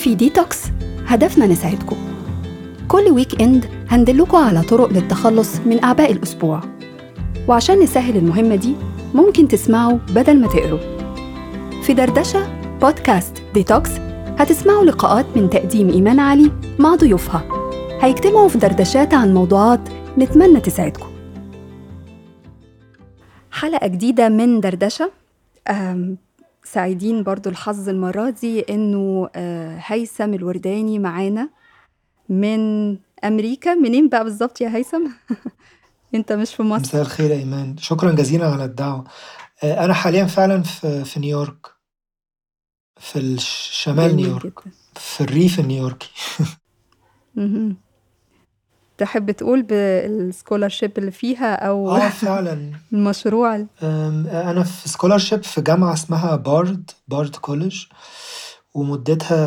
في ديتوكس هدفنا نساعدكم. كل weekend هندلكوا على طرق للتخلص من أعباء الأسبوع. وعشان نسهل المهمة دي ممكن تسمعوا بدل ما تقروا. في دردشة بودكاست ديتوكس هتسمعوا لقاءات من تقديم إيمان علي مع ضيوفها. هيجتمعوا في دردشات عن موضوعات نتمنى تساعدكم. حلقة جديدة من دردشة سعيدين برضو الحظ المرة دي إنه آه، هيثم الورداني معانا من أمريكا. منين بقى بالظبط يا هيثم؟ أنت مش في مصر. مساء الخير يا إيمان. شكرا جزيلا على الدعوة. آه، أنا حاليا فعلا في, في نيويورك. في الش- شمال جميل نيويورك. في الريف النيويوركي. تحب تقول بال scholarship اللي فيها أو آه فعلا. المشروع؟ أنا في scholarship في جامعة اسمها Bard Bard College ومدتها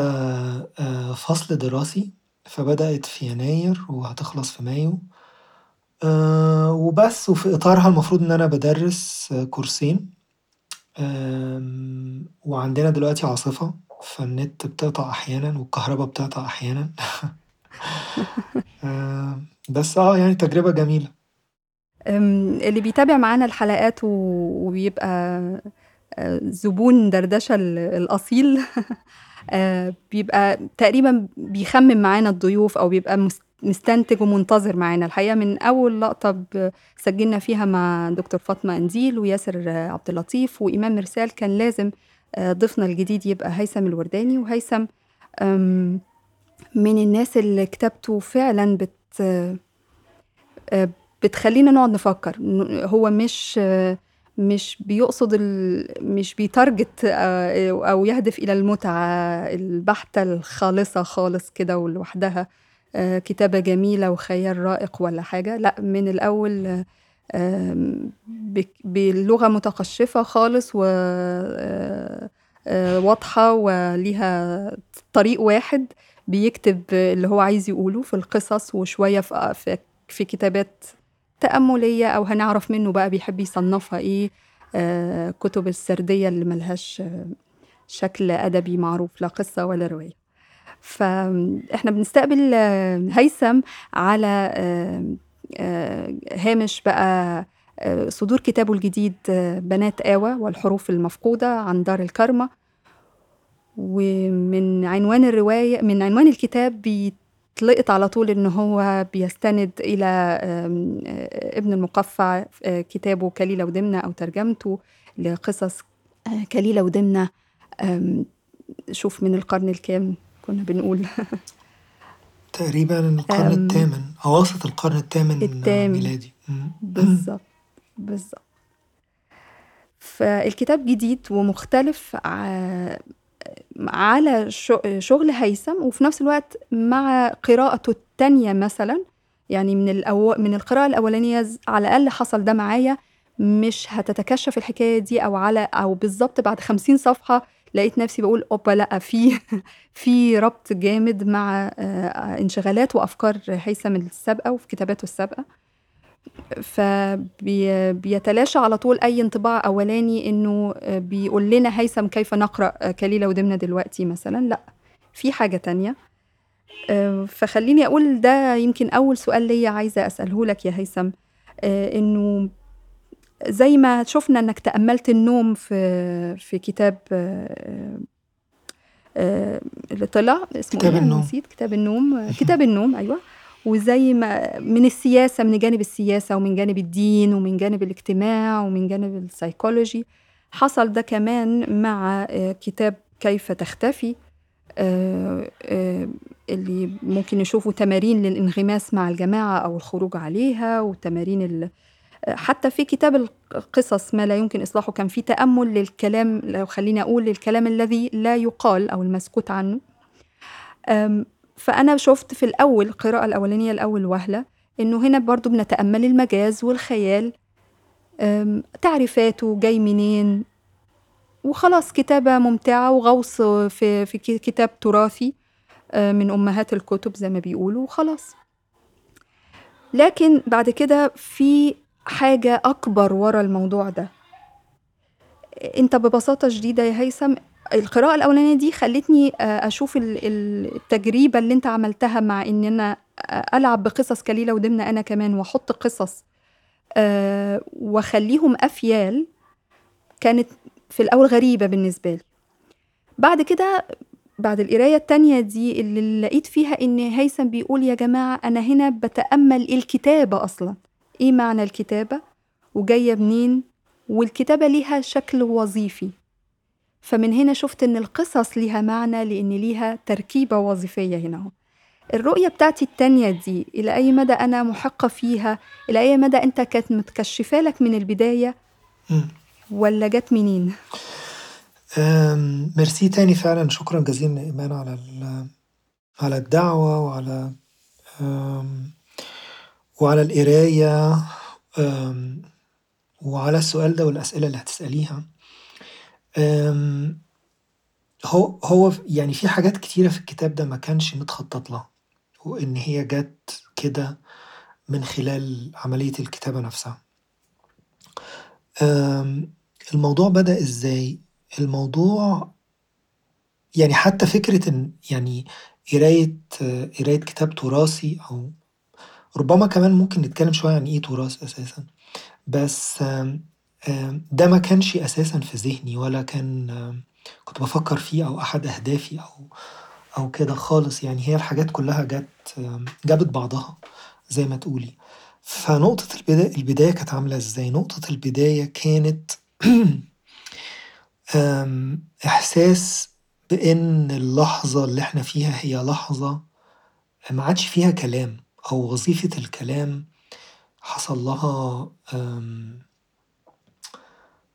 آه، فصل دراسي فبدأت في يناير وهتخلص في مايو. آه، وبس وفي إطارها المفروض إن أنا بدرس كورسين. وعندنا دلوقتي عاصفة فالنت بتقطع أحيانا والكهرباء بتقطع أحيانا. آم، بس آه يعني تجربة جميلة. اللي بيتابع معانا الحلقات وبيبقى آه، زبون دردشة ال- الأصيل آه، بيبقى تقريبا بيخمم معانا الضيوف أو بيبقى مس- مستنتج ومنتظر معانا. الحقيقة من أول لقطة ب- سجلنا فيها مع دكتور فاطمة أنديل وياسر آه، عبد اللطيف وإمام مرسال كان لازم آه، ضيفنا الجديد يبقى هيثم الورداني وهيثم من الناس اللي كتابته فعلا بت آه، بتخلينا نقعد نفكر. هو مش مش بيقصد ال... مش بيتارجت آه، أو يهدف إلى المتعة البحتة الخالصة خالص كده ولوحدها آه، كتابة جميلة وخيال رائق ولا حاجة. لا من الأول بلغة متقشفة خالص و واضحة وليها طريق واحد. بيكتب اللي هو عايز يقوله في القصص وشوية في في, كتابات تأملية أو هنعرف منه بقى بيحب يصنفها إيه. آه كتب السردية اللي ملهاش شكل أدبي معروف لا قصة ولا رواية. فإحنا بنستقبل آه هيثم على آه هامش بقى صدور كتابه الجديد بنات آوى والحروف المفقودة عن دار الكرمة. ومن عنوان الرواية من عنوان الكتاب بيتلقط على طول إن هو بيستند إلى آه، ابن المقفع آه، كتابه كليلة ودمنة أو ترجمته لقصص آه، كليلة ودمنة شوف من القرن الكام كنا بنقول تقريبا القرن الثامن أواسط القرن الثامن الثامن. ميلادي. بالظبط بالظبط فالكتاب جديد ومختلف على شغل هيثم وفي نفس الوقت مع قراءته التانية مثلا يعني من الأو... من القراءة الأولانية على الأقل حصل ده معايا مش هتتكشف الحكاية دي أو على أو بالظبط بعد خمسين صفحة لقيت نفسي بقول أوبا لأ في في ربط جامد مع آه، انشغالات وأفكار هيثم السابقة وفي كتاباته السابقة. فبيتلاشى على طول أي انطباع أولاني إنه آه، بيقول لنا هيثم كيف نقرأ آه، كليلة ودمنة دلوقتي مثلا. لأ في حاجة تانية. آه، فخليني أقول ده يمكن أول سؤال ليا عايزة أسأله لك يا هيثم. إنه زي ما شفنا إنك تأملت النوم في في كتاب اللي طلع اسمه كتاب إيه؟ النوم. نسيت. كتاب النوم. كتاب النوم أيوه. وزي ما من السياسة من جانب السياسة ومن جانب الدين ومن جانب الاجتماع ومن جانب السيكولوجي حصل ده كمان مع آه، كتاب كيف تختفي آه، آه، اللي ممكن نشوفه تمارين للانغماس مع الجماعة أو الخروج عليها وتمارين حتى في كتاب القصص ما لا يمكن إصلاحه كان في تأمل للكلام لو خليني أقول للكلام الذي لا يقال أو المسكوت عنه. فأنا شفت في الأول القراءة الأولانية الأول وهلة إنه هنا برضو بنتأمل المجاز والخيال تعريفاته جاي منين؟ وخلاص كتابة ممتعة وغوص في, في كتاب تراثي من أمهات الكتب زي ما بيقولوا وخلاص. لكن بعد كده في حاجة أكبر ورا الموضوع ده. أنت ببساطة شديدة يا هيثم القراءة الأولانية دي خلّتني آآ أشوف ال ال التجريبة اللي أنت عملتها مع إن أنا أ ألعب بقصص كليلة ودمنة أنا كمان وأحُط قصص آآ وأخلّيهم أفيال، كانت في الأول غريبة بالنسبة لي. بعد كده بعد القراية التانية دي اللي لقيت فيها إن هيثم بيقول يا جماعة أنا هنا باتأمَّل الكتابة أصلًا، إيه معنى الكتابة وجاية منين والكتابة ليها شكل وظيفي. فمن هنا شُفت إن القصص ليها معنى لإن ليها تركيبة وظيفية هنا. الرؤية بتاعتي التانية دي إلى أي مدى أنا مُحِقّة فيها، إلى أي مدى أنت كانت متكشّفة لك من البداية إمم. والّا جات منين؟ ميرسي تاني فعلًا شكرًا جزيلًا إيمان على ال على الدعوة وعلى وعلى القراية وعلى السؤال ده والأسئلة اللي هتسأليها. هو هو يعني في حاجات كتيرة في الكتاب ده ما كانش متخطّط لها، وإن هي جات كده من خلال عملية الكتابة نفسها. الموضوع بدأ إزاي؟ الموضوع يعني حتى فكرة إن يعني قراية قراية كتاب تراثي أو ربما كمان ممكن نتكلم شوية عن إيه تراث أساسًا، بس ده ما كانش أساسًا في ذهني ولا كان كنت بافكّر فيه أو أحد أهدافي أو أو كده خالص يعني هي الحاجات كلّها جات جابت بعضها زي ما تقولي. فنقطة البدا البداية كانت عاملة إزاي؟ نقطة البداية كانت إحساس بإن اللحظة اللي إحنا فيها هي لحظة ما عادش فيها كلام أو وظيفة الكلام حصل لها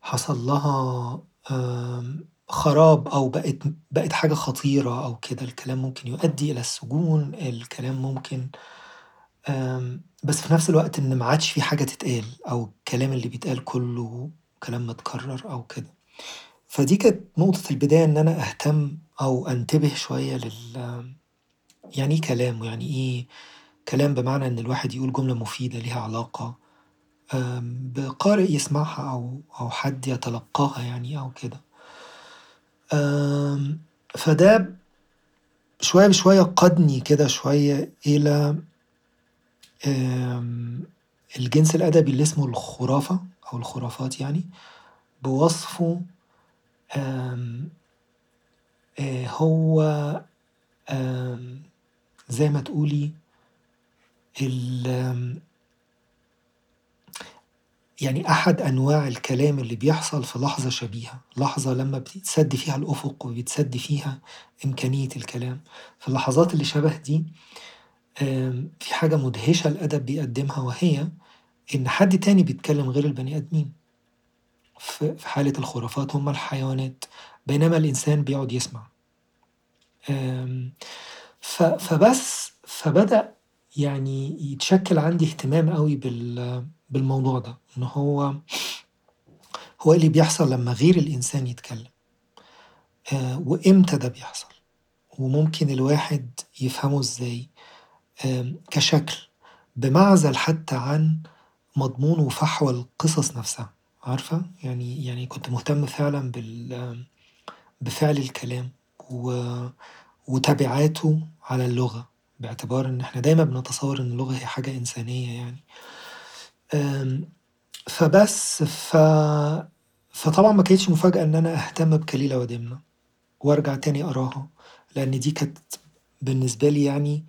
حصل لها خراب أو بقت بقت حاجة خطيرة أو كده، الكلام ممكن يؤدي إلى السجون، الكلام ممكن بس في نفس الوقت إن ما عادش في حاجة تتقال أو الكلام اللي بيتقال كلّه كلام متكرر أو كده. فدي كانت نقطة البداية إن أنا أهتم أو أنتبه شوية لل يعني إيه كلام ويعني إيه كلام بمعنى إن الواحد يقول جملة مفيدة ليها علاقة بقارئ يسمعها أو أو حد يتلقاها يعني أو كده. فده شوية بشوية قادني كده شوية إلى الجنس الأدبي اللي اسمه الخرافة أو الخرافات يعني، بوصفه آآ هو زي ما تقولي ال يعني أحد أنواع الكلام اللي بيحصل في لحظة شبيهة، لحظة لمّا بيتسد فيها الأفق وبيتسد فيها إمكانية الكلام. في اللحظات اللي شبه دي في حاجة مدهشة الأدب بيقدمها وهي إن حد تاني بيتكلم غير البني آدمين. في حالة الخرافات هم الحيوانات، بينما الإنسان بيقعد يسمع. فبس فبدأ يعني يتشكِّل عندي اهتمام بال بالموضوع ده، إن هو هو اللي بيحصل لمّا غير الإنسان يتكلم؟ آآ وإمتى ده بيحصل؟ وممكن الواحد يفهمه إزاي؟ آمم كشكل، بمعزل حتى عن مضمون وفحوى القصص نفسها، عارفة؟ يعني يعني كنت مهتم فعلًا بال بفعل الكلام و وتبعاته على اللغة، باعتبار إن إحنا دايمًا بنتصور إن اللغة هي حاجة إنسانية يعني. فبس ف فطبعًا ما كانتش مفاجأة إن أنا أهتم بكليلة ودمنة وأرجع تاني أقراها، لإن دي كانت بالنسبة لي يعني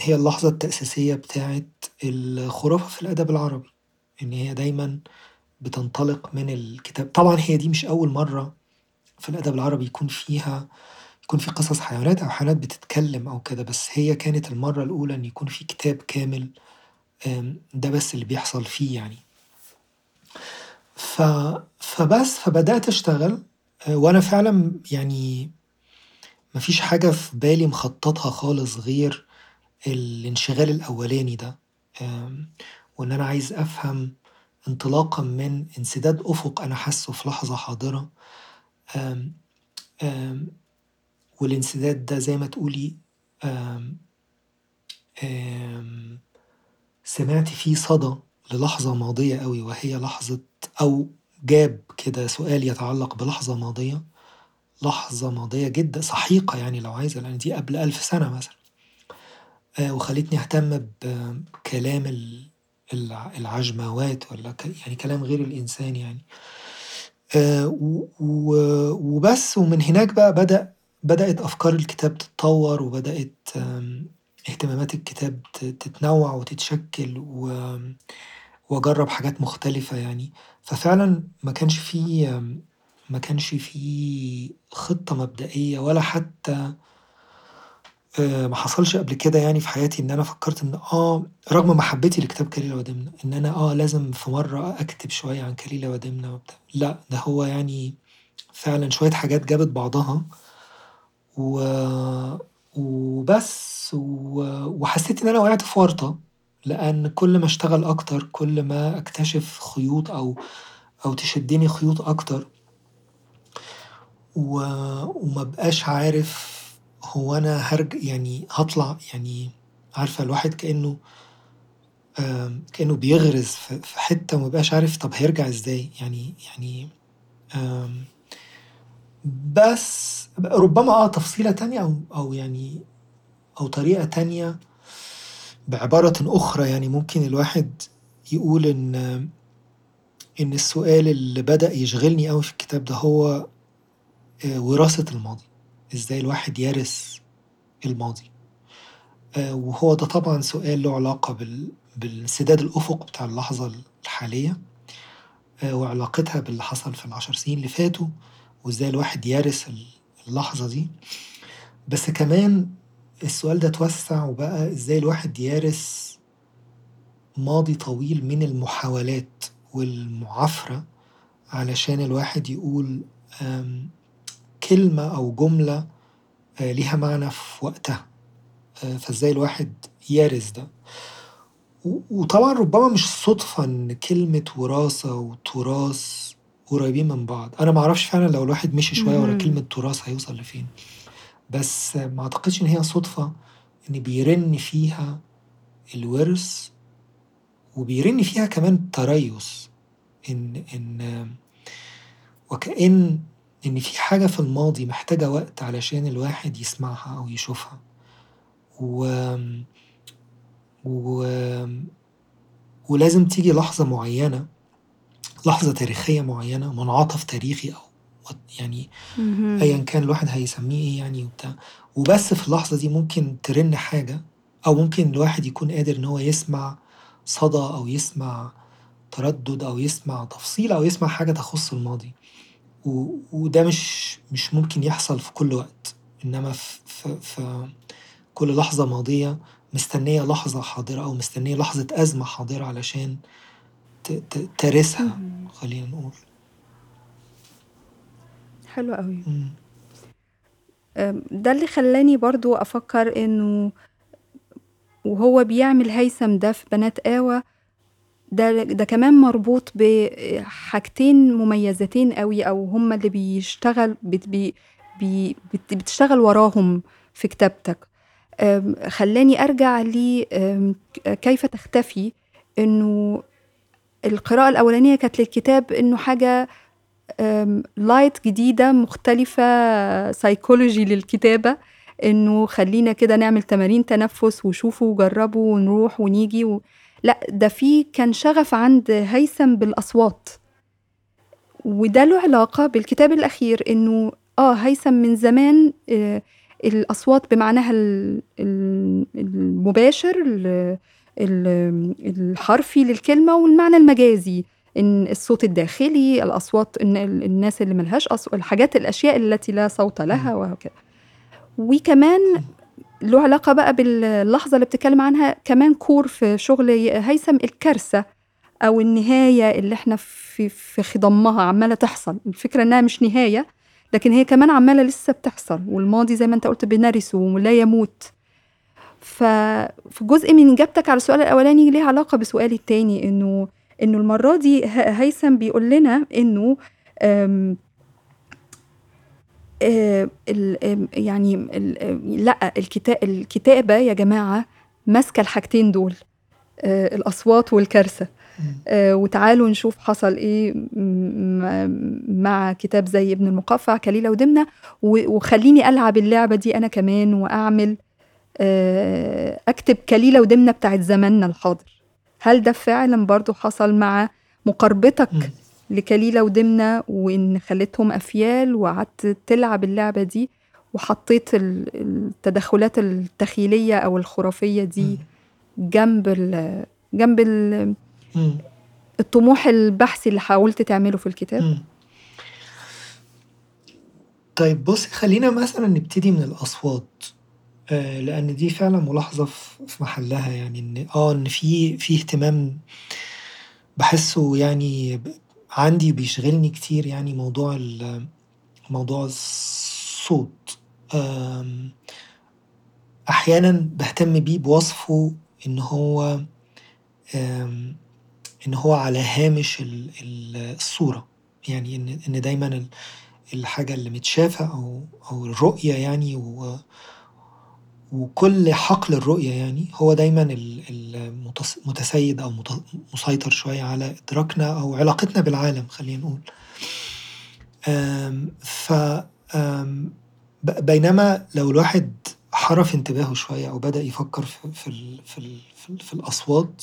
هي اللحظة التأسيسية بتاعة الخرافة في الأدب العربي، إن هي دايمًا بتنطلق من الكتاب. طبعًا هي دي مش أول مرّة في الأدب العربي يكون فيها يكون في قصص حيوانات أو حيوانات بتتكلم أو كده، بس هي كانت المرّة الأولى إن يكون في كتاب كامل ده بس اللي بيحصل فيه يعني. فبس فبدأت أشتغل وأنا فعلًا يعني ما فيش حاجة في بالي مخططها خالص غير الانشغال الأولاني ده، وإن أنا عايز أفهم انطلاقًا من انسداد أفق أنا حاسّه في لحظة حاضرة والانسداد ده زي ما تقولي آمم آمم سمعت فيه صدى للحظة ماضية أوي وهي لحظة أو جاب كده سؤال يتعلق بلحظة ماضية لحظة ماضية جدًا سحيقة يعني لو عايزة لأن دي قبل ألف سنة مثلًا. آه، وخلتني أهتم بكلام العجموات ولا يعني كلام غير الإنسان يعني. آه، وبس ومن هناك بقى بدأ بدأت أفكار الكتاب تتطور وبدأت اهتمامات الكتاب تتنوع وتتشكل وأجرب حاجات مختلفة يعني. ففعلا ما كانش في ما كانش في خطة مبدئية ولا حتى آه، ما حصلش قبل كده يعني في حياتي إن أنا فكرت إن آه رغم محبتي لكتاب كليلة ودمنة إن أنا آه لازم في مرة أكتب شوية عن كليلة ودمنة وبتاع. لا ده هو يعني فعلا شوية حاجات جابت بعضها و... وبس. وحسيت إن أنا وقعت في ورطة لأن كل ما أشتغل أكتر كل ما أكتشف خيوط أو أو تشدني خيوط أكتر. وما بقاش عارف هو أنا هرج يعني هطلع يعني عارفة الواحد كأنه كأنه بيغرز في حتة ومبقاش عارف طب هيرجع إزاي يعني يعني بس ربما آه تفصيلة تانية أو أو يعني أو طريقة تانية بعبارة أخرى يعني ممكن الواحد يقول إن إن السؤال اللي بدأ يشغلني أوي في الكتاب ده هو آه، وراثة الماضي. إزاي الواحد يرث الماضي. آه، وهو ده طبعا سؤال له علاقة بالسداد الأفق بتاع اللحظة الحالية آه، وعلاقتها باللي حصل في العشر سنين اللي فاتوا. وازاي الواحد يرث اللحظة دي. بس كمان السؤال ده توسع وبقى إزاي الواحد يرث ماضي طويل من المحاولات والمعافرة علشان الواحد يقول كلمة أو جملة آه، ليها معنى في وقتها. آه، فازاي الواحد يارس ده. وطبعا ربما مش صدفة إن كلمة وراثة وتراث قريبين من بعض. أنا معرفش فعلا لو الواحد مشي شوية ورا كلمة تراث هيوصل لفين. بس ما أعتقدش إن هي صدفة إن بيرن فيها الورث وبيرن فيها كمان تريث. إن إن وكأن إن في حاجة في الماضي محتاجة وقت علشان الواحد يسمعها أو يشوفها. و... و... ولازم تيجي لحظة معينة لحظة تاريخية معينة منعطف تاريخي أو يعني أيا كان الواحد هيسميه إيه يعني وبتاع. وبس في اللحظة دي ممكن ترن حاجة أو ممكن الواحد يكون قادر إن هو يسمع صدى أو يسمع تردد أو يسمع تفصيل أو يسمع حاجة تخص الماضي. وده مش مش ممكن يحصل في كل وقت. إنما في, في, في كل لحظة ماضية مستنية لحظة حاضرة أو مستنية لحظة أزمة حاضرة علشان ترسها خلينا نقول. حلو قوي. ده اللي خلاني برضو أفكر إنه وهو بيعمل هيثم ده في بنات آوى ده ده كمان مربوط بحاجتين مميزتين قوي أو هما اللي بيشتغل بت بي بي بتشتغل وراهم في كتابتك. خلاني أرجع لي كيف تختفي إنه القراءة الأولانية كانت للكتاب إنه حاجة light جديدة مختلفة سايكولوجي للكتابة إنه خلينا كده نعمل تمارين تنفس وشوفوا وجربوا ونروح ونيجي و... لأ ده في كان شغف عند هيثم بالأصوات. وده له علاقة بالكتاب الأخير إنه آه هيثم من زمان آه الأصوات بمعناها المباشر الحرفي للكلمة والمعنى المجازي إن الصوت الداخلي الأصوات إن الناس اللي ملهاش أصوات الحاجات الأشياء التي لا صوت لها وهكذا. وكمان له علاقة بقى باللحظة اللي بتتكلم عنها كمان كور في شغل هيثم الكارثة أو النهاية اللي إحنا في, في خضمها عمالة تحصل. الفكرة إنها مش نهاية لكن هي كمان عمالة لسه بتحصل. والماضي زي ما أنت قلت بنرسه ولا يموت. ففي جزء من إجابتك على السؤال الأولاني ليه علاقة بسؤالي التاني إنه إنه المرة دي هيثم بيقول لنا إنه آه، يعني لأ الكتابة يا جماعة ماسكة الحاجتين دول آه، الأصوات والكارثة إمم. آآ وتعالوا نشوف حصل م مع كتاب زي ابن المقفّع، كليلة ودمنة و وخلّيني ألعب اللعبة دي أنا كمان وأعمل آآ أكتب كليلة ودمنة بتاعة زماننا الحاضر. هل ده فعلًا برضه حصل مع مقاربتك. لكليلة ودمنة وإن خلّيتهم أفيال وقعدت تلعب اللعبة دي وحطّيت ال التدخلات التخيلية أو الخرافية دي. جنب ال جنب ال إمم. الطموح البحثي اللي حاولت تعمله في الكتاب؟ طيب بُصّي خلّينا مثلًا نبتدي من الأصوات، آآ لإن دي فعلًا ملاحظة في محلها يعني إن آه إن في في اهتمام باحسّه يعني عندي بيشغلني كتير يعني موضوع ال موضوع الصوت. أحيانًا باهتم بيه بوصفه إن هو إن هو على هامش ال ال الصورة، يعني إن إن دايمًا ال الحاجة اللي متشافة أو أو الرؤية يعني و وكل حقل الرؤية يعني هو دايمًا ال المتس متسيد أو مسيطر شوية على إدراكنا أو علاقتنا بالعالم خلّينا نقول. ف بينما لو الواحد حَرَف انتباهه شوية أو بدأ يفكّر في في في في في الأصوات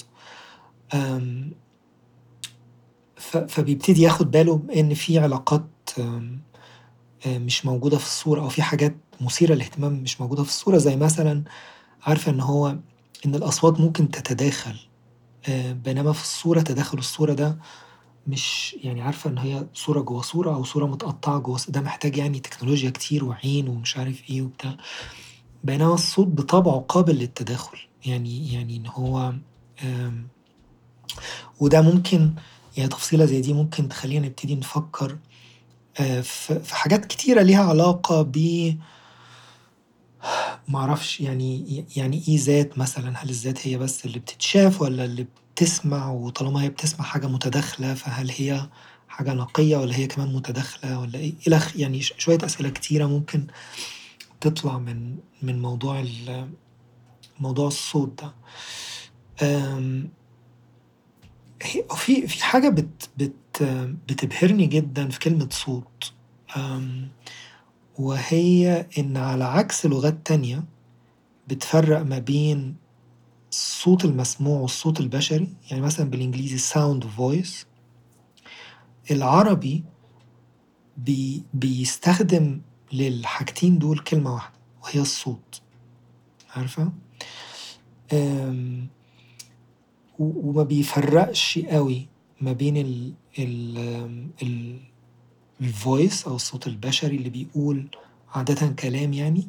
فبيبتدي ياخد باله إن في علاقات مش موجودة في الصورة أو في حاجات مثيرة للاهتمام مش موجودة في الصورة، زي مثلًا عارفة إن هو إن الأصوات ممكن تتداخل، آآ بينما في الصورة تداخل الصورة ده مش يعني عارفة إن هي صورة جوّه صورة أو صورة متقطّعة جوّه ص ده محتاج يعني تكنولوجيا كتير وعين ومش عارف إيه وبتاع، بينما الصوت بطبعه قابل للتداخل، يعني يعني إن هو وده ممكن يعني تفصيلة زي دي ممكن تخلّينا نبتدي نفكّر في في حاجات كتيرة ليها علاقة ب ما أعرفش يعني يعني إيه ذات مثلًا، هل الذات هي بس اللي بتتشاف والّا اللي بتسمع وطالما هي بتسمع حاجة متداخلة فهل هي حاجة نقية والّا هي كمان متداخلة والّا إيه؟ إلى يعني شوية أسئلة كتيرة ممكن تطلع من من موضوع موضوع الصوت ده. في في حاجة بت بت بتبهرني جدًا في كلمة صوت، وهي إن على عكس لغات تانية بتفرّق ما بين الصوت المسموع والصوت البشري، يعني مثلًا بالإنجليزي sound voice. العربي بي بيستخدم للحاجتين دول كلمة واحدة وهي الصوت، عارفة؟ وما بيفرّقش أوي ما بين ال ال ال الvoice أو الصوت البشري اللي بيقول عادةً كلام يعني،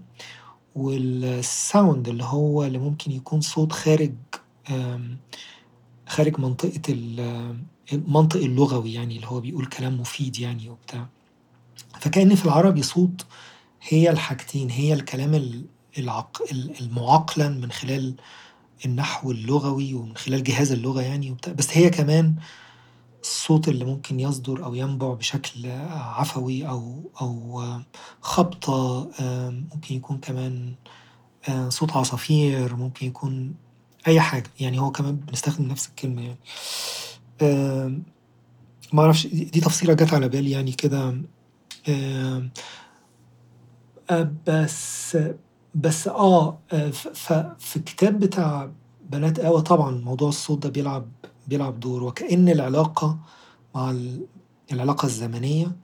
والsound اللي هو اللي ممكن يكون صوت خارج خارج منطقة ال المنطق اللغوي يعني اللي هو بيقول كلام مفيد يعني وبتاع. فكأن في العربي صوت هي الحاجتين، هي الكلام ال العق ال المُعقّلن من خلال النحو اللغوي ومن خلال جهاز اللغة يعني وبتاع، بس هي كمان الصوت اللي ممكن يصدر أو ينبُع بشكل عفوي أو أو خبطة، ممكن يكون كمان صوت عصافير، ممكن يكون أي حاجة، يعني هو كمان بنستخدم نفس الكلمة يعني. أعرفش دي تفصيلة جات على بالي يعني كده أ بس بس آه ف في الكتاب بتاع بنات آوى طبعًا موضوع الصوت ده بيلعب بيلعب دور، وكأن العلاقة مع ال العلاقة الزمنية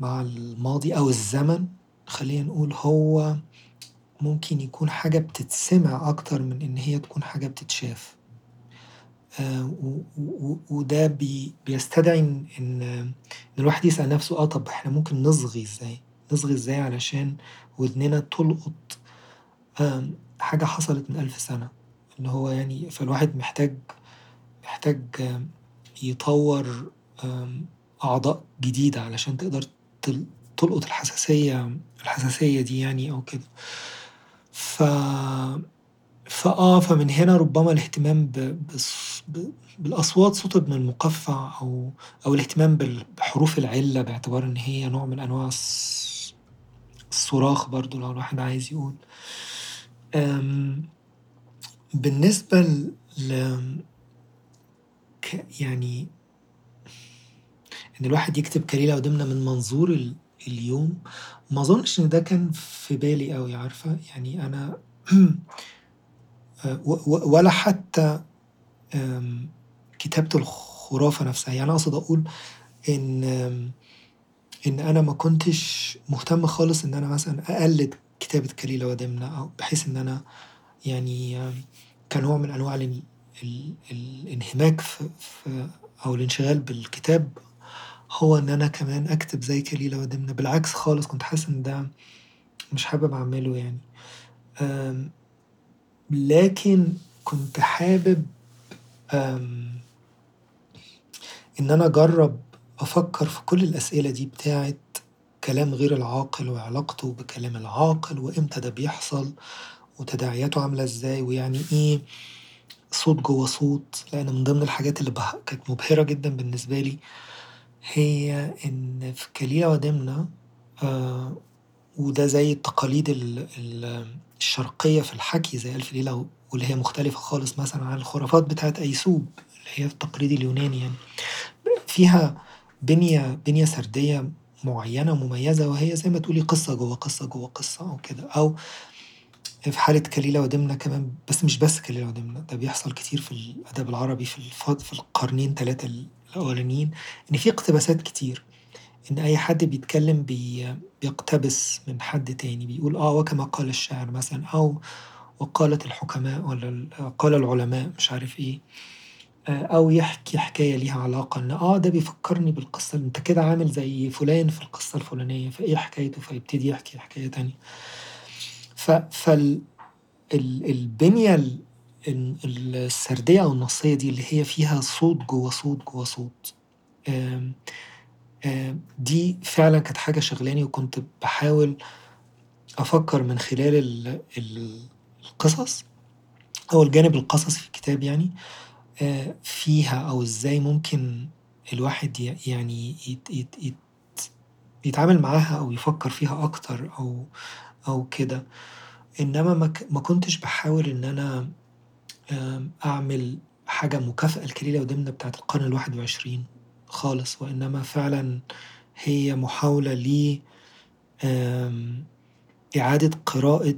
مع الماضي أو الزمن خلّينا نقول هو ممكن يكون حاجة بتتسمع أكتر من إن هي تكون حاجة بتتشاف. و وده بي بيستدعي إن إن الواحد يسأل نفسه آه طب إحنا ممكن نصغي إزاي؟ نصغي إزاي علشان ودننا تلقط حاجة حصلت من ألف سنة، اللي هو يعني فالواحد محتاج محتاج يطوّر أعضاء جديدة علشان تقدر تل تلقط الحساسية الحساسية دي يعني أو كده. ف فآه فمن هنا ربما الاهتمام ب بالص بالأصوات صوت ابن المقفّع أو أو الاهتمام بحروف العِلّة باعتبار إن هي نوع من أنواع الص الصراخ برضه لو الواحد عايز يقول. بالنسبة ل يعني إن الواحد يكتب كليلة ودمنة من منظور ال اليوم، ما أظنش إن ده كان في بالي أوي عارفة، يعني أنا ولا حتى كتابة الخرافة نفسها، يعني أقصد أقول إن إن أنا ما كنتش مهتم خالص إن أنا مثلًا أقلد كتابة كليلة ودمنة أو بحيث إن أنا يعني كنوع من أنواع الانهماك في في أو الانشغال بالكتاب هو إن أنا كمان أكتب زي كليلة ودمنة، بالعكس خالص كنت حاسس إن ده مش حابب أعمله يعني. لكن كنت حابب آمم إن أنا أجرب أفكر في كل الأسئلة دي بتاعة كلام غير العاقل وعلاقته بكلام العاقل وإمتى ده بيحصل وتداعياته عاملة إزاي ويعني إيه صوت جوه صوت، لأن من ضمن الحاجات اللي كانت مبهرة جدًا بالنسبة لي هي إن في كليلة ودمنة آآ وده زي التقاليد ال ال الشرقية في الحكي زي ألف ليلة واللي هي مختلفة خالص مثلًا عن الخرافات بتاعة أيسوب اللي هي التقليد اليوناني يعني، فيها بنية بنية سردية معينة مميزة وهي زي ما تقولي قصة جوه قصة جوه قصة أو كده، أو في حالة كليلة ودمنة كمان بس مش بس كليلة ودمنة ده بيحصل كتير في الأدب العربي في الف في القرنين 3 الأولانيين إن في اقتباسات كتير، إن أي حد بيتكلم بي بيقتبس من حد تاني بيقول آه وكما قال الشاعر مثلًا أو وقالت الحكماء والّا قال العلماء مش عارف إيه، أو يحكي حكاية ليها علاقة إن آه ده بيفكرني بالقصة أنت كده عامل زي فلان في القصة الفلانية فإيه حكايته فيبتدي يحكي حكاية تانية. ف فال ال البنية ال السردية أو النصية دي اللي هي فيها صوت جوه صوت جوه صوت دي فعلًا كانت حاجة شاغلاني وكنت باحاول أفكر من خلال ال ال القصص أو الجانب القصصي في الكتاب يعني آآ فيها أو إزاي ممكن الواحد يعني يت يت يت يتعامل معاها أو يفكر فيها أكتر أو أو كده، إنما ما كنتش باحاول إن أنا آمم أعمل حاجة مكافأة لكليلة ودمنة بتاعة القرن الواحد وعشرين خالص، وإنما فعلًا هي محاولة ل آمم إعادة قراءة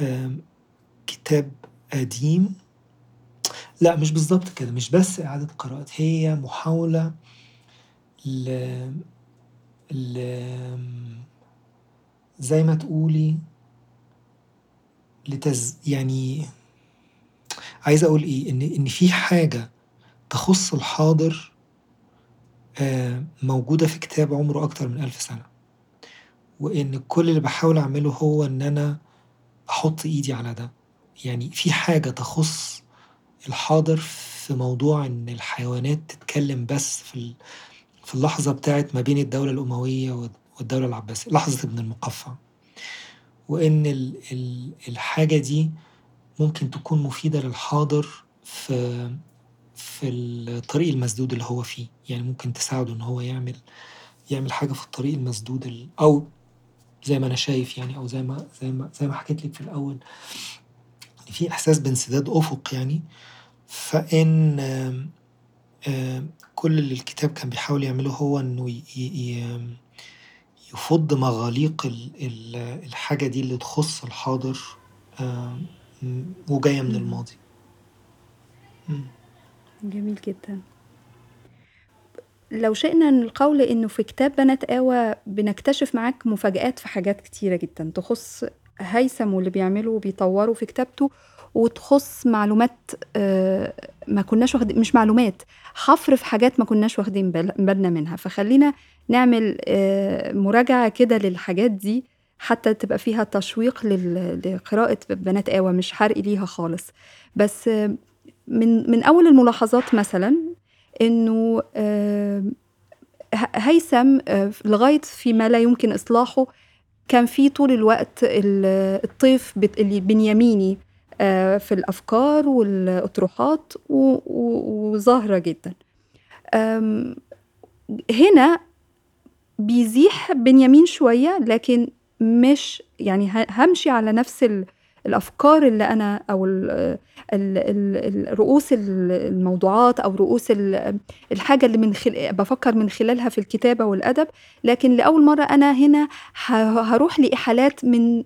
آمم كتاب قديم. لأ مش بالضبط كده، مش بس إعادة قراءة هي محاولة ل ل زي ما تقولي لتز يعني عايز أقول إيه، إن إن في حاجة تخص الحاضر آآ موجودة في كتاب عمره أكتر من 1000 سنة، وإن كل اللي باحاول أعمله هو إن أنا أحط إيدي على ده، يعني في حاجة تخص الحاضر في موضوع إن الحيوانات تتكلم بس في في اللحظة بتاعة ما بين الدولة الأموية والدولة العباسية، لحظة ابن المقفع، وإن ال ال الحاجة دي ممكن تكون مفيدة للحاضر في في الطريق المسدود اللي هو فيه، يعني ممكن تساعده إن هو يعمل يعمل حاجة في الطريق المسدود ال أو زي ما أنا شايف يعني أو زي ما زي ما زي ما حكيت لِك في الأول في إحساس بانسداد أفق يعني، فإن كل اللي الكتاب كان بيحاول يعمله هو إنه يفُض مغاليق ال ال الحاجة دي اللي تخص الحاضر آمم وجاية من. الماضي. جميل جدًا. لو شئنا القول إنه في كتاب بنات آوى بنكتشف معاك مفاجآت في حاجات كتيرة جدًا تخص هيثم واللي بيعمله وبيطوّره في كتابته، وتخص معلومات آآ ما كناش واخد مش معلومات، حفر في حاجات ما كناش واخدين بال بالنا منها، فخلّينا نعمل آآ مراجعة كده للحاجات دي حتى تبقى فيها تشويق لقراءة بنات آوى مش حرق ليها خالص، بس من من أول الملاحظات مثلًا إنه آمم ه هيثم لغاية فيما لا يمكن إصلاحه كان في طول الوقت ال الطيف بت البنياميني آآ في الأفكار والأطروحات وظاهرة جدًا. هنا بيزيح بنيامين شوية، لكن مش يعني ه هامشي على نفس ال الأفكار اللي أنا أو ال ال ال رؤوس الموضوعات أو رؤوس الحاجة اللي من خل... بفكر من خلالها في الكتابة والأدب. لكن لأول مرة أنا هنا هروح لإحالات من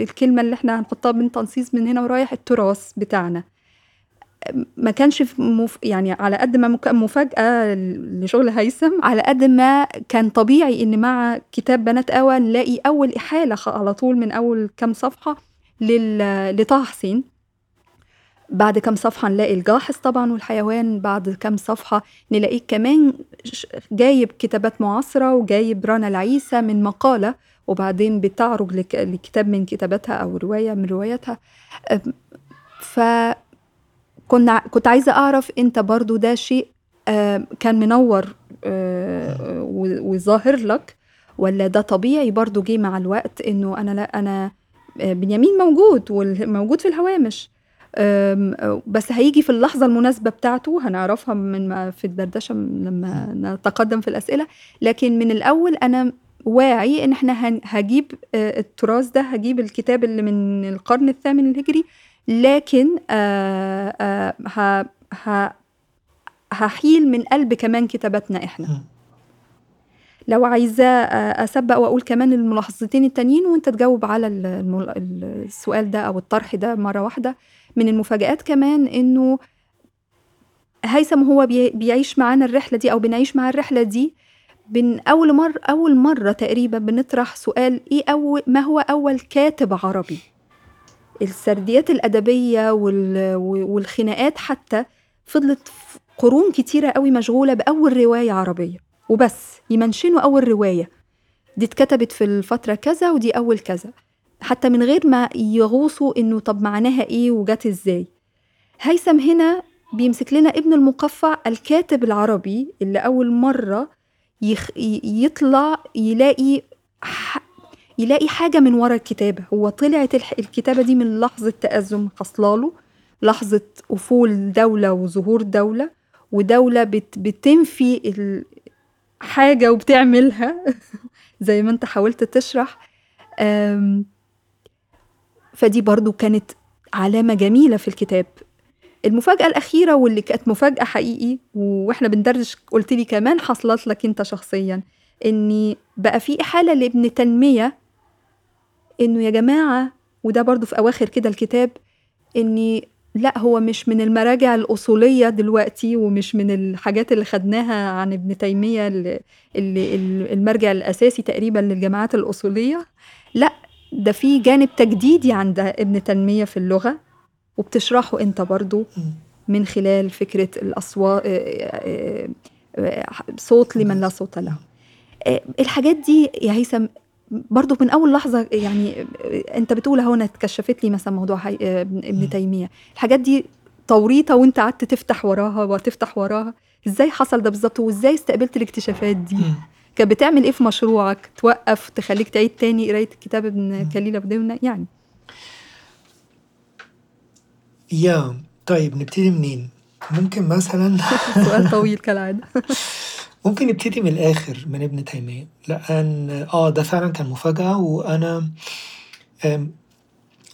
الكلمة اللي إحنا هنحطها من تنصيص من هنا ورايح التراث بتاعنا. ما كانش مف... يعني على قد ما كان مفاجأة لشغل هيثم على قد ما كان طبيعي إن مع كتاب بنات قوى نلاقي أول إحالة على طول من أول كام صفحة لل... لطه حسين. بعد كام صفحة نلاقي الجاحظ طبعا والحيوان بعد كام صفحة نلاقيه كمان جايب كتابات معاصرة وجايب رنا العيسى من مقالة وبعدين بتعرج لك... لكتاب من كتاباتها أو رواية من رواياتها. ف كنا كنت عايزة أعرف أنت برضو ده شيء كان منور وظاهر لك ولا ده طبيعي برضو جه مع الوقت إنه أنا لا أنا بنيامين موجود وموجود في الهوامش؟ بس هيجي في اللحظة المناسبة بتاعته هنعرفها من في الدردشة لما نتقدم في الأسئلة لكن من الأول أنا واعي إن إحنا هجيب التراث ده هجيب الكتاب اللي من القرن الثامن الهجري لكن آآ آآ ه هحيل من قلب كمان كتاباتنا إحنا. لو عايزة أسبق وأقول كمان الملاحظتين التانيين وأنت تجاوب على السؤال ده أو الطرح ده مرة واحدة. من المفاجآت كمان إنه هيثم هو بيعيش معانا الرحلة دي أو بنعيش معاه الرحلة دي بن أول مرة أول مرة تقريبا بنطرح سؤال إيه أول ما هو أول كاتب عربي؟ السرديات الأدبية والخناقات حتى فضلت قرون كتيرة قوي مشغولة بأول رواية عربية. وبس يمنشنوا أول رواية. دي اتكتبت في الفترة كذا ودي أول كذا. حتى من غير ما يغوصوا إنه طب معناها إيه وجات إزاي. هيثم هنا بيمسك لنا ابن المقفع الكاتب العربي اللي أول مرة يخ... يطلع يلاقي يلاقي حاجة من ورا الكتابة. هو طلعت الكتابة دي من لحظة تأزم حصلاله لحظة أفول دولة وظهور دولة ودولة بت بتنفي حاجة وبتعملها. زي ما انت حاولت تشرح. فدي برضو كانت علامة جميلة في الكتاب. المفاجأة الأخيرة واللي كانت مفاجأة حقيقي وإحنا بندردش قلت لي كمان حصلت لك أنت شخصيا إني بقى في إحالة لابن تنمية إنه يا جماعة وده برضو في أواخر كده الكتاب إني لا هو مش من المراجع الأصولية دلوقتي ومش من الحاجات اللي خدناها عن ابن تيمية اللي, اللي المرجع الأساسي تقريبا للجماعات الأصولية. لا ده في جانب تجديدي عند ابن تنمية في اللغة وبتشرحه أنت برضو من خلال فكرة الأصوات صوت لمن لا صوت له. الحاجات دي يا هيثم برضو من أول لحظة يعني أنت بتقول أهو أنا اتكشفت لي مثلا موضوع ابن تيمية. الحاجات دي توريطة وأنت قعدت تفتح وراها وتفتح وراها. إزاي حصل ده بالظبط؟ وإزاي استقبلت الاكتشافات دي؟ كانت بتعمل إيه في مشروعك؟ توقف تخليك تعيد تاني قراية كتاب ابن كليل أبو يعني. يا طيب نبتدي منين؟ ممكن مثلا سؤال طويل كالعادة. ممكن نبتدي من الآخر من ابن تيمية لأن آه ده فعلا كان مفاجأة وأنا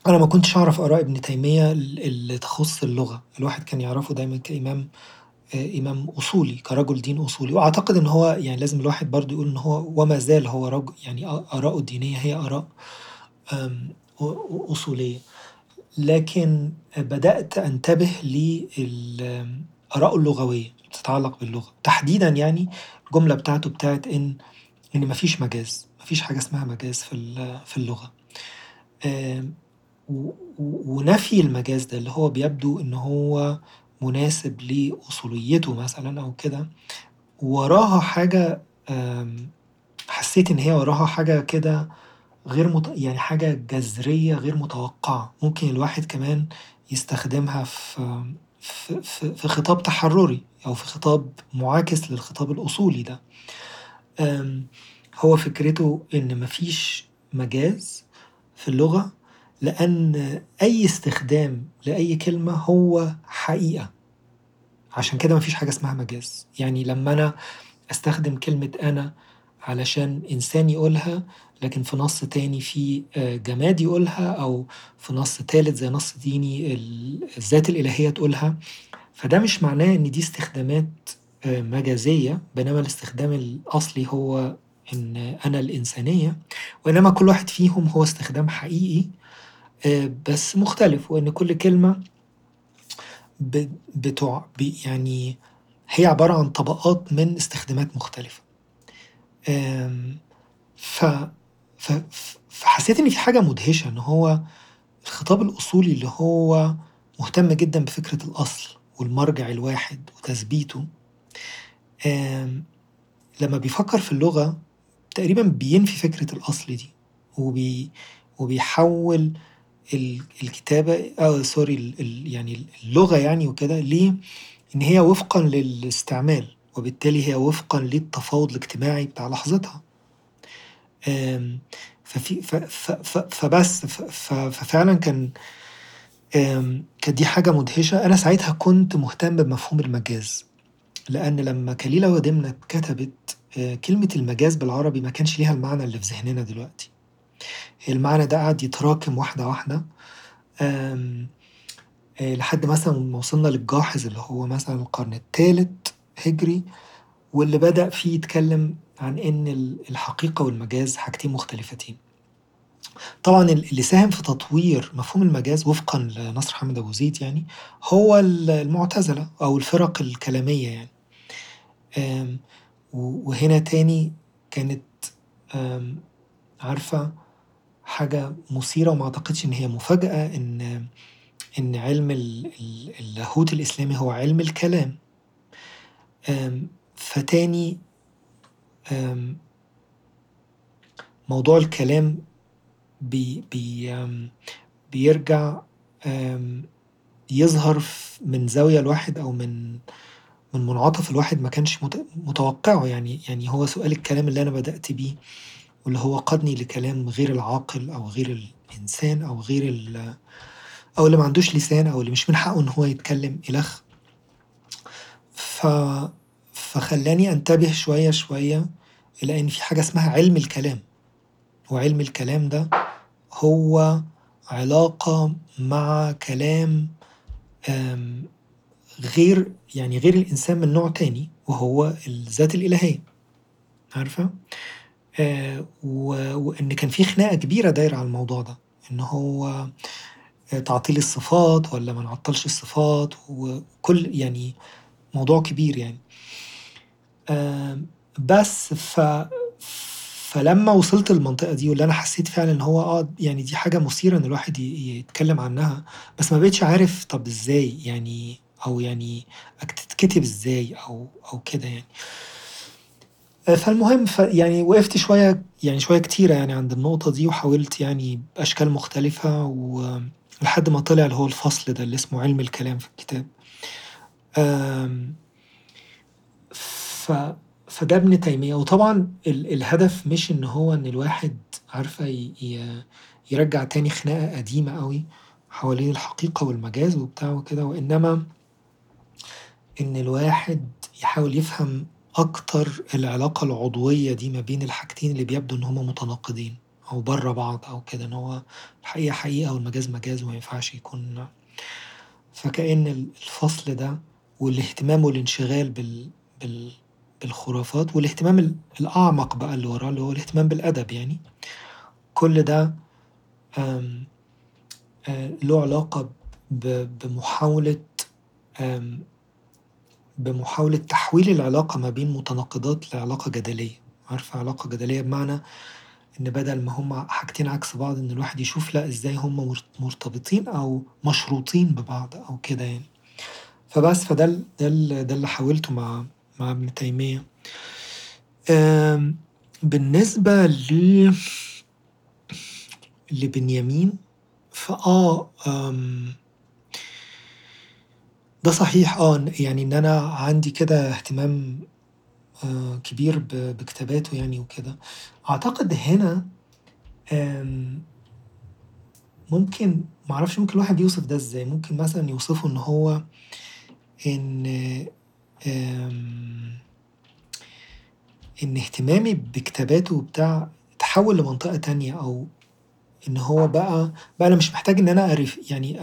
أنا ما كنتش أعرف آراء ابن تيمية اللي تخص اللغة. الواحد كان يعرفه دايما كإمام إمام أصولي كرجل دين أصولي. وأعتقد إن هو يعني لازم الواحد برضو يقول إن هو وما زال هو رجل يعني آراءه الدينية هي آراء أصولية. لكن بدأت أنتبه للآراء اللغوية. بتتعلق باللغة. تحديدا يعني الجملة بتاعته بتاعت إن إن مفيش مجاز مفيش حاجة اسمها مجاز في في اللغة. ونفي المجاز ده اللي هو بيبدو إن هو مناسب لأصوليته مثلا أو كده. وراها حاجة حسيت إن هي وراها حاجة كده غير مت... يعني حاجة جذرية غير متوقعة. ممكن الواحد كمان يستخدمها في في, في, خطاب تحرري أو في خطاب معاكس للخطاب الأصولي ده. هو فكرته إن مفيش مجاز في اللغة لأن أي استخدام لأي كلمة هو حقيقة. عشان كده مفيش حاجة اسمها مجاز. يعني لما أنا أستخدم كلمة أنا علشان إنسان يقولها لكن في نص تاني في جماد يقولها أو في نص تالت زي نص ديني الذات الإلهية تقولها. فده مش معناه إن دي استخدامات مجازية بينما الاستخدام الأصلي هو إن أنا الإنسانية وإنما كل واحد فيهم هو استخدام حقيقي بس مختلف وإن كل كلمة بتوع يعني هي عبارة عن طبقات من استخدامات مختلفة. ف فحسيت إن في حاجة مدهشة إن هو الخطاب الأصولي اللي هو مهتم جدا بفكرة الأصل والمرجع الواحد وتثبيته لما بيفكر في اللغة تقريبا بينفي فكرة الأصل دي وبي وبيحول الكتابة أو سوري يعني اللغة يعني وكده ليه إن هي وفقا للاستعمال وبالتالي هي وفقا للتفاوض الاجتماعي بتاع لحظتها. ففي فبس ففعلا كان كانت دي حاجة مدهشة. أنا ساعتها كنت مهتم بمفهوم المجاز لأن لما كليلة ودمنة كتبت كلمة المجاز بالعربي ما كانش ليها المعنى اللي في ذهننا دلوقتي. المعنى ده قعد يتراكم واحدة واحدة لحد مثلا ما وصلنا للجاحظ اللي هو مثلا القرن الثالث هجري واللي بدأ فيه يتكلم عن إن الحقيقة والمجاز حاجتين مختلفتين. طبعا اللي ساهم في تطوير مفهوم المجاز وفقا لنصر حمد أبو زيد يعني هو المعتزلة أو الفرق الكلامية يعني. وهنا تاني كانت عارفة حاجة مثيرة وما أعتقدش إن هي مفاجأة إن إن علم اللاهوت الإسلامي هو علم الكلام. فتاني موضوع الكلام بي بي بيرجع يظهر من زاوية الواحد أو من من منعطف الواحد ما كانش متوقعه. يعني يعني هو سؤال الكلام اللي أنا بدأت بيه واللي هو قادني لكلام غير العاقل أو غير الإنسان أو غير أو اللي ما عندوش لسان أو اللي مش من حقه إن هو يتكلم إلخ ف فخلاني أنتبه شوية شوية إن في حاجة اسمها علم الكلام. وعلم الكلام ده هو علاقة مع كلام غير يعني غير الإنسان من نوع تاني وهو الذات الإلهية. عارفة؟ آه وإن كان في خناقة كبيرة دايرة على الموضوع ده. إن هو تعطيل الصفات ولا ما نعطلش الصفات وكل يعني موضوع كبير يعني. آه بس ف فلما وصلت للمنطقة دي واللي أنا حسيت فعلا إن هو آه يعني دي حاجة مثيرة إن الواحد يتكلم عنها بس ما بقتش عارف طب إزاي يعني أو يعني تتكتب إزاي أو أو كده يعني. فالمهم ف يعني وقفت شوية يعني شوية كتيرة يعني عند النقطة دي وحاولت يعني بأشكال مختلفة ولحد ما طلع اللي هو الفصل ده اللي اسمه علم الكلام في الكتاب. ف فده ابن تيمية. وطبعا الهدف مش إن هو إن الواحد عارفة يرجع تاني خناقة قديمة قوي حوالين الحقيقة والمجاز وبتاع وكده وإنما إن الواحد يحاول يفهم أكتر العلاقة العضوية دي ما بين الحاجتين اللي بيبدو إن هما متناقضين أو بره بعض أو كده إن هو الحقيقة حقيقة والمجاز مجاز وما ينفعش يكون. فكأن الفصل ده والاهتمام والانشغال بال, بال بالخرافات والاهتمام الأعمق بقى اللي وراه اللي هو الاهتمام بالأدب يعني. كل ده له علاقة بمحاولة بمحاولة تحويل العلاقة ما بين متناقضات لعلاقة جدلية. عارفة؟ علاقة جدلية بمعنى إن بدل ما هما حاجتين عكس بعض إن الواحد يشوف لأ إزاي هما مرتبطين أو مشروطين ببعض أو كده يعني. فبس فده ده ده اللي حاولته مع مع ابن تيمية. بالنسبة ل لبنيامين فآه ده صحيح آه يعني إن أنا عندي كده اهتمام كبير بكتاباته يعني وكده. أعتقد هنا ممكن معرفش ممكن الواحد يوصف ده إزاي. ممكن مثلا يوصفه إن هو إن إن اهتمامي بكتاباته وبتاع تحول لمنطقة تانية أو إن هو بقى بقى أنا مش محتاج إن أنا أرف يعني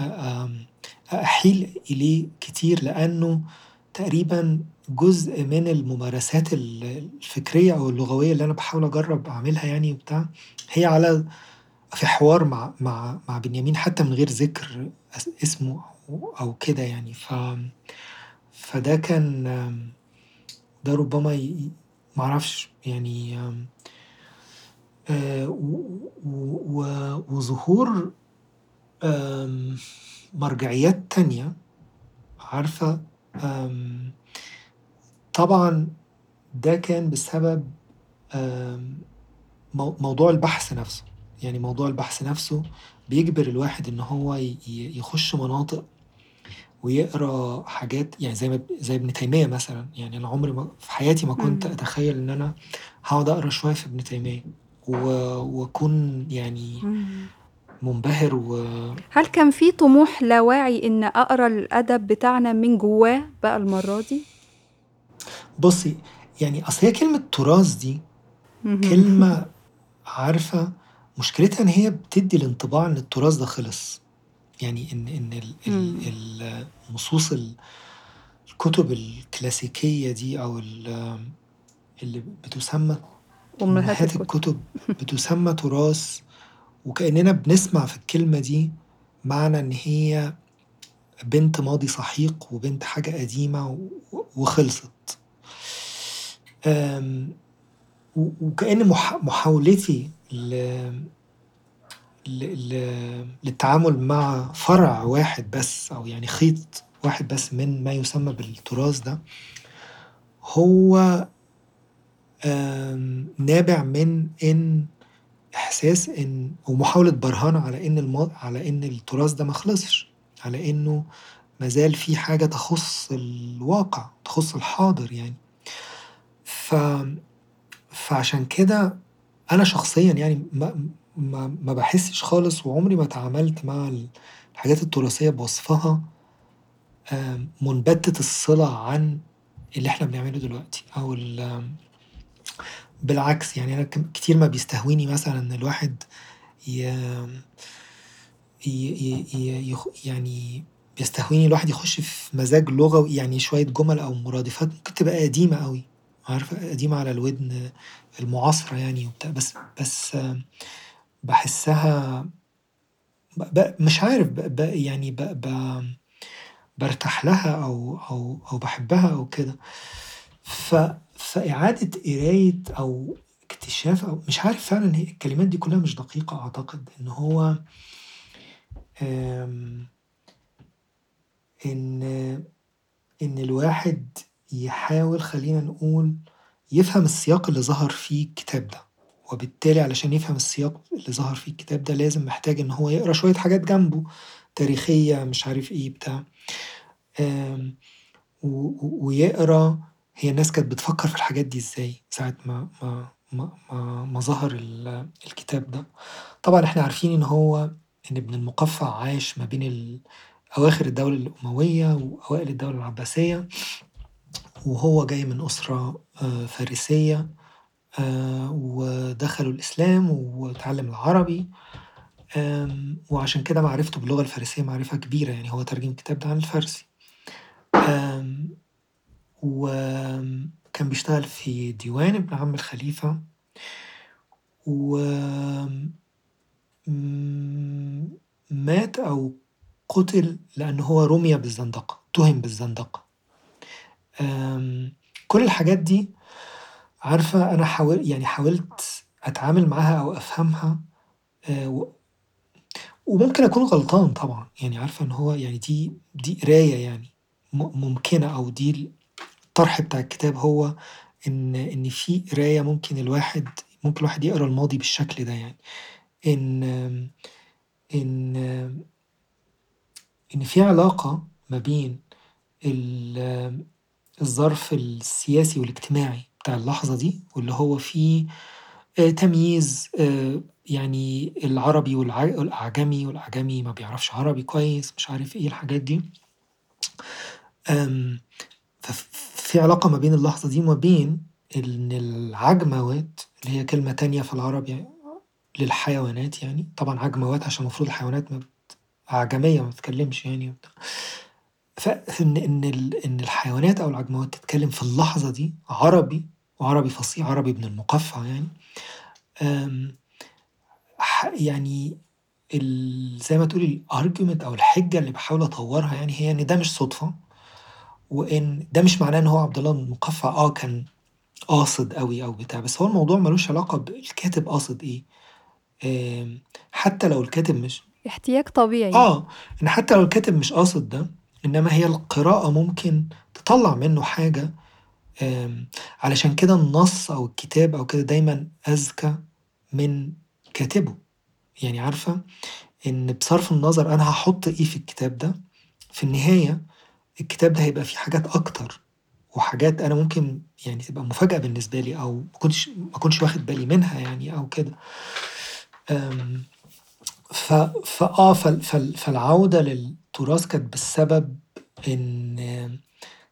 أحيل إليه كتير لأنه تقريبا جزء من الممارسات الفكرية أو اللغوية اللي أنا بحاول أجرب أعملها يعني وبتاع هي على في حوار مع مع مع بنيامين حتى من غير ذكر اسمه أو كده يعني. ف فده كان ده ربما معرفش يعني وظهور مرجعيات تانية عارفة؟ طبعا ده كان بسبب موضوع البحث نفسه. يعني موضوع البحث نفسه بيجبر الواحد إن هو يخش مناطق ويقرأ حاجات يعني زي ما زي ابن تيمية مثلا يعني أنا عمري ما في حياتي ما كنت إمم. أتخيل إن أنا هقعد أقرأ شوية في ابن تيمية و وأكون يعني. منبهر و هل كان في طموح لا واعي إن أقرأ الأدب بتاعنا من جواه بقى المرة دي؟ بُصّي، يعني أصل هي كلمة تراث دي اهم. كلمة عارفة مشكلتها إن هي بتدّي الانطباع إن التراث ده خلص، يعني إن إن ال ال إمم. ال نصوص ال الكتب الكلاسيكية دي ال اللي بتُسمى أمهات الكتب. الكتب بتُسمى تراث وكأننا بنسمع في الكلمة دي معنى إن هي بنت ماضي سحيق وبنت حاجة قديمة و وخلصت. وكأن مح محاولتي للتعامل مع فرع واحد بس أو يعني خيط واحد بس من ما يُسمى بالتراث ده هو نابع من إن إحساس إن ومحاولة برهنة على إن على إن التراث ده ما خلصش، على إنه ما زال في حاجة تخُص الواقع، تخُص الحاضر يعني. ف فعشان كده أنا شخصيًا يعني ما ما ما باحسش خالص وعمري ما اتعاملت مع ال الحاجات التراثية بوصفها منبتة الصلة عن اللي إحنا بنعمله دلوقتي أو ال بالعكس يعني أنا كتير ما بيستهويني مثلًا إن الواحد ي ي يعني بيستهويني الواحد يخش في مزاج لغوي يعني شوية جُمل أو مرادفات ممكن تبقى قديمة أوي، عارفة؟ قديمة على الودن المعاصرة يعني وبتاع بس بس باحسها ب ب مش عارف يعني ب ب بارتاح لها أو أو أو باحبها أو كده. ف فإعادة قراية أو اكتشاف أو مش عارف فعلًا هي الكلمات دي كلها مش دقيقة أعتقد، إن هو إن إن الواحد يحاول خلّينا نقول يفهم السياق اللي ظهر فيه الكتاب ده، وبالتالي علشان يفهم السياق اللي ظهر فيه الكتاب ده لازم محتاج إن هو يقرأ شوية حاجات جنبه تاريخية مش عارف إيه بتاع. ويقرأ هي الناس كانت بتفكر في الحاجات دي إزاي ساعة ما ما ما ما ما ظهر ال الكتاب ده. طبعًا إحنا عارفين إن هو إن ابن المقفّع عاش ما بين أواخر الدولة الأموية وأوائل الدولة العباسية، وهو جاي من أسرة آآ فارسية آآ ودخلوا الإسلام واتعلم العربي وعشان كده معرفته باللغة الفارسية معرفة كبيرة يعني هو ترجم الكتاب ده عن الفارسي. وكان بيشتغل في ديوان ابن عم الخليفة و إمم مات أو قُتل لأن هو رُمي بالزندقة، اتُهم بالزندقة. كل الحاجات دي عارفة أنا حاول يعني حاولت أتعامل معاها أو أفهمها و وممكن أكون غلطان طبعًا، يعني عارفة إن هو يعني دي دي قراية يعني ممكنة أو دي الطرح بتاع الكتاب هو إن إن في قراية ممكن الواحد ممكن الواحد يقرأ الماضي بالشكل ده يعني. إن إن إن في علاقة ما بين ال الظرف السياسي والاجتماعي بتاع اللحظة دي واللي هو فيه آآ تمييز آآ يعني العربي والأعجمي والأعجمي ما بيعرفش عربي كويس مش عارف إيه الحاجات دي. في علاقة ما بين اللحظة دي وما بين إن العجموات اللي هي كلمة تانية في العربي للحيوانات يعني طبعًا عجموات عشان المفروض الحيوانات ما بت أعجمية ما بتتكلمش يعني. فإن إن إن الحيوانات أو العجموات تتكلم في اللحظة دي عربي وعربي فصيح، عربي ابن المقفّع يعني. يعني زي ما تقولي الargument أو الحجة اللي باحاول أطوّرها يعني هي إن ده مش صُدفة، وإن ده مش معناه إن هو عبد الله المقفّع آه كان قاصد أوي أو بتاع، بس هو الموضوع ما لوش علاقة بالكاتب قاصد آمم حتى لو الكاتب مش احتياج طبيعي. آه، إن حتى لو الكاتب مش قاصد ده، إنما هي القراءة ممكن تطلّع منه حاجة علشان كده النص أو الكتاب أو كده دايمًا أذكى من كاتبه، يعني عارفة إن بصرف النظر أنا هاحط إيه في الكتاب ده، في النهاية الكتاب ده هيبقى فيه حاجات أكتر، وحاجات أنا ممكن يعني تبقى مفاجأة بالنسبة لي أو ما كنتش ما أكونش واخد بالي منها يعني أو كده. آمم ف فآه فال فال فالعودة للتراث كانت بسبب إن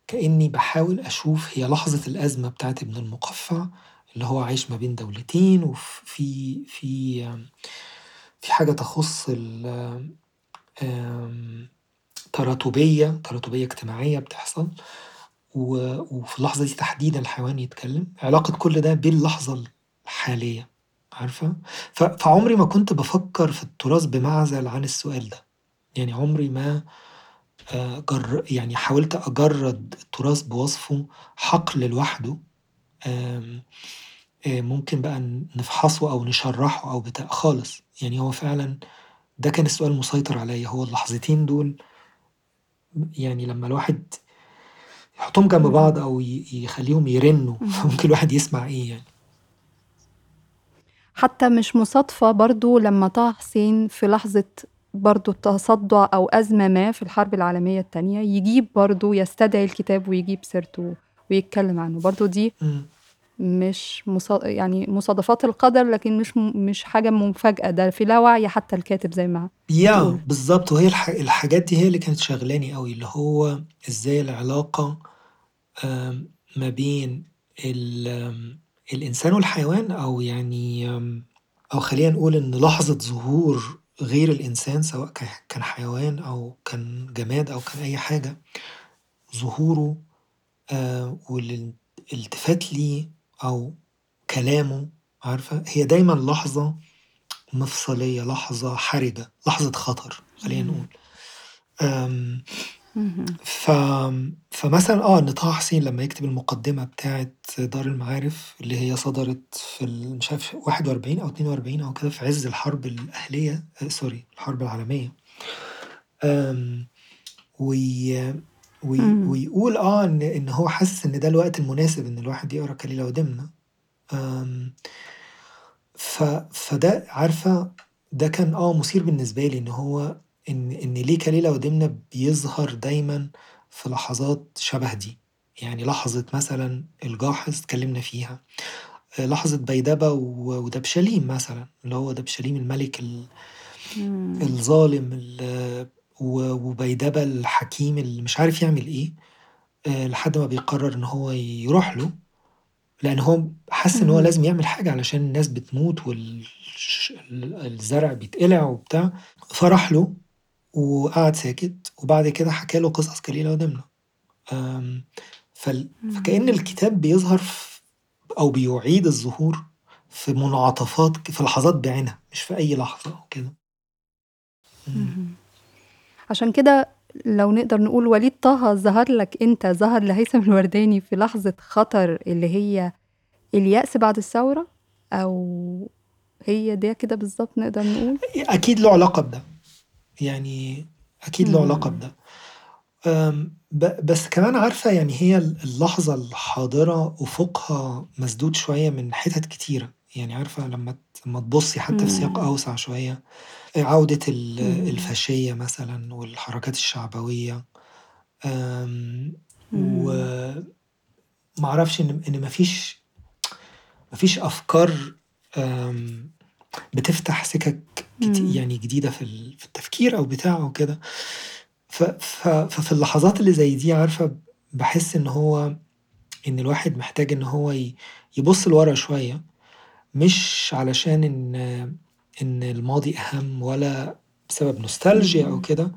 كإني باحاول أشوف هي لحظة الأزمة بتاعة ابن المقفّع اللي هو عايش ما بين دولتين وفي في في حاجة تخُص ال تراتبية، تراتبية اجتماعية بتحصل. وفي اللحظة دي تحديدًا الحيوان يتكلم، علاقة كل ده باللحظة الحالية عارفة؟ فعمري ما كنت بافكّر في التراث بمعزل عن السؤال ده، يعني عمري ما جر يعني حاولت أجرّد التراث بوصفه حقل لوحده آآ ممكن بقى نفحصه أو نشرّحه أو بتاع خالص، يعني هو فعلًا ده كان السؤال المسيطر عليَّ، هو اللحظتين دول يعني لمّا الواحد يحطّهم جنب بعض. أو ي يخلّيهم يرنّوا اهم. فممكن الواحد يسمع إيه يعني. حتى مش مصادفة برضه لمّا طه حسين في لحظة برضه تصدُّع أو أزمة ما في الحرب العالمية التانية، يجيب برضه يستدعي الكتاب ويجيب سيرته ويتكلم عنه، برضه دي. مش يعني مصادفات القدر لكن مش م مش حاجة مفاجأة، ده في لا وعي حتى الكاتب زي ما بتقول. بالضبط، وهي الح الحاجات دي هي اللي كانت شاغلاني أوي، اللي هو إزاي العلاقة آمم ما بين ال آمم الإنسان والحيوان أو يعني أو خلّينا نقول إن لحظة ظهور غير الإنسان سواء كان حيوان أو كان جماد أو كان أي حاجة، ظهوره آآ والالتفات ليه أو كلامه عارفة، هي دايمًا لحظة مفصلية، لحظة حرجة، لحظة خطر خلّينا. نقول. اهم. ف فمثلًا آه، إن طه حسين لمّا يكتب المقدمة بتاعة دار المعارف اللي هي صدرت في ال مش عارف 41 أو 42 أو كده في عز الحرب الأهلية آآ sorry الحرب العالمية. آمم وي وي إمم. ويقول آه إن إن هو حاسس إن ده الوقت المناسب إن الواحد يقرأ كليلة ودمنة. آمم ف فده عارفة ده كان آه مثير بالنسبة لي إن هو إن إن ليه كليلة ودمنة بيظهر دايمًا في لحظات شبه دي، يعني لحظة مثلًا الجاحظ اتكلمنا فيها، آآ لحظة بيدبة ودبشليم مثلًا، اللي هو دبشليم الملك ال. الظالم ال وبيدبة الحكيم اللي مش عارف يعمل إيه، آآ لحد ما بيقرر إن هو يروح له، لأن هو حَس إن هو. لازم يعمل حاجة علشان الناس بتموت والش ال الزرع بيتقلع وبتاع، فراح له وقعد ساكت، وبعد كده حكى له قصص. آمم فال فكأن. الكتاب بيظهر أو بيُعيد الظهور في منعطفات في لحظات بعينها، مش في أي لحظة أو كده. عشان كده لو نقدر نقول وليد طه ظهر لك أنت، ظهر لهيثم الورداني في لحظة خطر اللي هي اليأس بعد الثورة، أو هي ده كده بالضبط نقدر نقول؟ أكيد له علاقة بده، يعني أكيد له علاقة. بده. بس كمان عارفة يعني هي ال اللحظة الحاضرة أفقها مسدود شوية من حِتت كتيرة، يعني عارفة لمّا لمّا تبُصّي حتى في سياق. أوسع شوية، عودة. الفاشية مثلًا والحركات الشعبوية، أعرفش إن إن ما فيش ما فيش أفكار بتفتح سِكَك كت إمم. يعني جديدة في في التفكير أو بتاع أو كده. ف ف ففي اللحظات اللي زي دي عارفة باحس إن هو إن الواحد محتاج إن هو يبُص لورا شوية، مش علشان إن إن الماضي أهم ولا بسبب نوستالجيا إمم. كده،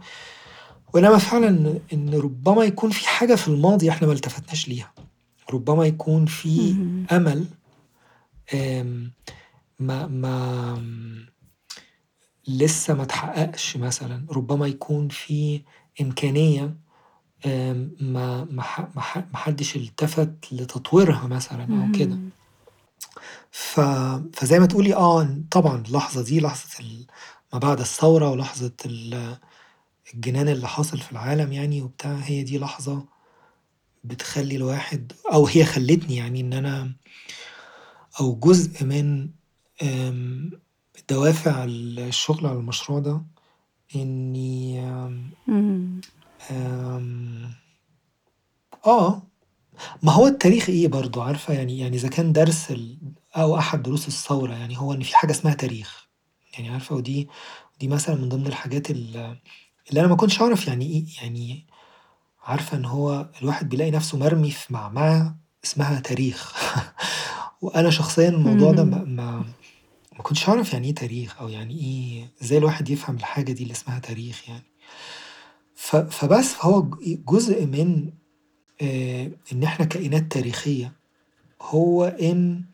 وإنما فعلًا إن ربما يكون في حاجة في الماضي إحنا ما التفتناش ليها، ربما يكون في اهم. أمل آمم ما ما لسه ما اتحققش مثلًا، ربما يكون في إمكانية ما ما حدش التفت لتطويرها مثلًا أو كده. ف فزي ما تقولي آه طبعًا اللحظة دي لحظة ال ما بعد الثورة ولحظة ال الجنان اللي حاصل في العالم يعني وبتاع، هي دي لحظة بتخلّي الواحد أو هي خلّتني يعني إن أنا أو جزء من دوافع الشغل على المشروع ده إني آمم إمم. آمم آه، ما هو التاريخ إيه برضه؟ عارفة؟ يعني يعني إذا كان درس ال أو أحد دروس الثورة يعني هو إن في حاجة اسمها تاريخ، يعني عارفة؟ ودي دي مثلًا من ضمن الحاجات ال اللي أنا ما كنتش أعرف يعني إيه يعني عارفة إن هو الواحد بيلاقي نفسه مرمي في معمعة اسمها تاريخ. وأنا شخصيًا الموضوع ده ما. ما ما كنتش أعرف يعني إيه تاريخ أو يعني إيه إزاي الواحد يفهم الحاجة دي اللي اسمها تاريخ يعني. فبس فهو ج جزء من آآ إن إحنا كائنات تاريخية هو إن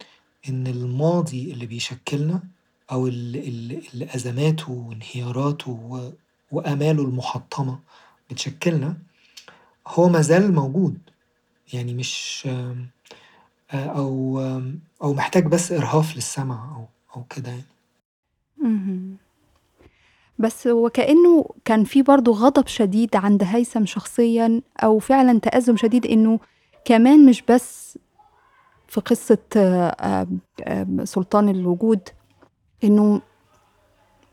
إن الماضي اللي بيشكلنا أو ال ال اللي أزماته وانهياراته وآماله المحطمة بتشكلنا، هو ما زال موجود، يعني مش آآ أو أو محتاج بس إرهاف للسمع أو أو كده يعني. بس وكأنه كان في برضه غضب شديد عند هيثم شخصيًا أو فعلًا تأزم شديد إنه كمان مش بس في قصة آمم آمم سلطان الوجود، إنه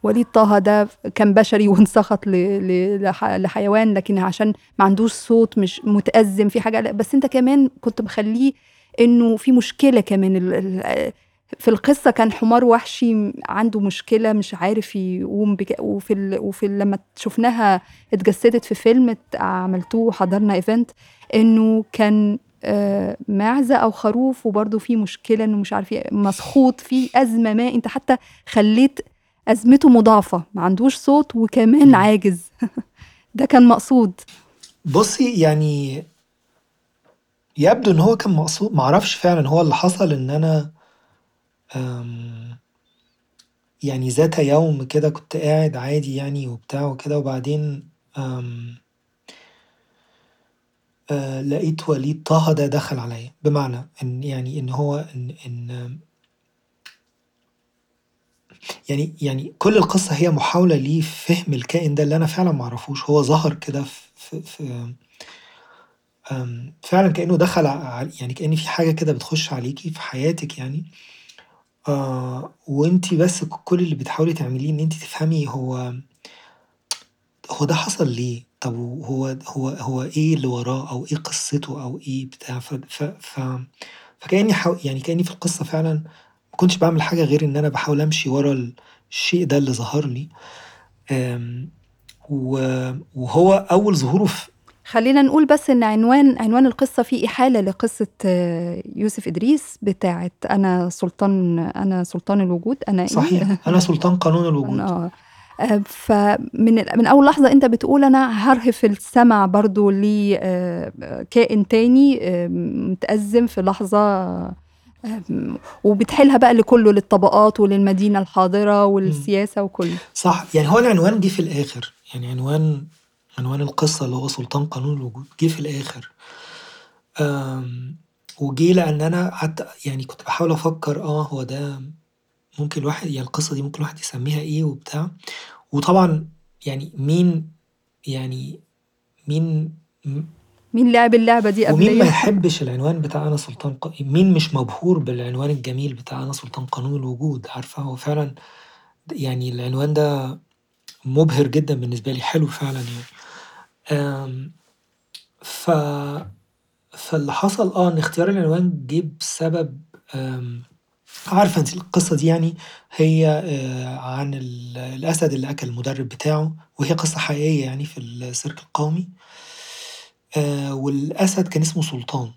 وليد طه ده كان بشري وانسخط لحيوان لكن عشان ما عندوش صوت مش متأزم في حاجة بس أنت كمان كنت مخلّيه إنه في مشكلة كمان في القصة كان حمار وحشي عنده مشكلة مش عارف يقوم بك وفي ال وفي ال لمّا شُفناها اتجسدت في فيلم عملتوه حضرنا event إنه كان آآ معزة أو خروف وبرضه في مشكلة إنه مش عارف مسخوط، في أزمة ما أنت حتى خلّيت أزمته مضاعفة، ما عندوش صوت وكمان. عاجز ده كان مقصود. بُصّي يعني يبدو إن هو كان مقصود ما أعرفش فعلًا هو اللي حصل إن أنا يعني ذات يوم كده كنت قاعد عادي يعني وبتاع وكده وبعدين آمم آآ لقيت وليد طه ده دخل عليَّ، بمعنى إن يعني إن هو إن إن يعني يعني كل القصة هي محاولة لفهم الكائن ده اللي أنا فعلًا ما أعرفوش، هو ظهر كده في في آمم فعلًا كأنه دخل يعني كأن في حاجة كده بتخش عليكِ في حياتِك يعني. آآ وأنتِ بس كل اللي بتحاولي تعمليه إن أنتِ تفهمي هو هو ده حصل ليه؟ طب وهو هو هو إيه اللي وراه؟ أو إيه قصته؟ أو إيه بتاع؟ ف ف ف فكأني حاو يعني كأني في القصة فعلًا ما كنتش باعمل حاجة غير إن أنا باحاول أمشي ورا الشيء ده اللي ظهر لي. و وهو أول ظهوره ف خلّينا نقول بس إن عنوان عنوان القصة فيه إحالة لقصة يوسف إدريس بتاعة أنا سلطان أنا سلطان الوجود، أنا إيه؟ صحيح، أنا سلطان قانون الوجود. آه. آآ فمن من أول لحظة أنت بتقول أنا هارهف السمع برضه ل آآ كائن تاني آآ متأزم في لحظة آمم وبتحيلها بقى لكُلّه للطبقات وللمدينة الحاضرة إمم. والسياسة وكُلّه. صح، يعني هو العنوان جه في الآخر، يعني عنوان عنوان القصة اللي هو سلطان قانون الوجود جه في الآخر. آمم وجه لأن أنا قعدت يعني كنت باحاول أفكر آه هو ده ممكن الواحد يعني القصة دي ممكن الواحد يسميها إيه وبتاع، وطبعًا يعني مين يعني مين مين لعب اللعبة دي ومين ما؟ يحبش العنوان بتاع أنا سلطان ق مين مش مبهور بالعنوان الجميل بتاع أنا سلطان قانون الوجود، عارفة هو فعلًا يعني العنوان ده مبهر جدًا بالنسبة لي، حلو فعلًا يعني. ف فاللي حصل آه إن اختيار العنوان جه بسبب آمم عارفة أنتِ القصة دي يعني هي آآ عن ال الأسد اللي أكل المدرب بتاعه، وهي قصة حقيقية يعني في السيرك القومي. آآ والأسد كان اسمه سلطان.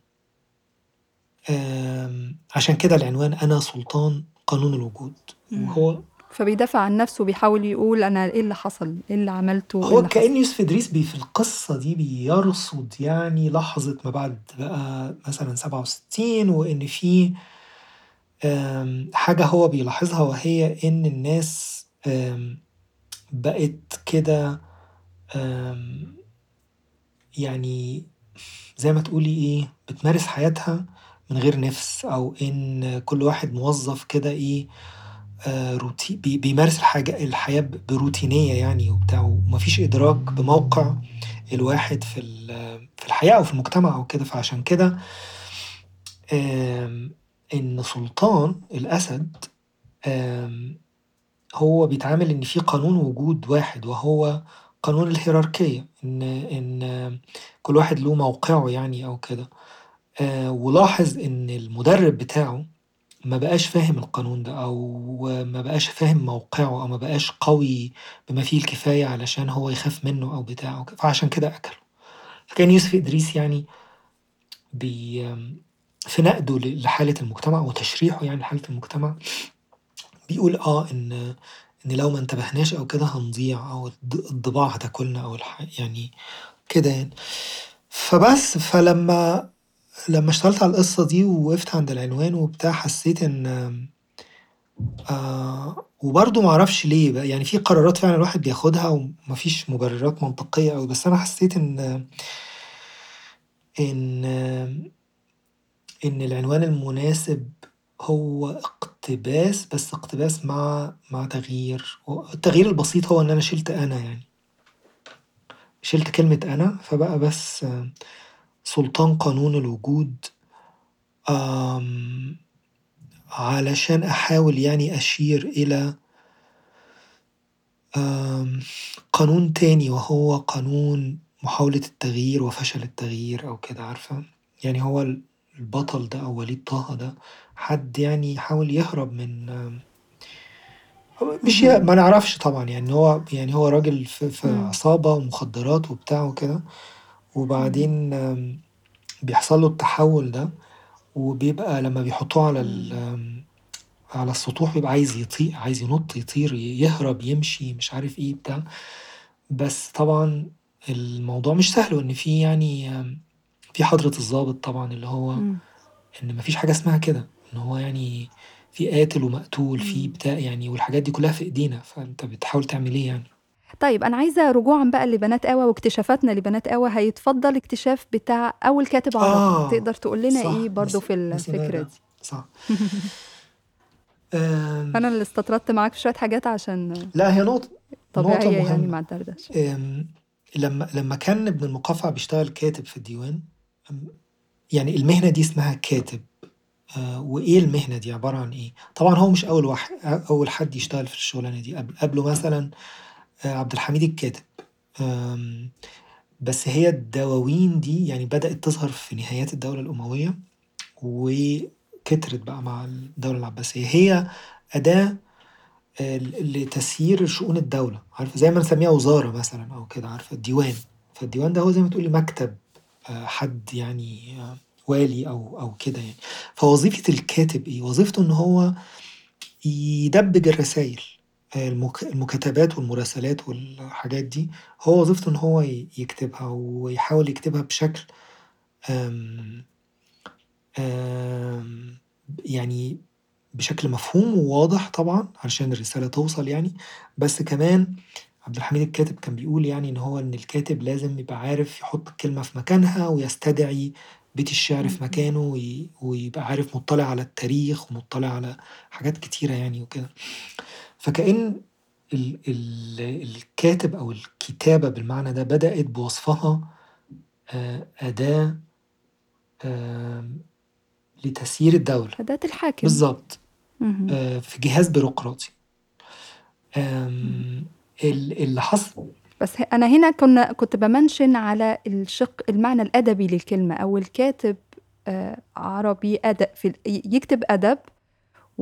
عشان كده العنوان أنا سلطان قانون الوجود،. وهو فبيدافع عن نفسه وبيحاول يقول أنا إيه اللي حصل؟ إيه اللي عملته؟ إيه هو اللي كأن حصل؟ يوسف إدريس بي في القصة دي بيرصد يعني لحظة ما بعد بقى مثلا 67 وإن في آم، حاجة هو بيلاحظها وهي إن الناس بقت كده يعني زي ما تقولي إيه بتمارس حياتها من غير نفس أو إن كل واحد موظف كده إيه آه، روتي بي- بيمارس الحاجة الحياة بروتينية يعني وبتاع ومفيش إدراك بموقع الواحد في في الحياة أو في المجتمع أو كده. فعشان كده إن سلطان الأسد هو بيتعامل إن في قانون وجود واحد وهو قانون الهيراركية إن إن كل واحد له موقعه يعني أو كده. آه، ولاحظ إن المدرب بتاعه ما بقاش فاهم القانون ده أو ما بقاش فاهم موقعه أو ما بقاش قوي بما فيه الكفاية علشان هو يخاف منه أو بتاعه فعشان كده أكله. فكان يوسف إدريس يعني بي في نقده لحالة المجتمع وتشريحه يعني لحالة المجتمع بيقول آه ان إن لو ما انتبهناش أو كده هنضيع الض- الضباع هتاكلنا أو الح... يعني كده يعني. فبس فلما لما اشتغلت على القصة دي ووقفت عند العنوان وبتاع حسيت إن آه وبرضه معرفش ليه بقى يعني في قرارات فعلا الواحد بياخدها ومفيش مبررات منطقية أوي بس أنا حسيت إن إن إن العنوان المناسب هو اقتباس بس اقتباس مع مع تغيير التغيير البسيط هو إن أنا شلت أنا يعني. شلت كلمة أنا فبقى بس سلطان قانون الوجود آم، علشان أحاول يعني أشير إلى قانون تاني وهو قانون محاولة التغيير وفشل التغيير أو كده عارفة يعني هو ال- البطل ده أو وليد طه ده حد يعني يحاول يهرب من مش ي... ما نعرفش طبعا يعني هو يعني هو راجل في, في. عصابة ومخدرات وبتاع وكده. وبعدين بيحصل له التحول ده وبيبقى لما بيحطوه على ال... على السطوح بيبقى عايز يطير عايز ينط يطير يهرب يمشي مش عارف إيه بتاع بس طبعا الموضوع مش سهل وإن في يعني في حضرة الضابط طبعا اللي هو مم. إن مفيش حاجة اسمها كده إن هو يعني في قاتل ومقتول في. بتاع يعني والحاجات دي كلها في إيدينا فأنت بتحاول تعمل إيه يعني طيب أنا عايزة رجوعا بقى لبنات قوى واكتشافاتنا لبنات قوى هيتفضل اكتشاف بتاع أول كاتب عربي. آه تقدر تقول لنا إيه صح برضو. في ده دي؟ صح. أنا اللي استطردت معاك في شوية حاجات عشان لا هي نقطة نقطة طبيعية يعني مهمة. مع الدردشة آم، لما لما كان ابن المقفع بيشتغل كاتب في الديوان يعني المهنة دي اسمها كاتب. آه، وإيه المهنة دي؟ عبارة عن إيه؟ طبعا هو مش أول واحد أول حد يشتغل في الشغلانة دي. قبل قبله مثلا آه، عبد الحميد الكاتب. بس هي الدواوين دي يعني بدأت تظهر في نهايات الدولة الأموية وكترت بقى مع الدولة العباسية. هي أداة آه، لتسيير شؤون الدولة. عارفة زي ما نسميها وزارة مثلا أو كده عارفة؟ الديوان. فالديوان ده هو زي ما تقولي مكتب آه، حد يعني آه، والي أو أو كده يعني. فوظيفة الكاتب إيه؟ وظيفته إن هو يدبج الرسائل. المك- المكاتبات والمراسلات والحاجات دي هو وظيفته إن هو ي- يكتبها ويحاول يكتبها بشكل آم، آم، يعني بشكل مفهوم وواضح طبعا علشان الرسالة توصل يعني بس كمان عبد الحميد الكاتب كان بيقول يعني إن هو إن الكاتب لازم يبقى عارف يحط الكلمة في مكانها ويستدعي بيت الشعر في. مكانه وي- ويبقى عارف مطلع على التاريخ ومطلع على حاجات كتيرة يعني وكده فكأن ال ال الكاتب أو الكتابة بالمعنى ده بدأت بوصفها آه، أداة لتسيير الدولة. أداة الحاكم. بالظبط. آه، في جهاز بيروقراطي. اللي حصل بس أنا هنا كنا كنت بمنشن على الشق المعنى الأدبي للكلمة أو الكاتب آه، عربي أدب في يكتب أدب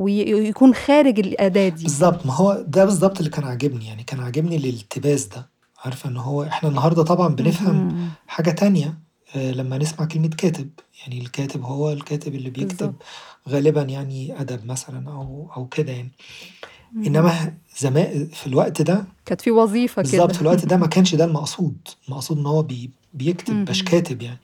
ويكون خارج الأداة دي بالظبط ما هو ده بالظبط اللي كان عاجبني يعني كان عاجبني الالتباس ده عارفة إن هو إحنا النهاردة طبعا بنفهم. حاجة تانية آه، لما نسمع كلمة كاتب يعني الكاتب هو الكاتب اللي بيكتب بالظبط غالبا يعني أدب مثلا أو أو كده يعني إمم. إنما زما في الوقت ده كانت في بالضبط، كده. في الوقت ده ما كانش ده المقصود، المقصود إن هو بي بيكتب إمم. كاتب يعني.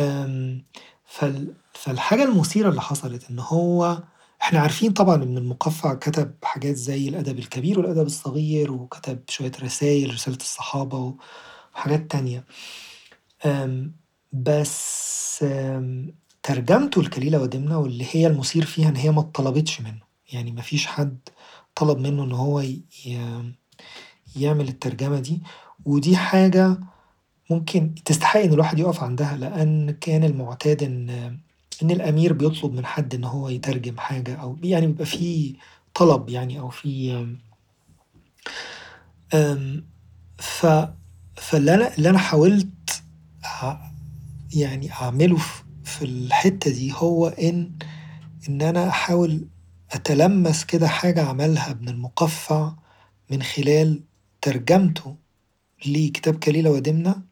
آمم، فال فالحاجة المثيرة اللي حصلت إن هو إحنا عارفين طبعًا إن المُقفّع كتب حاجات زي الأدب الكبير والأدب الصغير، وكتب شوية رسايل، رسالة الصحابة وحاجات تانية. بس ترجمته لكليلة ودمنة واللي هي المثير فيها إن هي ما اتطلبتش منه، يعني ما فيش حد طلب منه إن هو يعمل الترجمة دي، ودي حاجة ممكن تستحق إن الواحد يقف عندها، لأن كان المُعتاد إن إن الأمير بيطلب من حد إن هو يترجم حاجة أو يعني بيبقى في طلب يعني أو في ف فاللي أنا اللي أنا حاولت يعني أعمله في الحتة دي هو إن إن أنا أحاول أتلمّس كده حاجة عملها ابن المُقفّع من خلال ترجمته لكتاب كليلة ودمنة،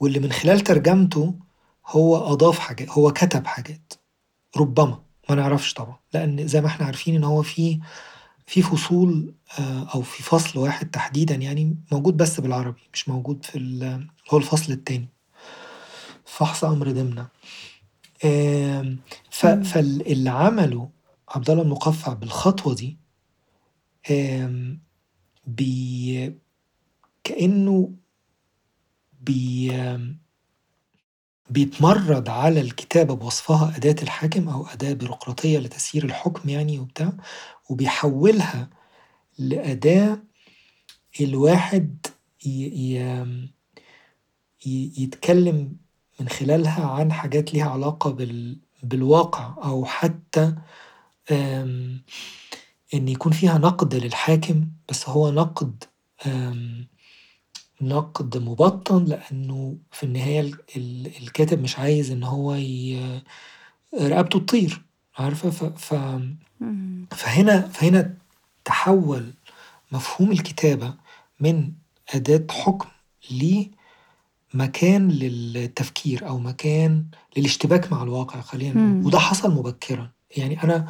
واللي من خلال ترجمته هو أضاف حاجات، هو كتب حاجات، ربما، ما نعرفش طبعًا، لأن زي ما إحنا عارفين إن هو في في فصول آآ، أو في فصل واحد تحديدًا يعني موجود بس بالعربي، مش موجود في هو الفصل التاني. فحص أمر دمنة. آمم، ف إمم. فال اللي عمله عبد الله المُقفّع بالخطوة دي بي كأنه بي بيتمرّد على الكتابة بوصفها أداة الحاكم أو أداة بيروقراطية لتسيير الحكم يعني وبتاع، وبيحوّلها لأداة الواحد يتكلم من خلالها عن حاجات ليها علاقة بال بالواقع أو حتى إن يكون فيها نقد للحاكم، بس هو نقد نقد مُبطّن لأنه في النهاية ال ال الكاتب مش عايز إن هو ي رقبته تطير، عارفة؟ ف ف. فهنا فهنا تحوّل مفهوم الكتابة من أداة حكم لمكان للتفكير أو مكان للاشتباك مع الواقع خلّينا نقول،. وده حصل مبكرًا. يعني أنا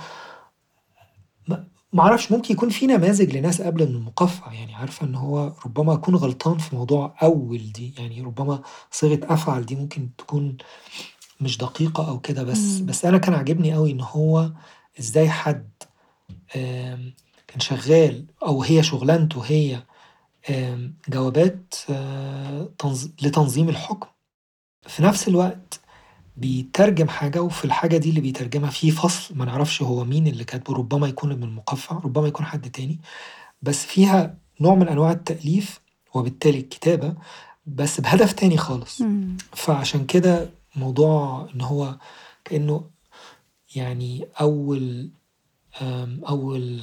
أعرفش ممكن يكون في نماذج لناس قبل المُقفّع، يعني عارفة إن هو ربما أكون غلطان في موضوع أوّل دي، يعني ربما صيغة أفعل دي ممكن تكون مش دقيقة أو كده، بس إمم. بس أنا كان عاجبني أوي إن هو إزاي حد آمم، كان شغّال أو هي شُغلانته هي آمم، جوابات تنظ لتنظيم الحكم، في نفس الوقت بيترجم حاجة وفي الحاجة دي اللي بيترجمها في فصل ما نعرفش هو مين اللي كاتبه، ربما يكون ابن المُقفّع، ربما يكون حد تاني، بس فيها نوع من أنواع التأليف وبالتالي الكتابة، بس بهدف تاني خالص. إمم. فعشان كده موضوع إن هو كأنه يعني أول أول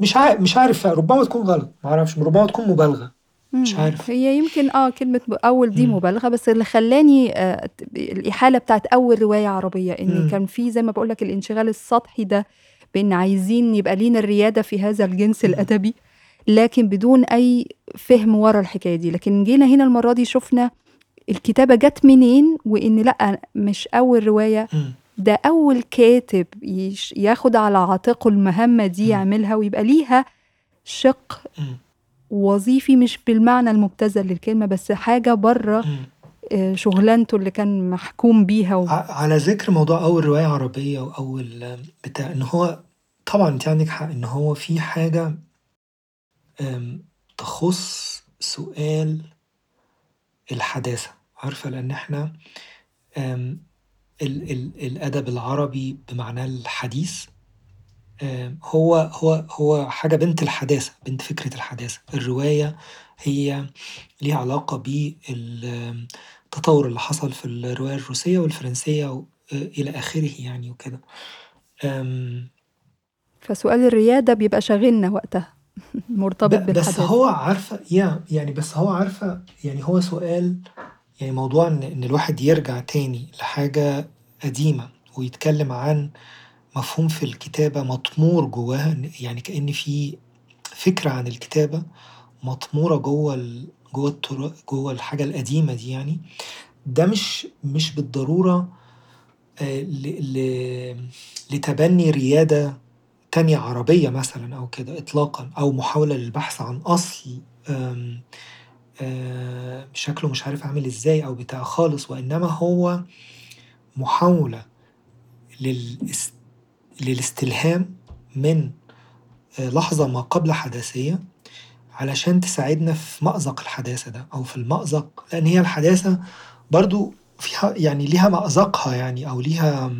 مش عا مش عارف ربما تكون غلط، ما أعرفش، ربما تكون مبالغة، مش. عارف. هي يمكن آه، كلمة ب أول دي إمم. مبالغة، بس اللي خلّاني آآ، ت الإحالة بتاعة أول رواية عربية، إن إمم. كان في زي ما باقول لك الانشغال السطحي ده بإن عايزين يبقى لينا الريادة في هذا الجنس إمم. الأدبي، لكن بدون أي فهم ورا الحكاية دي، لكن جينا هنا المرّة دي شُفنا الكتابة جات منين، وإن لأ، مش أول رواية، إمم. ده أول كاتب يش ياخد على عاتقه المهمة دي. يعملها ويبقى ليها شِق. وظيفي مش بالمعنى المُبتذل للكلمة، بس حاجة برّه. آآ، شُغلانته اللي كان محكوم بيها و على ذكر موضوع أول رواية عربية وأول بتاع، إن هو طبعًا أنتِ عندِك حق إن هو في آمم، تخُص سؤال الحداثة، عارفة؟ لأن إحنا آمم، ال ال الأدب العربي بمعناه الحديث هو هو هو حاجة بنت الحداثة، بنت فكرة الحداثة. الرواية هي ليها علاقة بال التطوّر اللي حصل في الرواية الروسية والفرنسية و إلى آخره يعني وكده. فسؤال الريادة بيبقى شاغلنا وقتها، مرتبط ب بس بالحداثة. هو عارفة يا يعني بس هو عارفة يعني هو سؤال يعني موضوع إن إن الواحد يرجع تاني لحاجة قديمة ويتكلم عن مفهوم في الكتابة مطمور جواها، يعني كأن في فكرة عن الكتابة مطمورة جوّه ال جوّه الترا جوّه الحاجة القديمة دي يعني، ده مش مش بالضرورة آآ، ل ل لتبني ريادة تانية عربية مثلًا أو كده إطلاقًا، أو محاولة للبحث عن أصل آمم آآ شكله مش عارف عامل إزاي أو بتاع خالص، وإنما هو محاولة للاس للاستلهام من لحظة ما قبل حداثية علشان تساعدنا في مأزق الحداثة ده أو في المأزق لأن هي الحداثة برضه فيها يعني ليها مأزقها يعني أو ليها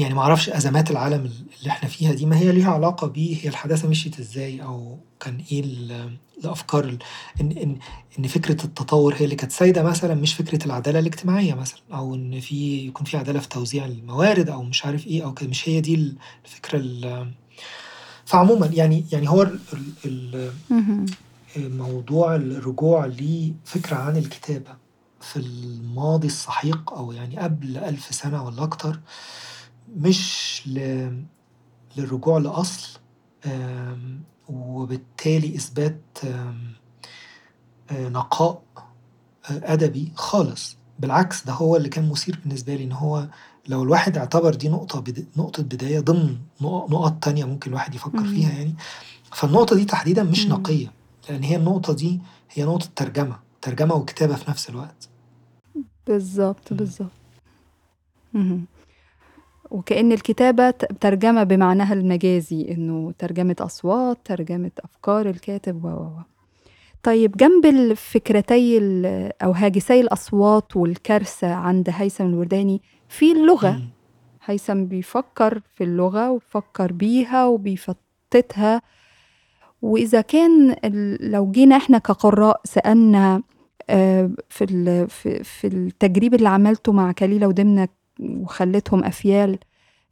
يعني ما أعرفش أزمات العالم اللي إحنا فيها دي ما هي ليها علاقة بيه هي الحداثة مشيت إزاي أو كان إيه الأفكار إن إن إن فكرة التطور هي اللي كانت سايدة مثلًا مش فكرة العدالة الاجتماعية مثلًا أو إن في يكون في عدالة في توزيع الموارد أو مش عارف إيه أو كده مش هي دي الفكرة ال فعمومًا يعني يعني هو ال ال اهم. موضوع الرجوع لفكرة عن الكتابة في الماضي السحيق أو يعني قبل 1000 سنة والّا أكتر مش ل للرجوع لأصل وبالتالي إثبات آمم نقاء أدبي خالص، بالعكس ده هو اللي كان مثير بالنسبة لي إن هو لو الواحد اعتبر دي نقطة بد نقطة بداية ضمن نقط تانية ممكن الواحد يفكر فيها إمم. يعني، فالنقطة دي تحديدًا مش إمم. نقية، لأن هي النقطة دي هي نقطة ترجمة، ترجمة وكتابة في نفس الوقت. بالضبط، إمم. وكأن الكتابة ت ترجمة بمعناها المجازي، إنه ترجمة أصوات، ترجمة أفكار الكاتب و، و، و. طيب جنب الفكرتي ال أو هاجسي الأصوات والكارثة عند هيثم الورداني، في اللغة،. هيثم بيفكر في اللغة وبيفكر بيها وبيفتتها، وإذا كان ال لو جينا إحنا كقراء سألنا آآ في ال في في التجريب اللي عملته مع كليلة ودمنة وخلّيتهم أفيال،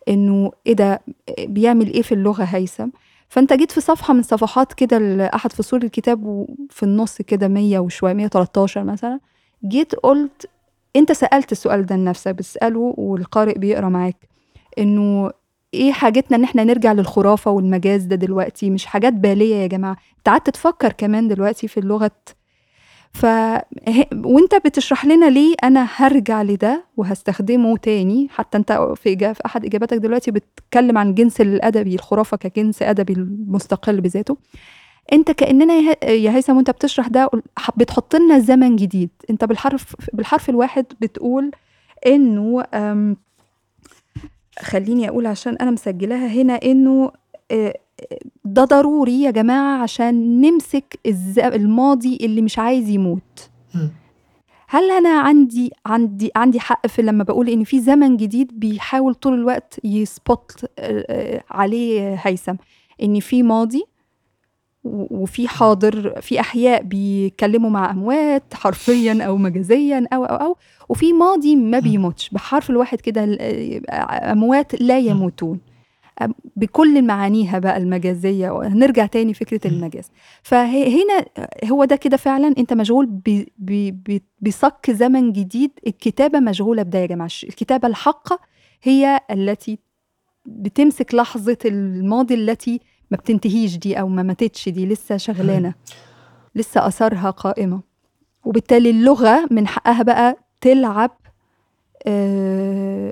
إنه إيه ده بيعمل إيه في اللغة هيثم؟ فأنت جيت في صفحة من صفحات كده لأحد فصول الكتاب وفي النُص كده 100 وشوية 113 مثلًا، جيت قُلت أنت سألت السؤال ده لنفسك بتسأله والقارئ بيقرأ معاك، إنه إيه حاجتنا إن إحنا نرجع للخرافة والمجاز ده دلوقتي، مش حاجات بالية يا جماعة، أنت قعدت تفكر كمان دلوقتي في اللغة ف ه وأنت بتشرح لنا ليه أنا هارجع لده وهاستخدمه تاني، حتى أنت في إجا في أحد إجاباتك دلوقتي بتتكلم عن الجنس الأدبي، الخرافة كجنس أدبي مستقل بذاته. أنت كأننا يا هيثم وأنت بتشرح ده بتحط لنا زمن جديد، أنت بالحرف بالحرف الواحد بتقول آمم خلّيني أقول عشان أنا مسجلاها هنا إنه آآ ده ضروري يا جماعة عشان نمسك الز الماضي اللي مش عايز يموت. هل أنا عندي عندي عندي حق في لمّا باقول إن في زمن جديد بيحاول طول الوقت يspot آآ عليه هيثم، إن في ماضي وفي حاضر، في أحياء بيتكلموا مع أموات حرفيًا أو مجازيًا أو، أو، أو، وفي ماضي ما. بيموتش، بحرف الواحد كده ال آآ أموات لا. يموتون. بكل معانيها بقى المجازية وهنرجع تاني إمم. المجاز. فه هنا هو ده كده فعلًا أنت مشغول بصك زمن جديد، الكتابة مشغولة بده يا جماعة، الش الكتابة الحقة هي التي بتمسك لحظة الماضي التي ما بتنتهيش دي أو ما ماتتش دي، لسه إمم. شغلانة، لسه آثارها قائمة. وبالتالي اللغة من حقها بقى تلعب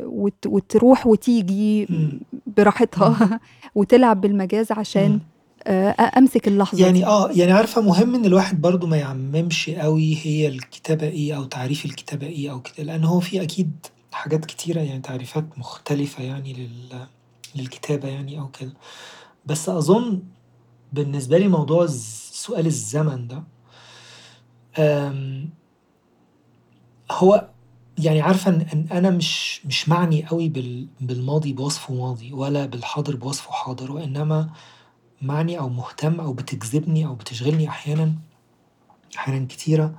وت وتروح وتيجي. براحتها وتلعب بالمجاز عشان أ أمسك اللحظة يعني دي. آه، يعني عارفة مهم إن الواحد برضه ما يعممش أوي هي الكتابة إيه أو تعريف الكتابة إيه أو كده، لأن هو في أكيد حاجات كتيرة يعني تعريفات مختلفة يعني لل للكتابة يعني أو كده. بس أظن بالنسبة لي موضوع سؤال الزمن ده هو يعني عارفة إن إن أنا مش مش معني أوي بال بالماضي بوصفه ماضي ولا بالحاضر بوصفه حاضر، وإنما معني أو مهتم أو بتجذبني أو بتشغلني أحيانًا أحيانًا كتيرة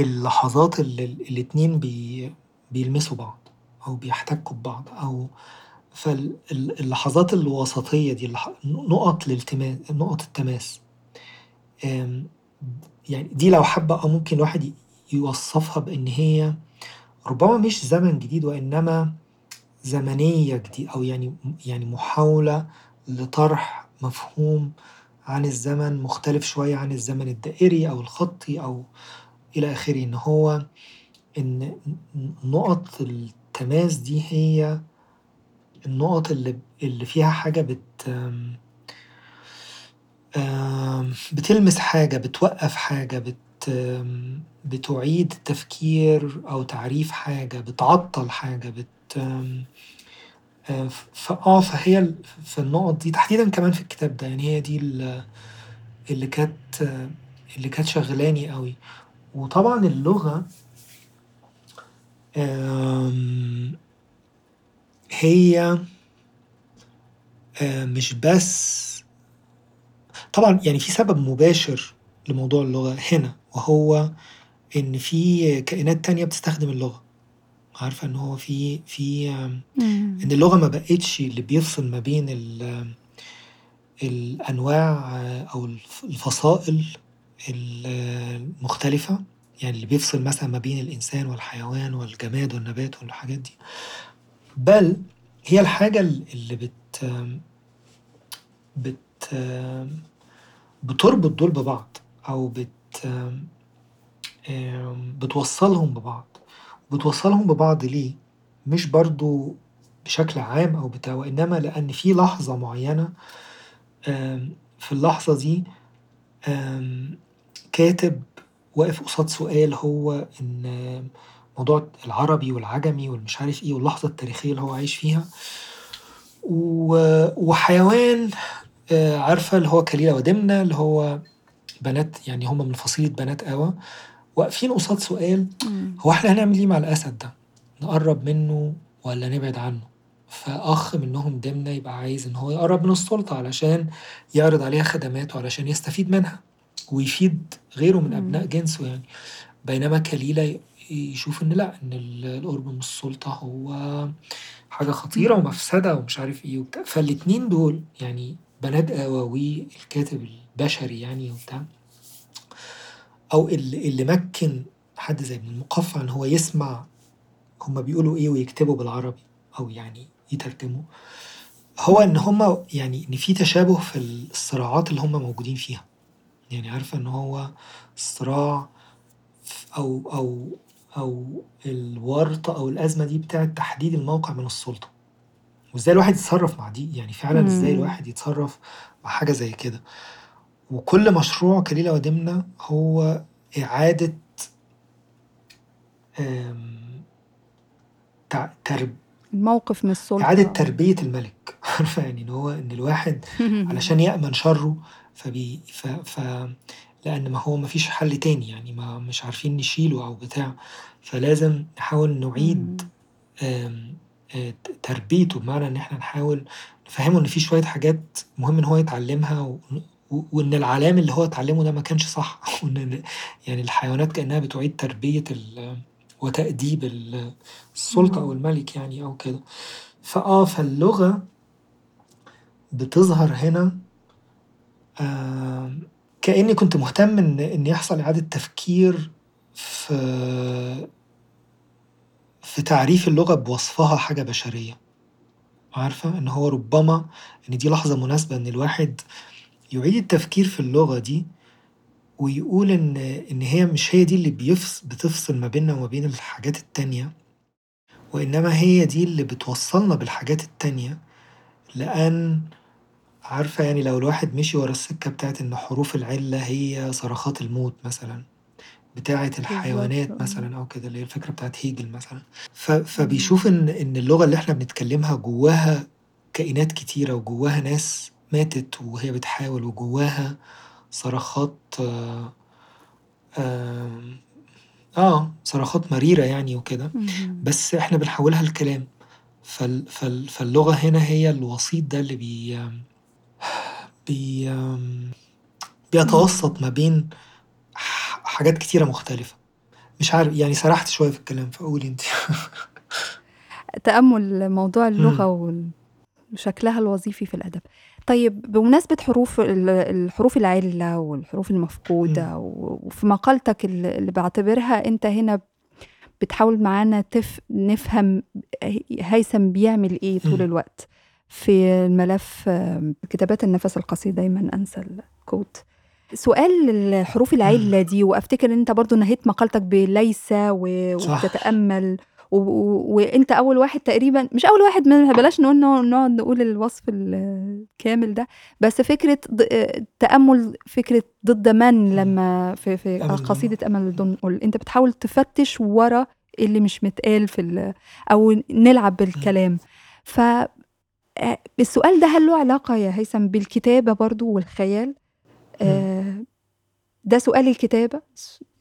اللحظات اللي الاتنين بي بيلمسوا بعض أو بيحتكوا ببعض أو فال ال اللحظات الوسطية دي نقط الالتما نقط التماس. يعني دي لو حابة آه ممكن الواحد يوصفها بإن هي ربما مش زمن جديد وإنما زمنية جدي أو يعني يعني محاولة لطرح مفهوم عن الزمن مختلف شوية عن الزمن الدائري أو الخطي أو إلى آخره، إن هو إن نقط التماس دي هي النقط اللي اللي فيها حاجة بت بتلمس حاجة، بتوقّف حاجة، بت آمم بتُعيد تفكير أو تعريف حاجة، بتعطّل حاجة، بت ف آه فهي في النقط دي تحديدًا كمان في الكتاب ده، يعني هي دي ال اللي كانت اللي كانت شاغلاني أوي. وطبعًا اللغة هي آآ مش بس طبعًا يعني في سبب مباشر لموضوع اللغة هنا، وهو إن في كائنات تانية بتستخدم اللغة. عارفة إن هو في في. إن اللغة ما بقِتش اللي بيفصل ما بين ال الأنواع أو الف الفصائل ال المختلفة، يعني اللي بيفصل مثلًا ما بين الإنسان والحيوان والجماد والنبات والحاجات دي، بل هي الحاجة ال اللي بت بت بتربط دول ببعض أو بت بتوصّلهم ببعض. بتوصّلهم ببعض ليه؟ مش برضه بشكل عام أو بتاع، وإنما لأن في لحظة معيّنة في اللحظة دي كاتب واقف قصاد سؤال هو إن موضوع العربي والعجمي والمش عارف إيه واللحظة التاريخية اللي هو عايش فيها، وحيوان آآ عارفة اللي هو كليلة ودمنة اللي هو بنات يعني هم من فصيلة بنات آوى، واقفين قصاد سؤال. هو إحنا هنعمل إيه مع الأسد ده؟ نقرّب منه والّا نبعد عنه؟ فأخ منهم دمنة يبقى عايز إن هو يقرّب من السلطة علشان يعرض عليها خدمات وعلشان يستفيد منها ويفيد غيره من أبناء إمم. جنسه يعني، بينما كليلة ي يشوف لأ، إن ال القرب من السلطة هو حاجة خطيرة إمم. ومفسدة ومش عارف إيه وبتاع، فالاتنين دول يعني بنات آوى والكاتب البشري يعني وبتاع أو اللي اللي مكّن حد زي ابن المقفّع إن هو يسمع هم بيقولوا إيه ويكتبوا بالعربي أو يعني يترجموا، هو إن هم يعني إن في تشابه في الصراعات اللي هم موجودين فيها. يعني عارفة إن هو الصراع ف أو أو أو الورطة أو الأزمة دي بتاعة تحديد الموقع من السلطة، وإزاي الواحد يتصرّف مع دي، يعني فعلًا إمم. الواحد يتصرّف مع حاجة زي كده. وكل مشروع كليلة ودمنة هو تع ترب الموقف من السلطة. إعادة تربية الملك عارفة يعني إن هو إن الواحد علشان يأمن شره فبي ف ف لأن ما هو ما فيش حل تاني يعني ما مش عارفين نشيله أو بتاع، فلازم نحاول نُعيد تربيته، بمعنى إن إحنا نحاول نفهّمه إن في شوية حاجات مهم إن هو يتعلّمها و و وإن العلام اللي هو اتعلّمه ده ما كانش صح ال يعني الحيوانات كأنها بتُعيد تربية ال وتأديب ال السلطة أو إمم. الملك يعني أو كده. فآه، فاللغة بتظهر هنا آمم كإني كنت مهتم إن إن يحصل إعادة تفكير في في تعريف اللغة بوصفها حاجة بشرية. عارفة؟ إن هو ربما إن دي لحظة مناسبة إن الواحد يُعيد التفكير في اللغة دي ويقول إن إن هي مش هي دي اللي بيفص بتفصل ما بيننا وما بين الحاجات التانية، وإنما هي دي اللي بتوصّلنا بالحاجات التانية، لأن عارفة يعني لو الواحد مشي ورا السكة بتاعة إن حروف العِلّة هي صرخات الموت مثلًا، بتاعة الحيوانات آه. مثلًا أو كده، اللي هي الفكرة بتاعة هيجل مثلًا،. فبيشوف إن إن اللغة اللي إحنا بنتكلمها جواها كائنات كتيرة وجواها ناس ماتت وهي بتحاول وجواها صرخات آمم آه، صرخات مريرة يعني وكده،. بس إحنا بنحوّلها لكلام. فال فال فاللغة هنا هي الوسيط ده اللي بي بي. بيتوسّط ما بين حاجات كتيرة مختلفة. مش عارف يعني سرحت شوية في الكلام، فقولي أنتِ. تأمُّل موضوع اللغة وشكلها الوظيفي في الأدب. طيب بمناسبة حروف ال الحروف العِلّة والحروف. المفقودة وفي مقالتك ال اللي باعتبرها أنت هنا بتحاول معانا تف نفهم هيثم بيعمل إيه طول. الوقت في الملف كتابات النفس القصير دايمًا أنسى الquote. سؤال الحروف. العِلّة دي وأفتكر إن أنت برضه نهيت مقالتك بليس و صح. وبتتأمَّل و و وأنت أول واحد تقريبًا مش أول واحد ما بلاش نقول نقعد نقول الوصف الكامل ده، بس فكرة ض تأمُّل فكرة ضد من. لمّا في في أمل قصيدة الدموع. أمل دنقل، أنت بتحاول تفتش ورا اللي مش متقال في ال أو نلعب. بالكلام. ف آآ السؤال ده هل له علاقة يا هيثم بالكتابة برضه والخيال؟ آآ ده سؤال الكتابة،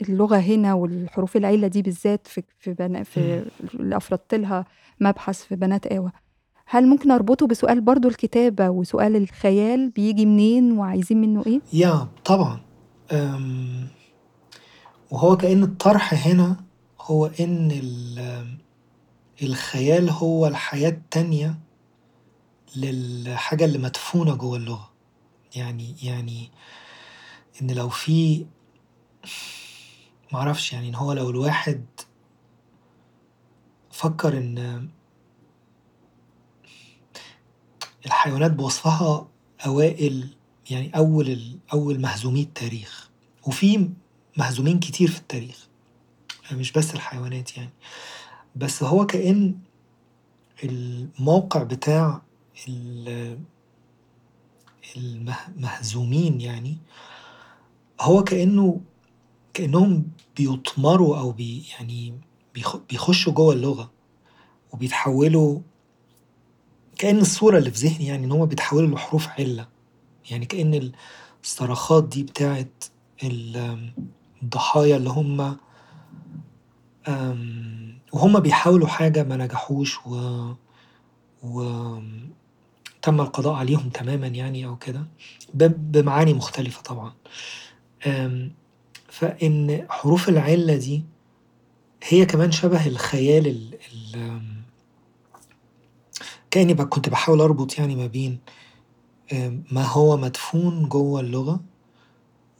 اللغة هنا والحروف العِلّة دي بالذات في في بنا في. اللي أفردت لها مبحث في بنات آوى. هل ممكن أربطه بسؤال برضه الكتابة وسؤال الخيال بييجي منين وعايزين منّه إيه؟ ياه! طبعًا. وهو كأن الطرح هنا هو إن ال الخيال هو الحياة التانية للحاجة اللي مدفونة جوّه اللغة. يعني يعني إن لو في ما أعرفش يعني إن هو لو الواحد فكّر إن الحيوانات بوصفها أوائل يعني أول أول مهزومي التاريخ، وفي مهزومين كتير في التاريخ، مش بس الحيوانات يعني. بس هو كأن الموقع بتاع ال المه مهزومين يعني، هو كأنه كأنهم بيُطمروا أو بي يعني بيخ بيخشوا جوّه اللغة، وبيتحوّلوا كأن الصورة اللي في ذهني يعني إن هُم بيتحوّلوا لحروف عِلّة. يعني كأن الصرخات دي بتاعة ال الضحايا اللي هُم وهُم بيحاولوا حاجة ما نجحوش و وآمم تم القضاء عليهم تمامًا يعني أو كده، ب بمعاني مختلفة طبعًا. فإن حروف العِلّة دي هي كمان شبه الخيال ال ال آمم كأني كنت باحاول أربط يعني ما بين ما هو مدفون جوّه اللغة،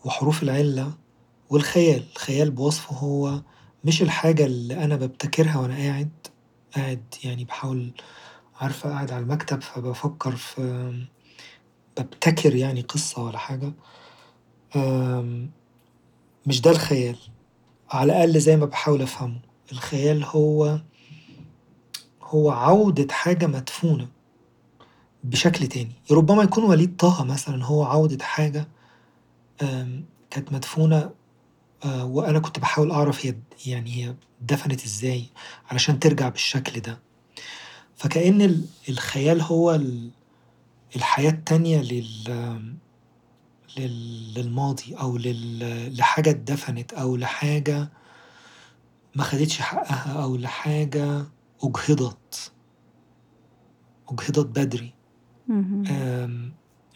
وحروف العِلّة والخيال. الخيال بوصفه هو مش الحاجة اللي أنا بابتكرها وأنا قاعد، قاعد يعني باحاول عارفة قاعد على المكتب فبافكّر في بابتكر يعني قصة والّا حاجة. مش ده الخيال، على الأقل زي ما باحاول أفهمه. الخيال هو هو عودة حاجة مدفونة بشكل تاني. ربما يكون وليد طه مثلًا هو عودة حاجة كانت مدفونة آآ وأنا كنت باحاول أعرف هي يعني هي اتدفنت إزاي علشان ترجع بالشكل ده. فكأن ال الخيال هو ال الحياة التانية لل لل للماضي أو لل لحاجة اتدفنت أو لحاجة ما خدتش حقها أو لحاجة أُجهضت. أُجهضت بدري.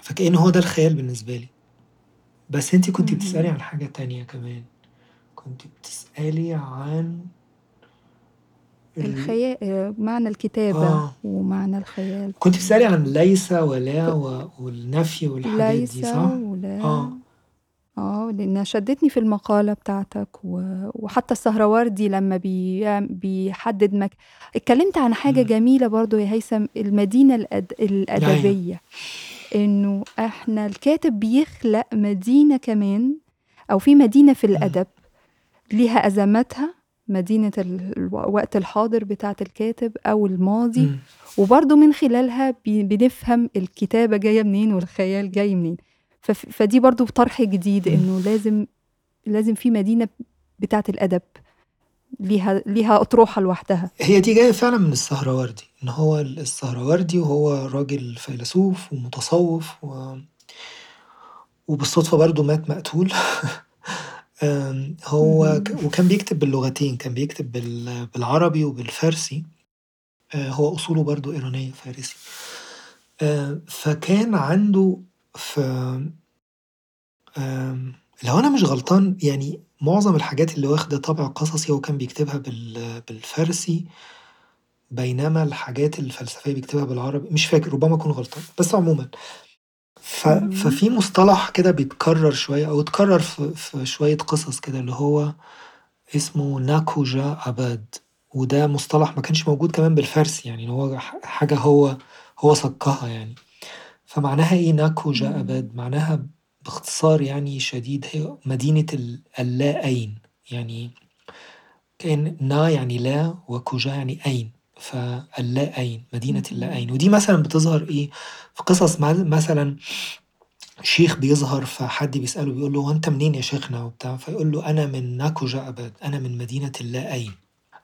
فكأن هو ده الخيال بالنسبة لي. بس أنتِ كنتِ بتسألي. عن حاجة تانية كمان. كنتِ بتسألي عن ال الخيا آآ معنى الكتابة آه. ومعنى الخيال كنتِ بتسألي عن ليس ولا و والنفي والحاجات دي ليس صح؟ ولا آه. آه، لإنها شدّتني في المقالة بتاعتك و وحتى السهروردي لمّا بيعم بيحدد مك اتكلمت عن حاجة إمم. جميلة برضه يا هيثم، المدينة الأد. الأدبية. إنه إحنا الكاتب بيخلق مدينة كمان أو في مدينة في. الأدب ليها أزماتها، مدينة ال الوقت الحاضر بتاعة الكاتب أو الماضي،. وبرضه من خلالها بنفهم الكتابة جاية منين والخيال جاي منين. فدي برضه طرح جديد. إنه لازم لازم في مدينة بتاعة الأدب ليها ليها أطروحة لوحدها. هي دي جاية فعلًا من السهروردي، إن هو ال السهروردي وهو راجل فيلسوف ومتصوّف و وبالصدفة برضه مات مقتول. هو. وكان بيكتب باللغتين، كان بيكتب بال بالعربي وبالفارسي. آآ هو أصوله برضه إيرانية فارسي. آآ فكان عنده في لو أنا مش غلطان يعني معظم الحاجات اللي واخدة طابع قصصي هو كان بيكتبها بال بالفارسي، بينما الحاجات الفلسفية بيكتبها بالعربي، مش فاكر ربما أكون غلطان، بس عمومًا ف. ففي مصطلح كده بيتكرر شوية أو اتكرر في في شوية قصص كده اللي هو اسمه ناكوجا عباد، وده مصطلح ما كانش موجود كمان بالفارسي يعني هو ح حاجة هو هو صكّها يعني. فمعناها إيه ناكوجا. أباد؟ معناها باختصار يعني شديد هي مدينة ال اللا أين، يعني كأن نا يعني لا وكوجا يعني أين فاللا أين مدينة اللا أين ودي مثلا بتظهر إيه؟ في قصص مثلا شيخ بيظهر فحد بيسأله بيقول له وأنت منين يا شيخنا وبتاع؟ فيقول له أنا من ناكوجا أبد أنا من مدينة اللا أين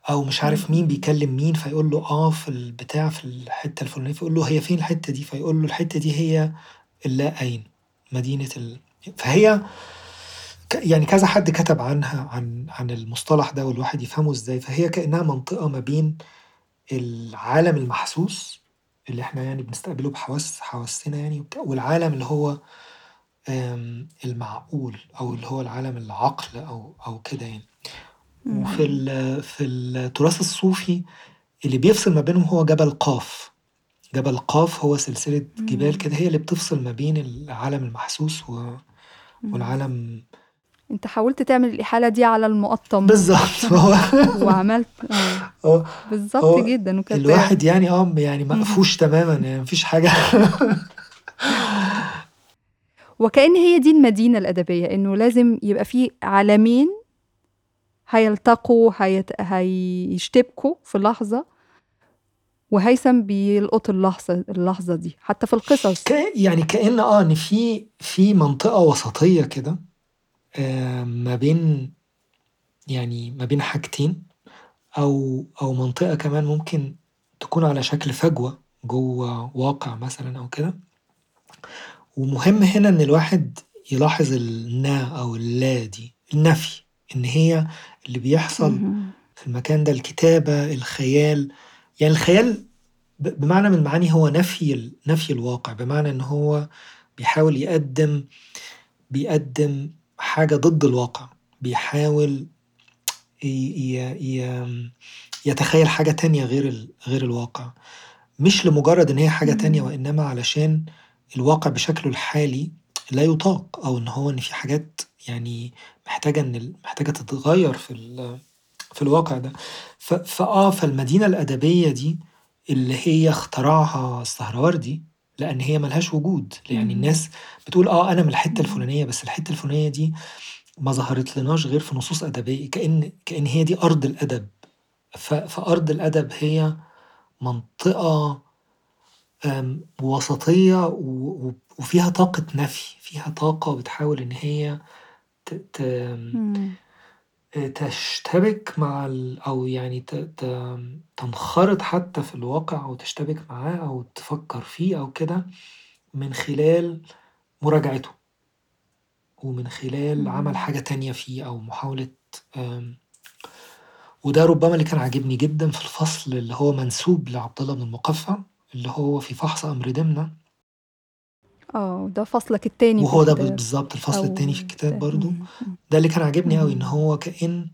أو مش عارف مين بيكلم مين فيقول له آه في البتاع في الحتة الفلانية. فيقول له هي فين الحتة دي؟ فيقول له الحتة دي هي اللا أين مدينة ال... فهي يعني كذا حد كتب عنها عن عن المصطلح ده والواحد يفهمه إزاي. فهي كأنها منطقة ما بين العالم المحسوس اللي إحنا يعني بنستقبله بحواس حواسنا يعني والعالم اللي هو المعقول أو اللي هو العالم العقل أو أو كده يعني. وفي في التراث الصوفي اللي بيفصل ما بينهم هو جبل قاف. جبل قاف هو سلسلة جبال كده هي اللي بتفصل ما بين العالم المحسوس والعالم انت حاولت تعمل الإحالة دي على المقطم. بالظبط. وعملت. آه. بالظبط جدا. وكانت الواحد يعني آه يعني مقفوش تماما يعني مفيش حاجة. وكأن هي دي المدينة الأدبية إنه لازم يبقى في عالمين هيلتقوا هيت... هيشتبكوا في لحظة وهيثم بيلقط اللحظة اللحظة دي حتى في القصص. ك... يعني كأن آه إن في في منطقة وسطية كده ما بين يعني ما بين حاجتين أو أو منطقة كمان ممكن تكون على شكل فجوة جوه واقع مثلا أو كده. ومهم هنا إن الواحد يلاحظ النا أو اللا دي النفي إن هي اللي بيحصل في المكان ده الكتابة الخيال. يعني الخيال بمعنى من المعاني هو نفي نفي الواقع بمعنى إن هو بيحاول يقدم بيقدم حاجة ضد الواقع بيحاول يتخيل حاجة تانية غير غير الواقع. مش لمجرد إن هي حاجة تانية وإنما علشان الواقع بشكله الحالي لا يطاق أو إن هو إن في حاجات يعني محتاجة إن محتاجة تتغير في في الواقع ده. فآه فالمدينة الأدبية دي اللي هي اخترعها السهروردي لأن هي ملهاش وجود. يعني الناس بتقول آه أنا من الحتة الفلانية بس الحتة الفلانية دي ما ظهرت لناش غير في نصوص أدبية. كأن كأن هي دي أرض الأدب. فأرض الأدب هي منطقة وسطية وفيها طاقة نفي فيها طاقة بتحاول إن هي تشتبك مع ال أو يعني تنخرط حتى في الواقع أو تشتبك معاه أو تفكر فيه أو كده من خلال مراجعته ومن خلال عمل حاجة تانية فيه أو محاولة وده ربما اللي كان عاجبني جدا في الفصل اللي هو منسوب لعبد الله بن المقفع اللي هو في فحص أمر دمنة. آه ده فصلك التاني وهو ده بالظبط الفصل التاني في الكتاب برضو ده اللي كان عاجبني قوي إن هو كأن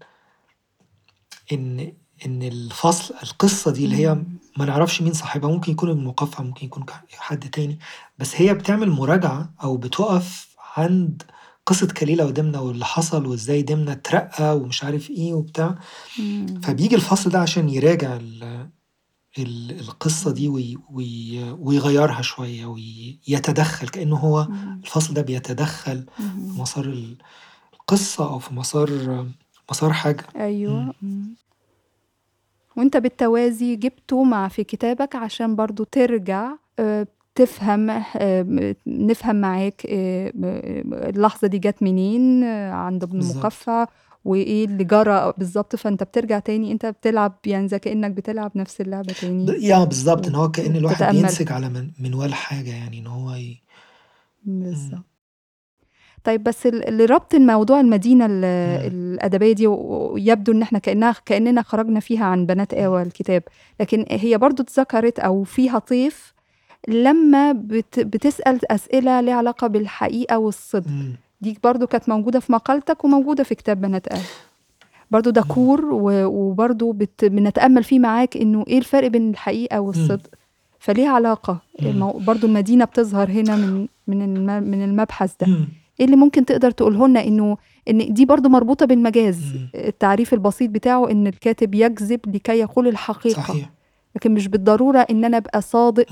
إن إن الفصل القصة دي اللي هي ما نعرفش مين صاحبها ممكن يكون ابن ممكن يكون حد تاني بس هي بتعمل مراجعة أو بتقف عند قصة كليلة ودمنة واللي حصل وإزاي دمنة اترقى ومش عارف إيه وبتاع. فبيجي الفصل ده عشان يراجع القصة دي وي وي ويغيرها شوية ويتدخل كأنه هو الفصل ده بيتدخل في مسار القصة أو في مسار مسار حاجة. أيوة. مم. وأنت بالتوازي جبته مع في كتابك عشان برضو ترجع تفهم نفهم معاك اللحظة دي جت منين عند ابن مقفع وإيه اللي جرى بالظبط فأنت بترجع تاني أنت بتلعب يعني زي كأنك بتلعب نفس اللعبة تاني. يا بالظبط إن هو كأن الواحد تتأمل. بينسج على من منوال حاجة يعني إن هو ي... بالظبط. طيب بس لربط الموضوع المدينة الأدبية دي ويبدو إن إحنا كأنها كأننا خرجنا فيها عن بنات آوى الكتاب. لكن هي برضو اتذكرت أو فيها طيف لما بت بتسأل أسئلة ليها علاقة بالحقيقة والصدق. م. دي برضو كانت موجودة في مقالتك وموجودة في كتاب بنات أهل برضو ده كور وبرضو بت... بنتأمل فيه معاك إنه إيه الفرق بين الحقيقة والصدق. فليها علاقة. برضو المدينة بتظهر هنا من من من المبحث ده. إيه اللي ممكن تقدر تقوله لنا إنه إن دي برضو مربوطة بالمجاز. التعريف البسيط بتاعه إن الكاتب يكذب لكي يقول الحقيقة. صحيح. لكن مش بالضرورة إن أنا أبقى صادق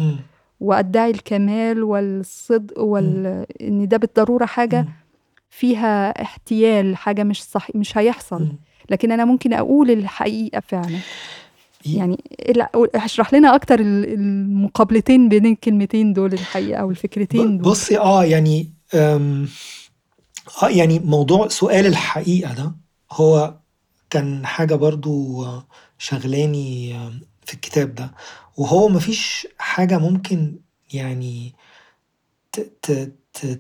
وأدعي الكمال والصدق وال... إن ده بالضرورة حاجة. فيها احتيال حاجة مش صح مش هيحصل لكن أنا ممكن أقول الحقيقة فعلًا. يعني اشرح لنا أكتر ال المقابلتين بين الكلمتين دول الحقيقة أو الفكرتين دول. بُصّي آه، يعني آه، يعني موضوع سؤال الحقيقة ده هو كان حاجة برضه شاغلاني في الكتاب ده، وهو ما فيش حاجة ممكن يعني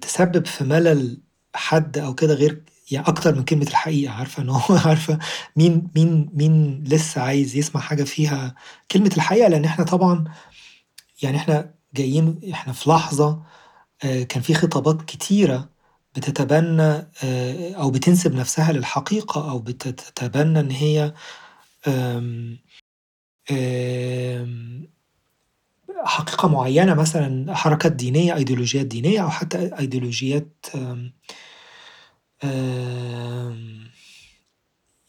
تسبب في ملل حد أو كده غير يعني أكتر من كلمة الحقيقة، عارفة إن هو عارفة مين مين مين لسه عايز يسمع حاجة فيها كلمة الحقيقة، لإن إحنا طبعًا يعني إحنا جايين إحنا في لحظة آآ كان في خطابات كتيرة بتتبنى آآ أو بتنسب نفسها للحقيقة أو بت تتبنى إن هي حقيقة معينة مثلًا حركات دينية، أيديولوجيات دينية أو حتى أيديولوجيات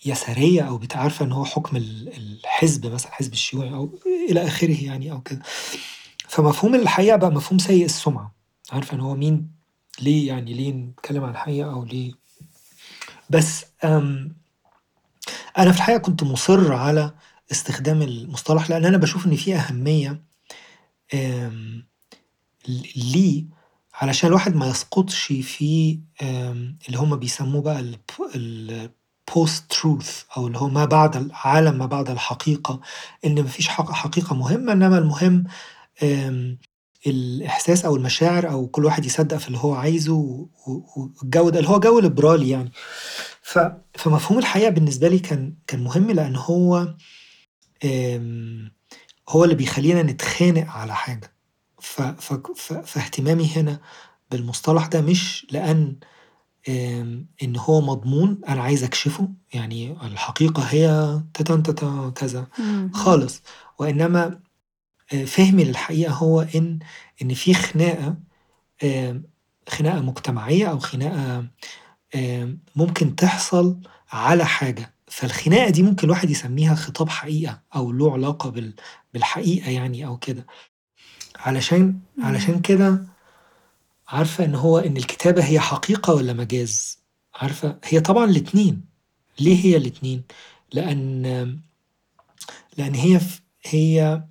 يسارية أو بتاع عارفة إن هو حكم ال الحزب مثلًا الحزب الشيوعي أو إلى آخره يعني أو كده. فمفهوم الحقيقة بقى مفهوم سيء السمعة، عارفة إن هو مين ليه يعني ليه نتكلم عن الحقيقة أو ليه بس أنا في الحقيقة كنت مُصِر على استخدام المصطلح لإن أنا باشوف إن في أهمية ليه علشان الواحد ما يسقطش في اللي هم بيسموه بقى الب الpost truth أو اللي هو ما بعد ال عالم ما بعد الحقيقة، إن ما فيش حق حقيقة مهمة، إنما المهم آمم الإحساس أو المشاعر أو كل واحد يصدق في اللي هو عايزه والجو ده اللي هو جو ليبرالي يعني. فمفهوم الحقيقة بالنسبة لي كان كان مهم لإن هو هو اللي بيخلّينا نتخانق على حاجة. ف فك ف فاهتمامي هنا بالمصطلح ده مش لأن إن هو مضمون أنا عايز أكشفه، يعني الحقيقة هي تتن تتا كذا. خالص، وإنما آآ فهمي للحقيقة هو إن إن في خناقة خناقة مجتمعية أو خناقة ممكن تحصل على حاجة، فالخناقة دي ممكن الواحد يسميها خطاب حقيقة أو له علاقة بال بالحقيقة يعني أو كده. علشان علشان إمم. كده عارفة إن هو إن الكتابة هي حقيقة والّا مجاز؟ عارفة؟ هي طبعًا الاتنين. ليه هي الاتنين؟ لأن لأن هي هي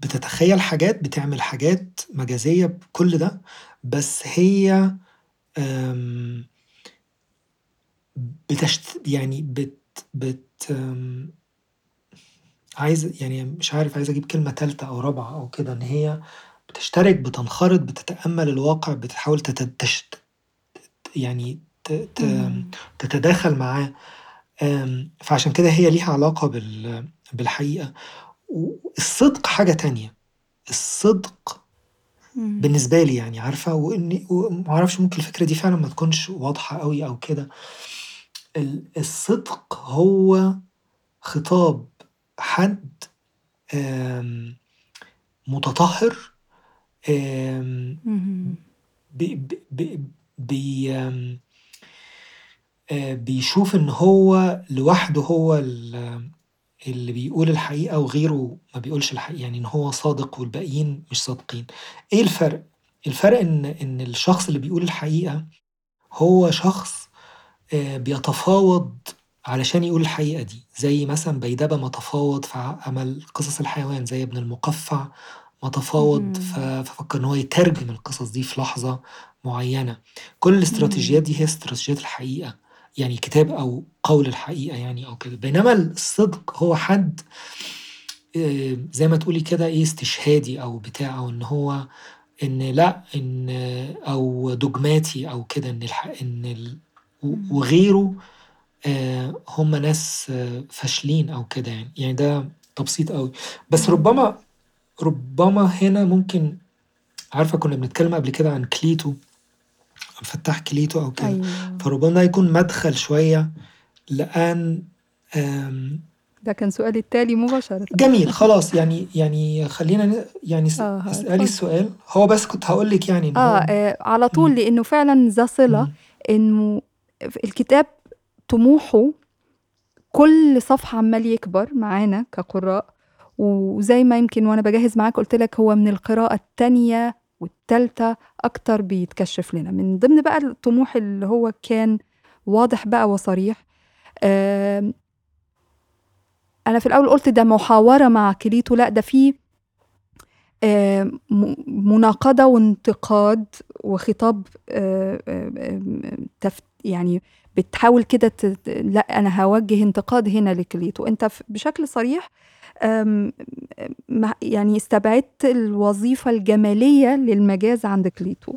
بتتخيل حاجات، بتعمل حاجات مجازية بكل ده، بس هي آمم بتشت يعني بت بت آمم عايز يعني مش عارف عايز أجيب كلمة تالتة أو رابعة أو كده، إن هي بتشترك، بتنخرط، بتتأمل الواقع، بتحاول تت تش يعني ت ت إمم. تتداخل معاه. آمم فعشان كده هي ليها علاقة بال بالحقيقة. والصدق حاجة تانية، الصدق إمم. بالنسبة لي يعني عارفة وإني وما أعرفش ممكن الفكرة دي فعلًا ما تكونش واضحة أوي أو كده. ال الصدق هو خطاب حد متطهّر بي آآ بيشوف إن هو لوحده هو ال اللي بيقول الحقيقة وغيره ما بيقولش الحقيقة، يعني إن هو صادق والباقيين مش صادقين. إيه الفرق؟ الفرق إن إن الشخص اللي بيقول الحقيقة هو شخص آآ بيتفاوض علشان يقول الحقيقة دي، زي مثلًا بيدبة ما تفاوض فعمل قصص الحيوان، زي ابن المقفّع ما تفاوض ف. ففكر إن هو يترجم القصص دي في لحظة معينة. كل الاستراتيجيات. دي هي استراتيجيات الحقيقة، يعني كتاب أو قول الحقيقة يعني أو كده. بينما الصدق هو حد آآ زي ما تقولي كده إيه استشهادي أو بتاع أو إن هو إن لأ، إن أو دوجماتي أو كده إن الح إن ال إمم. وغيره هم ناس فاشلين أو كده يعني. يعني ده تبسيط أوي. بس. ربما ربما هنا ممكن عارفة كنا بنتكلم قبل كده عن كليتو، عبد الفتاح كليتو أو كده، أيوه. فربما ده يكون مدخل شوية لأن آمم ده كان سؤالي التالي مباشرةً. جميل خلاص يعني يعني خلّينا يعني اس آه، اسألي. السؤال. هو بس كنت هاقول لِك يعني إن آه، آآ على طول. لإنه فعلًا ذا صلة. إنه الكتاب طموحه كل صفحة عمّال يكبر معانا كقُرّاء، وزي ما يمكن وأنا باجهّز معاك قُلت لك هو من القراءة التانية والتالتة أكتر بيتكشّف لنا. من ضمن بقى الطموح اللي هو كان واضح بقى وصريح، أنا في الأول قُلت ده محاورة مع كليتو، لأ ده في مناقضة وانتقاد وخطاب آمم تف يعني بتحاول كده ت لأ أنا هاوجّه انتقاد هنا لكليتو، أنت ف بشكل صريح يعني استبعدت الوظيفة الجمالية للمجاز عند كليتو.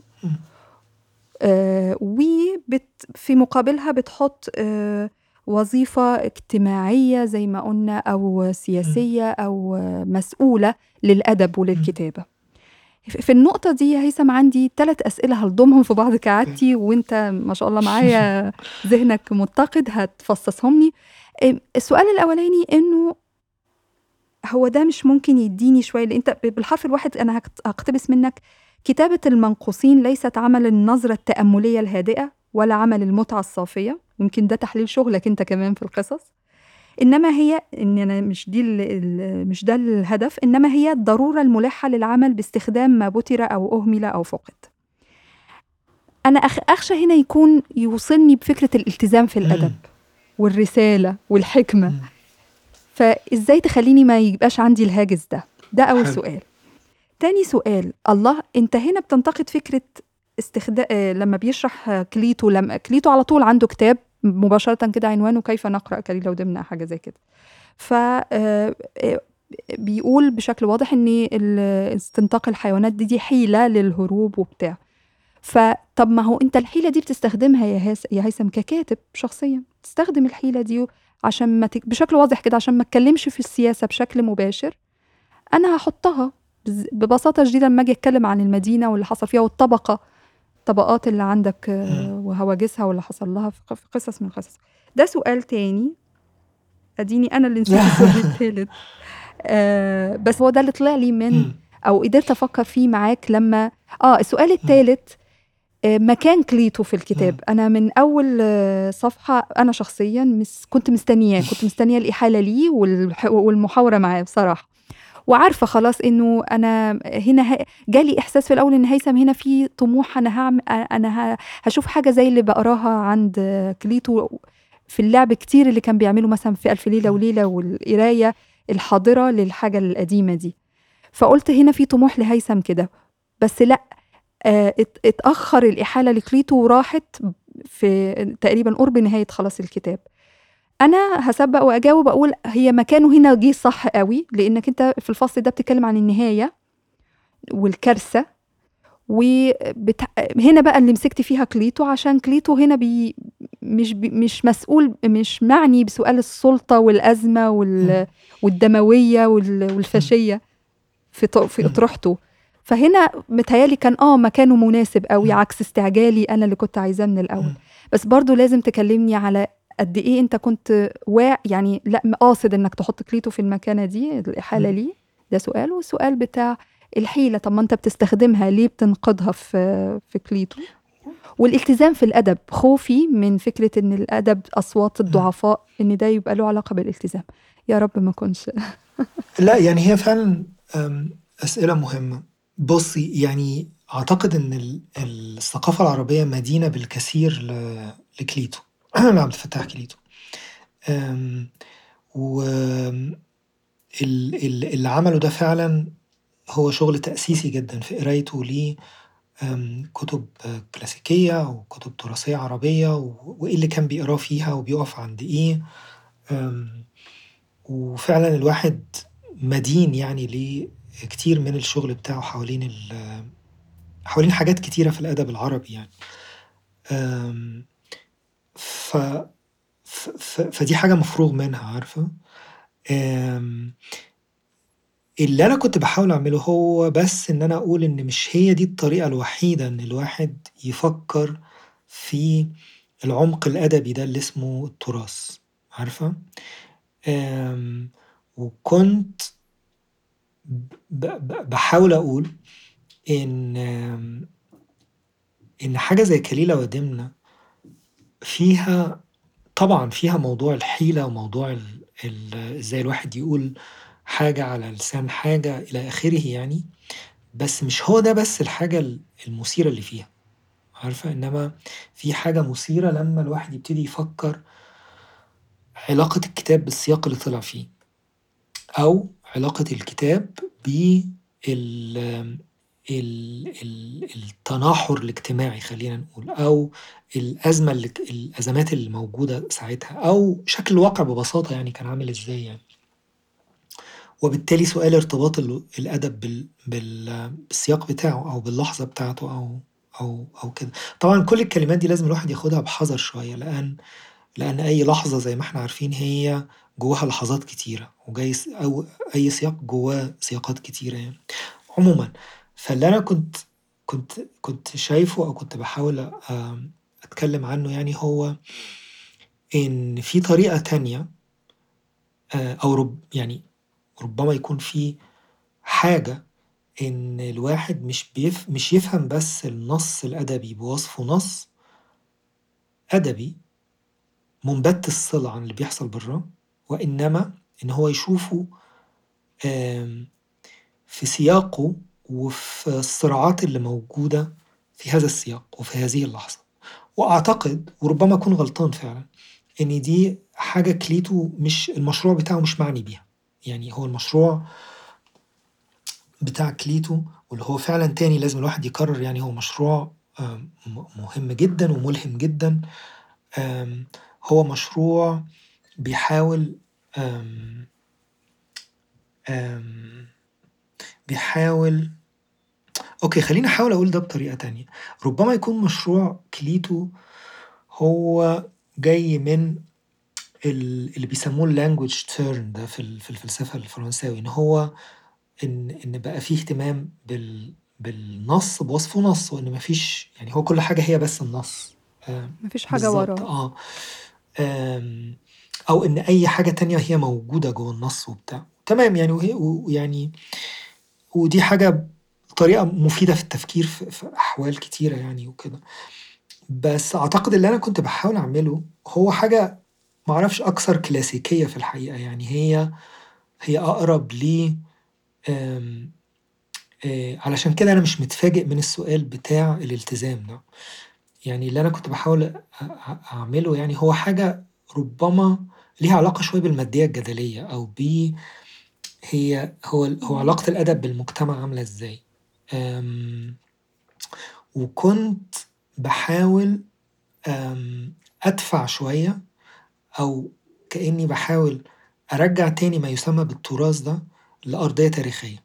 آآ وبت في مقابلها بتحُط آآ وظيفة اجتماعية زي ما قُلنا أو. سياسية أو مسؤولة للأدب. وللكتابة. في النقطة دي يا هيثم عندي 3 أسئلة هالضمهم في بعض. كعادتي وأنت ما شاء الله معايا ذهنك متقد هتفصصهم لي. السؤال الأولاني إنه هو ده مش ممكن يدّيني شوية لأن أنت بالحرف الواحد أنا هاقت هاقتبس منّك كتابة المنقوصين ليست عمل النظرة التأملية الهادئة ولا عمل المتعة الصافية، يمكن ده تحليل شغلك أنت كمان في القصص، إنما هي إن أنا مش دي مش ده الهدف، إنما هي الضرورة الملحة للعمل باستخدام ما بُتر أو أهمل أو فُقد. أنا أخ أخشى هنا يكون يوصلني بفكرة الالتزام في. والرسالة والحكمة، إمم. فإزاي تخلّيني ما يبقاش عندي الهاجس ده؟ ده حلو. سؤال. تاني سؤال، الله! أنت هنا بتنتقد فكرة استخدا آآ لمّا بيشرح كليتو لمّا كليتو على طول عنده كتاب مباشرةً كده عنوانه كيف نقرأ كليلة ودمنة حاجة زي كده. ف آآ بيقول بشكل واضح ال استنطاق الحيوانات دي، دي حيلة للهروب وبتاع. فطب ما هو أنت الحيلة دي بتستخدمها يا يا هيثم ككاتب شخصيًا، تستخدم الحيلة دي عشان ما ت بشكل واضح كده عشان ما اتكلمش في السياسة بشكل مباشر، أنا هاحطها بز ببساطة شديدة لمّا آجي أتكلم عن المدينة واللي حصل فيها والطبقة، الطبقات اللي عندك إمم. وهواجسها واللي حصل لها في قصص من القصص. ده سؤال تاني، أديني أنا اللي نسيت السؤال التالت. آآ بس هو ده اللي طلع لي من. أو قدرت أفكّر فيه معاك لمّا آه السؤال. التالت آآ مكان كليتو في الكتاب،. أنا من أول صفحة أنا شخصيًا مس كنت مستنياه، كنت مستنية الإحالة ليه والح والمحاورة معاه بصراحة. وعارفة خلاص إنه أنا هنا ه جالي إحساس في الأول إن هيثم هنا في طموح أنا هاعم أ أنا ه هاشوف حاجة زي اللي باقراها عند كليتو في اللعب كتير اللي كان بيعمله مثلًا في ألف ليلة إمم. وليلة والقراية الحاضرة للحاجة القديمة دي. فقُلت هنا في طموح لهيثم كده، بس لأ آآ ات اتأخر الإحالة لكليتو وراحت في تقريبًا قُرب نهاية خلاص الكتاب. أنا هاسبّق وأجاوب أقول هي مكانه هنا جِه صح أوي، لإنك أنت في الفصل ده بتتكلم عن النهاية والكارثة وبت هنا بقى اللي مسكت فيها كليتو عشان كليتو هنا بي مش ب مش مسؤول مش معني بسؤال السُلطة والأزمة وال إمم. والدموية وال إمم. والفاشية في ط في إمم. أطروحته. فهنا متهيأ لي كان آه مكانه مناسب إمم. عكس استعجالي أنا اللي كنت عايزاه من الأول. إمم. بس برضه لازم تكلمني على قد إيه أنت كنت واع يعني لأ قاصد إنك تحط كليتو في المكانة دي الإحالة إمم. ليه، ده سؤال، والسؤال بتاع الحيلة، طب ما أنت بتستخدمها ليه بتنقدها في في كليتو؟ والالتزام في الأدب، خوفي من فكرة إن الأدب أصوات إمم. الضعفاء إن ده يبقى له علاقة بالالتزام. يا رب ما أكونش لأ يعني هي فعلًا آمم أسئلة مهمة. بُصّي يعني أعتقد إن ال الثقافة العربية مدينة بالكثير لكليتو لعبد الفتاح كليتو. ال اللي عمله ده فعلًا هو شغل تأسيسي جدًا في قرايته ل آمم كتب كلاسيكية وكتب تراثية عربية و وإيه اللي كان بيقراه فيها وبيقف عند إيه. وفعلًا الواحد مدين يعني لكتير من الشغل بتاعه حوالين ال حوالين حاجات كتيرة في الأدب العربي يعني. ف ف فدي حاجة مفروغ منها عارفة؟ آمم اللي أنا كنت باحاول أعمله هو بس إن أنا أقول إن مش هي دي الطريقة الوحيدة إن الواحد يفكّر في العمق الأدبي ده اللي اسمه التراث، عارفة؟ آمم وكنت ب ب باحاول أقول إن إن حاجة زي كليلة ودمنة فيها طبعًا فيها موضوع الحيلة وموضوع إزاي الواحد يقول حاجة على لسان حاجة إلى آخره يعني، بس مش هو ده بس الحاجة ال المثيرة اللي فيها، عارفة؟ إنما في حاجة مثيرة لمّا الواحد يبتدي يفكّر علاقة الكتاب بالسياق اللي طلع فيه، أو علاقة الكتاب بال ال ال التناحر الاجتماعي خلّينا نقول، أو الأزمة ال الأزمات اللي موجودة ساعتها، أو شكل الواقع ببساطة يعني كان عامل إزاي يعني. وبالتالي سؤال ارتباط ال الأدب بال بال بالسياق بتاعه أو باللحظة بتاعته أو أو أو كده. طبعًا كل الكلمات دي لازم الواحد ياخدها بحذر شوية، لأن لأن أي لحظة زي ما إحنا عارفين هي جواها لحظات كتيرة، وجاي أو أي سياق جواه سياقات كتيرة يعني. عمومًا، فاللي أنا كنت كنت كنت شايفه أو كنت باحاول آمم أتكلم عنه يعني هو إن في طريقة تانية آآ أو رب يعني ربما يكون في حاجة إن الواحد مش بيف مش يفهم بس النص الأدبي بوصفه نص أدبي منبت الصلة عن اللي بيحصل براه، وإنما إن هو يشوفه في سياقه وفي الصراعات اللي موجودة في هذا السياق وفي هذه اللحظة. وأعتقد وربما أكون غلطان فعلًا، إن دي حاجة كليتو مش المشروع بتاعه مش معني بيها. يعني هو المشروع بتاع كليتو واللي هو فعلًا تاني لازم الواحد يكرر يعني هو مشروع مهم جدًا وملهم جدًا. هو مشروع بيحاول آمم آمم بيحاول أوكي خلّيني أحاول أقول ده بطريقة تانية. ربما يكون مشروع كليتو هو جاي من ال اللي بيسموه ال language turn ده في ال في الفلسفة الفرنساوي، إن هو إن إن بقى في اهتمام بال بالنص بوصفه نص، وإن ما فيش يعني هو كل حاجة هي بس النص. آآ ما فيش حاجة بالضبط وراه. آه. آمم أو إن أي حاجة تانية هي موجودة جوه النص وبتاع. تمام يعني وهي ويعني ودي حاجة طريقة مفيدة في التفكير في في أحوال كتيرة يعني وكده. بس أعتقد اللي أنا كنت باحاول أعمله هو حاجة ما أعرفش أكثر كلاسيكية في الحقيقة، يعني هي هي أقرب ل آمم آآ علشان كده أنا مش متفاجئ من السؤال بتاع الالتزام ده. يعني اللي أنا كنت أ أعمله يعني هو حاجة ربما ليها علاقة شوية بالمادية الجدلية أو ب هي هو هو علاقة الأدب بالمجتمع عاملة إزاي. وكنت باحاول آمم أدفع شوية أو كأني باحاول أرجّع تاني ما يسمى بالتراث ده لأرضية تاريخية.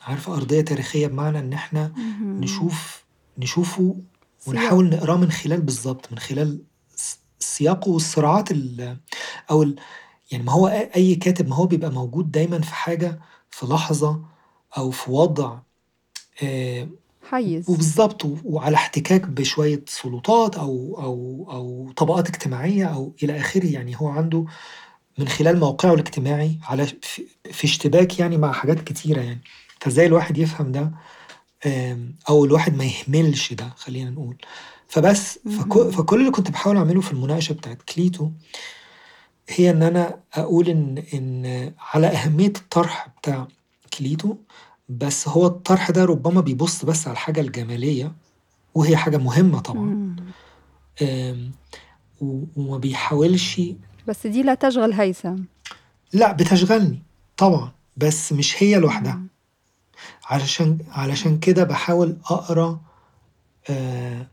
عارفة أرضية تاريخية بمعنى إن إحنا. نشوف نشوفه. ونحاول نقراه من خلال بالضبط، من خلال سياقه والصراعات ال أو يعني ما هو أي كاتب ما هو بيبقى موجود دايمًا في حاجة في لحظة أو في وضع آآ حيّز. وبالضبط و وعلى احتكاك بشوية سلطات أو أو أو طبقات اجتماعية أو إلى آخره، يعني هو عنده من خلال موقعه الاجتماعي على في في اشتباك يعني مع حاجات كتيرة يعني. فإزاي الواحد يفهم ده آمم أو الواحد ما يهملش ده خلّينا نقول. فبس فك اهم. فكل اللي كنت باحاول أعمله في المناقشة بتاعة كليتو هي إن أنا أقول إن إن على أهمية الطرح بتاع كليتو، بس هو الطرح ده ربما بيبُص بس على الحاجة الجمالية وهي حاجة مهمة طبعًا. وما بيحاولش بس دي لا تشغل هيثم. لأ بتشغلني طبعًا، بس مش هي لوحدها. علشان علشان كده باحاول أقرأ آآ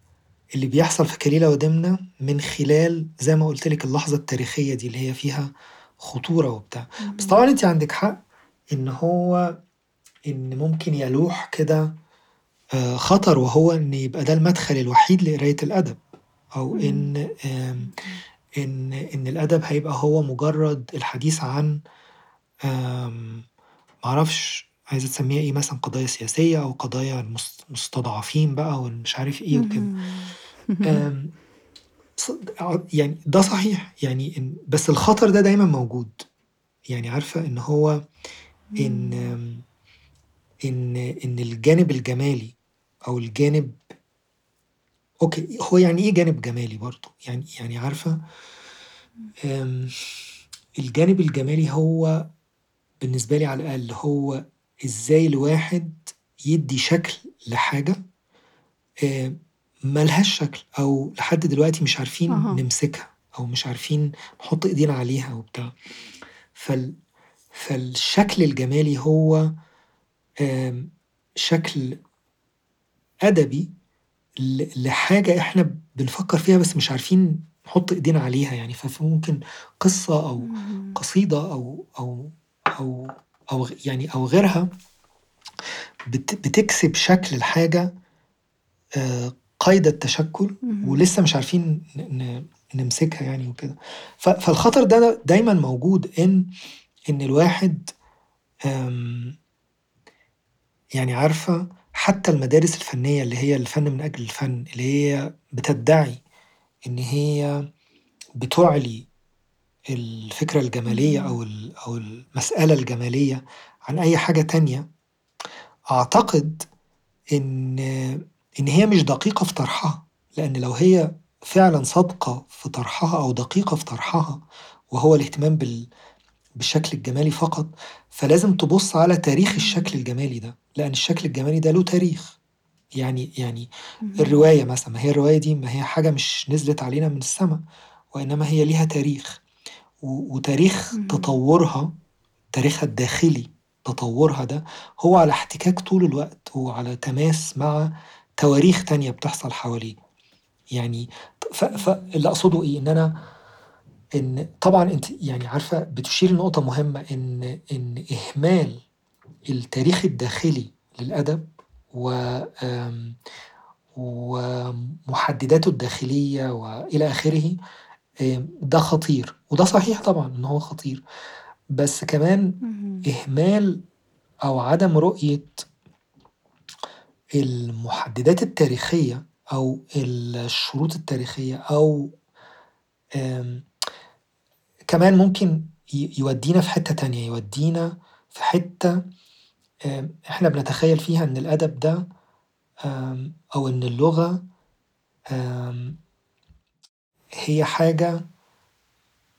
اللي بيحصل في كليلة ودمنة من خلال زي ما قُلت لِك اللحظة التاريخية دي اللي هي فيها خطورة وبتاع. بس. طبعًا أنتِ عندِك حق إن هو إن ممكن يلوح كده آآ خطر وهو إن يبقى ده المدخل الوحيد لقراية الأدب، أو. إن إن إن الأدب هيبقى هو مجرد الحديث عن أعرفش عايزة تسميها إيه مثلًا قضايا سياسية أو قضايا المس المستضعفين بقى والمش عارف إيه وكده. ع يعني ده صحيح، يعني إن بس الخطر ده دايمًا موجود. يعني عارفة إن هو. آمم إن إن الجانب الجمالي أو الجانب أوكي، هو يعني إيه جانب جمالي برضه؟ يعني يعني عارفة آمم الجانب الجمالي هو بالنسبة لي على الأقل هو إزاي الواحد يدّي شكل لحاجة آآ ما لهاش شكل أو لحد دلوقتي مش عارفين أها. نمسكها. أو مش عارفين نحط إيدينا عليها وبتاع فال فالشكل الجمالي هو شكل أدبي لحاجة إحنا بنفكر فيها بس مش عارفين نحط إيدينا عليها يعني فممكن قصة أو قصيدة أو أو أو أو يعني أو غيرها بتكسب شكل الحاجة قيد التشكل ولسه مش عارفين نمسكها يعني وكده. فالخطر ده دايما موجود إن إن الواحد يعني عارفة حتى المدارس الفنية اللي هي الفن من أجل الفن اللي هي بتدعي إن هي بتعلي الفكرة الجمالية أو أو المسألة الجمالية عن أي حاجة تانية. أعتقد إن إن هي مش دقيقة في طرحها لأن لو هي فعلا صادقة في طرحها أو دقيقة في طرحها وهو الاهتمام بال بالشكل الجمالي فقط فلازم تبص على تاريخ الشكل الجمالي ده لأن الشكل الجمالي ده له تاريخ. يعني يعني الرواية مثلا ما هي الرواية دي ما هي حاجة مش نزلت علينا من السماء وإنما هي ليها تاريخ. وتاريخ تطورها تاريخها الداخلي تطورها ده هو على احتكاك طول الوقت وعلى تماس مع تواريخ تانية بتحصل حواليه. يعني فاللي أقصده إيه؟ إن أنا إن طبعا أنت يعني عارفة بتشير لنقطة مهمة إن إن إهمال التاريخ الداخلي للأدب و ومحدداته الداخلية وإلى آخره ده خطير. وده صحيح طبعا إن هو خطير. بس كمان إهمال أو عدم رؤية المحددات التاريخية أو الشروط التاريخية أو كمان ممكن يودينا في حتة تانية يودينا في حتة إحنا بنتخيل فيها إن الأدب ده أو إن اللغة هي حاجة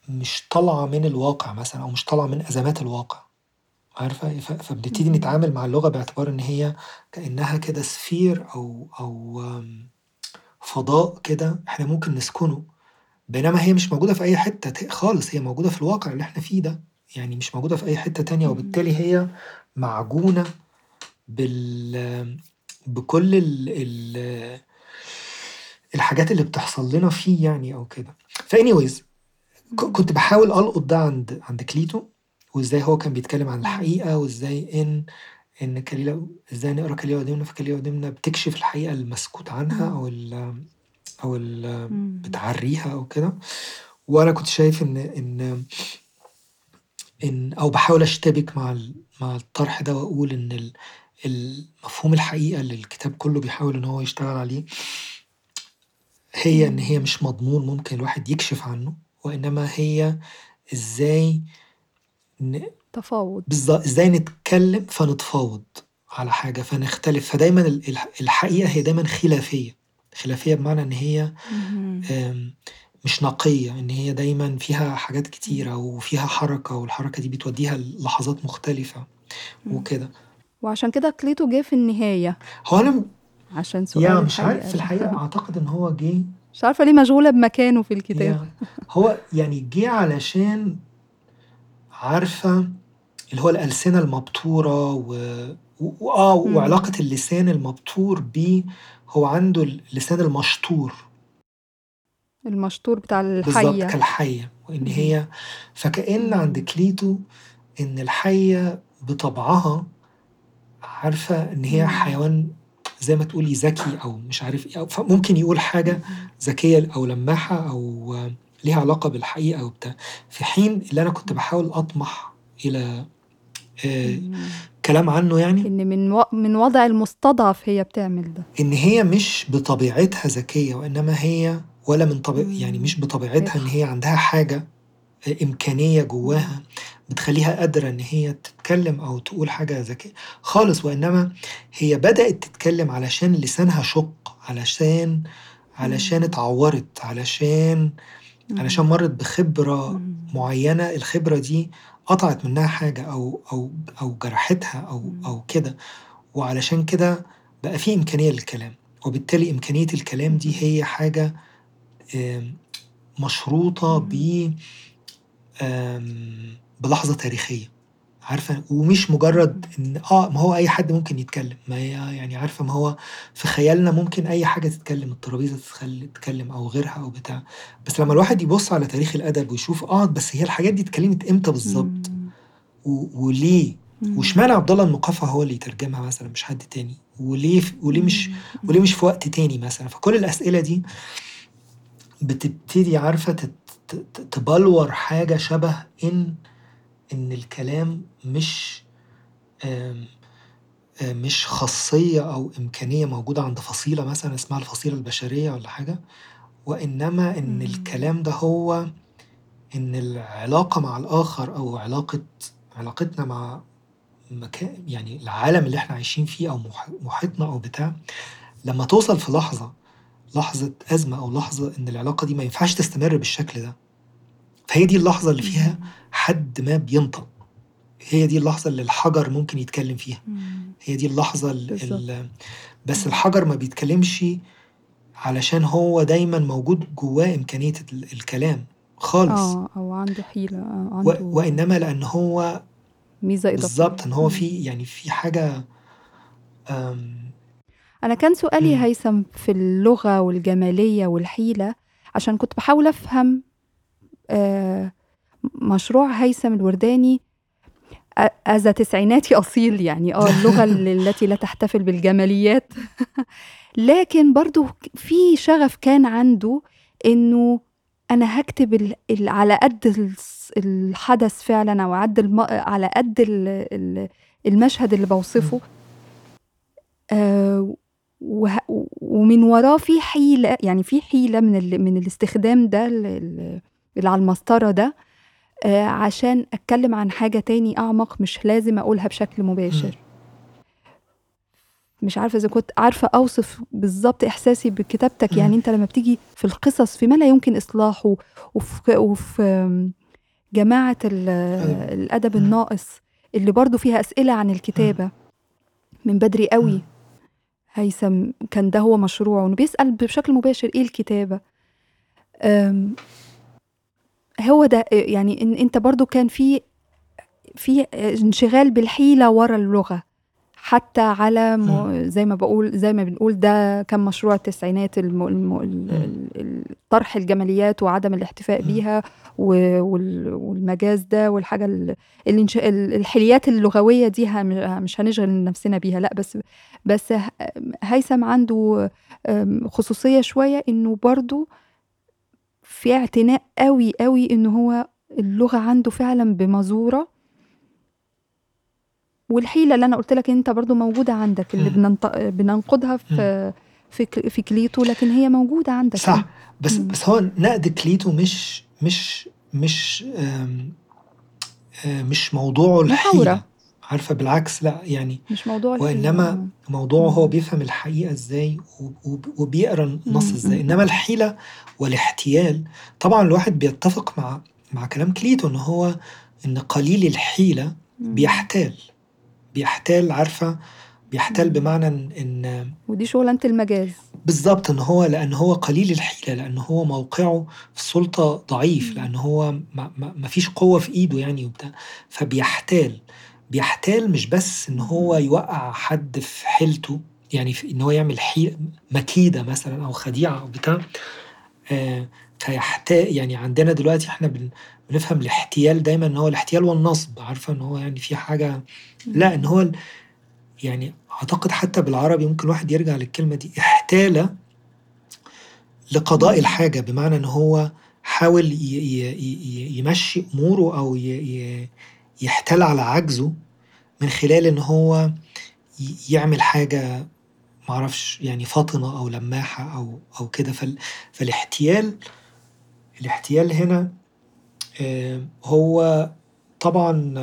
مش طالعة من الواقع مثلا أو مش طالعة من أزمات الواقع. عارفة؟ فبنبتدي نتعامل مع اللغة باعتبار إن هي كأنها كده سفير أو أو فضاء كده إحنا ممكن نسكنه. بينما هي مش موجودة في أي حتة خالص هي موجودة في الواقع اللي إحنا فيه ده. يعني مش موجودة في أي حتة تانية. وبالتالي هي معجونة بال بكل ال... ال... الحاجات اللي بتحصل لنا فيه يعني أو كده. فانيويز كنت بحاول ألقط ده عند عند كليتو. وإزاي هو كان بيتكلم عن الحقيقة وإزاي إن إن كليلة إزاي نقرأ كليلة ودمنة فكليلة ودمنة بتكشف الحقيقة المسكوت عنها أو ال أو ال بتعريها أو كده. وأنا كنت شايف إن إن إن أو بحاول أشتبك مع مع الطرح ده وأقول إن المفهوم الحقيقة اللي الكتاب كله بيحاول إن هو يشتغل عليه هي إن هي مش مضمون ممكن الواحد يكشف عنه وإنما هي إزاي ن... تفاوض. بالظبط إزاي نتكلم فنتفاوض على حاجة فنختلف. فدايما الحقيقة هي دايما خلافية. خلافية بمعنى إن هي مش نقية إن هي دايما فيها حاجات كتيرة وفيها حركة والحركة دي بتوديها لحظات مختلفة وكده. وعشان كده كليتو جه في النهاية. هو أنا عشان سؤال يعني مش عارف في الحقيقة أعتقد إن هو جه مش عارفة ليه مشغولة بمكانه في الكتاب. هو يعني جه علشان عارفة اللي هو الألسنة المبتورة و... و... آه وعلاقة اللسان المبتور بيه هو عنده اللسان المشطور. المشطور بتاع بالظبط الحية. كالحية وإن هي فكأن عند كليتو إن الحية بطبعها عارفة إن هي حيوان زي ما تقولي ذكي أو مش عارف إيه أو فممكن يقول حاجة ذكية أو لماحة أو ليها علاقة بالحقيقة أو بتاع في حين اللي أنا كنت بحاول أطمح إلى آه كلام عنه يعني إن من و... من وضع المستضعف هي بتعمل ده. إن هي مش بطبيعتها ذكية وإنما هي ولا من طبيع يعني مش بطبيعتها إن هي عندها حاجة إمكانية جواها بتخليها قادرة إن هي تتكلم أو تقول حاجة ذكية خالص. وإنما هي بدأت تتكلم علشان لسانها شق علشان علشان اتعورت علشان علشان مرت بخبرة معينة الخبرة دي قطعت منها حاجة أو أو أو جرحتها أو أو كده. وعلشان كده بقى في إمكانية للكلام. وبالتالي إمكانية الكلام دي هي حاجة مشروطة ب بلحظة تاريخية، عارفة ومش مجرد إن آه، ما هو أي حد ممكن يتكلم، ما هي يعني عارفة ما هو في خيالنا ممكن أي حاجة تتكلم، الترابيزة تتخل تتكلم أو غيرها أو بتاع، بس لمّا الواحد يبُص على تاريخ الأدب ويشوف آه، بس هي الحاجات دي اتكلمت إمم. و وليه،. واشمعنى عبد الله المقفّى هو اللي يترجمها مثلًا مش حد تاني، وليه وليه مش وليه. مش في وقت تاني مثلًا، فكل الأسئلة دي بتبتدي ت تبلور حاجة شبه إن إن الكلام مش مش خاصية أو إمكانية موجودة عند فصيلة مثلًا اسمها الفصيلة البشرية والّا حاجة، وإنما إن. الكلام ده هو إن العلاقة مع الآخر أو علاقة علاقتنا مع مكا يعني العالم اللي إحنا عايشين فيه أو مح محيطنا أو بتاع، لمّا توصل في لحظة، لحظة أزمة أو لحظة إن العلاقة دي ما ينفعش تستمر بالشكل ده، فهي دي اللحظة اللي فيها. حد ما بينطق، هي دي اللحظة اللي الحجر ممكن يتكلم فيها،. هي دي اللحظة ال بالضبط. ال بس. الحجر ما بيتكلمش علشان هو دايمًا موجود جواه إمكانية ال الكلام خالص. آه، أو عنده حيلة آه، و عنده وإنما لأن هو ميزة إضافية. إن هو. في يعني في حاجة أنا كان سؤالي. هيثم في اللغة والجمالية والحيلة، عشان كنت باحاول أفهم مشروع هيثم الورداني أ as a تسعيناتي أصيل يعني آه، اللغة ال التي لا تحتفل بالجماليات لكن برضه ك في شغف كان عنده إنه أنا ال على قد الحدث فعلًا أو الم على قد ال ال المشهد اللي. آآ، وه ومن وراه في حيلة يعني في حيلة من ال من الاستخدام ده ال اللي على المسطرة ده، آآ، عشان أتكلم عن حاجة تاني أعمق مش لازم أقولها بشكل. مباشر. مش عارفة إذا كنت عارفة أوصف بالضبط إحساسي بكتابتك، يعني. أنت لمّا بتيجي في القصص في ما لا يمكن إصلاحه وف وفي آمم، جماعة ال أيوه. الأدب. الناقص اللي برضه فيها أسئلة عن. الكتابة من بدري إمم. هيثم كان ده هو مشروعه، إنه بيسأل بشكل مباشر إيه الكتابة؟ هو ده يعني إن أنت برضه كان في في انشغال بالحيلة ورا اللغة، حتى على م. زي ما باقول زي ما بنقول ده كان مشروع التسعينات الم ال طرح الجماليات وعدم الاحتفاء. بيها و وال والمجاز ده والحاجة ال الانش الحليات اللغوية دي هم مش هنشغل نفسنا بيها لأ، بس بس هيثم عنده آمم، خصوصية شوية إنه برضه في اعتناء أوي، أوي إن هو اللغة عنده فعلًا بمزورة والحيلة اللي أنا قُلت لك أنت برضه موجودة عندك، اللي إمم. بننط بننقدها إمم. في في ك في كليتو، لكن هي موجودة عندك صح، أنت. بس إمم. بس هو نقد كليتو مش مش مش آمم، آآ، مش موضوعه محاورة. عارفة بالعكس لأ، يعني مش موضوع آه. موضوعه هو. بيفهم الحقيقة إزاي وب وب وبيقرأ النص إنما إمم. الحيلة والاحتيال طبعًا الواحد بيتفق مع مع كلام كليتو إن هو إن قليل الحيلة إمم. بيحتال، بيحتال عارفة بيحتال. بمعنى إن إن ودي شغلانة المجاز. بالضبط، إن هو لأن هو قليل الحيلة، لأن هو موقعه في السلطة ضعيف،. لأن هو ما ما ما فيش قوة في إيده يعني وبتاع، فبيحتال، بيحتال مش بس إن هو. يوقّع حد في حيلته، يعني إن هو يعمل حي مكيدة مثلًا أو خديعة أو بتاع، آآ، فيحتا يعني عندنا دلوقتي إحنا بن بنفهم الاحتيال دايمًا إن هو الاحتيال والنصب، عارفة إن هو يعني في لأ، إن إمم. هو يعني أعتقد حتى بالعربي ممكن الواحد يرجع للكلمة دي، احتال لقضاء إمم. الحاجة، بمعنى إن هو حاول يمشّي أموره أو ي ي يحتال على عجزه من خلال إن هو يعمل حاجة ما أعرفش يعني فاطنة أو لماحة أو أو كده، فال فالاحتيال الاحتيال هنا آآ، هو طبعًا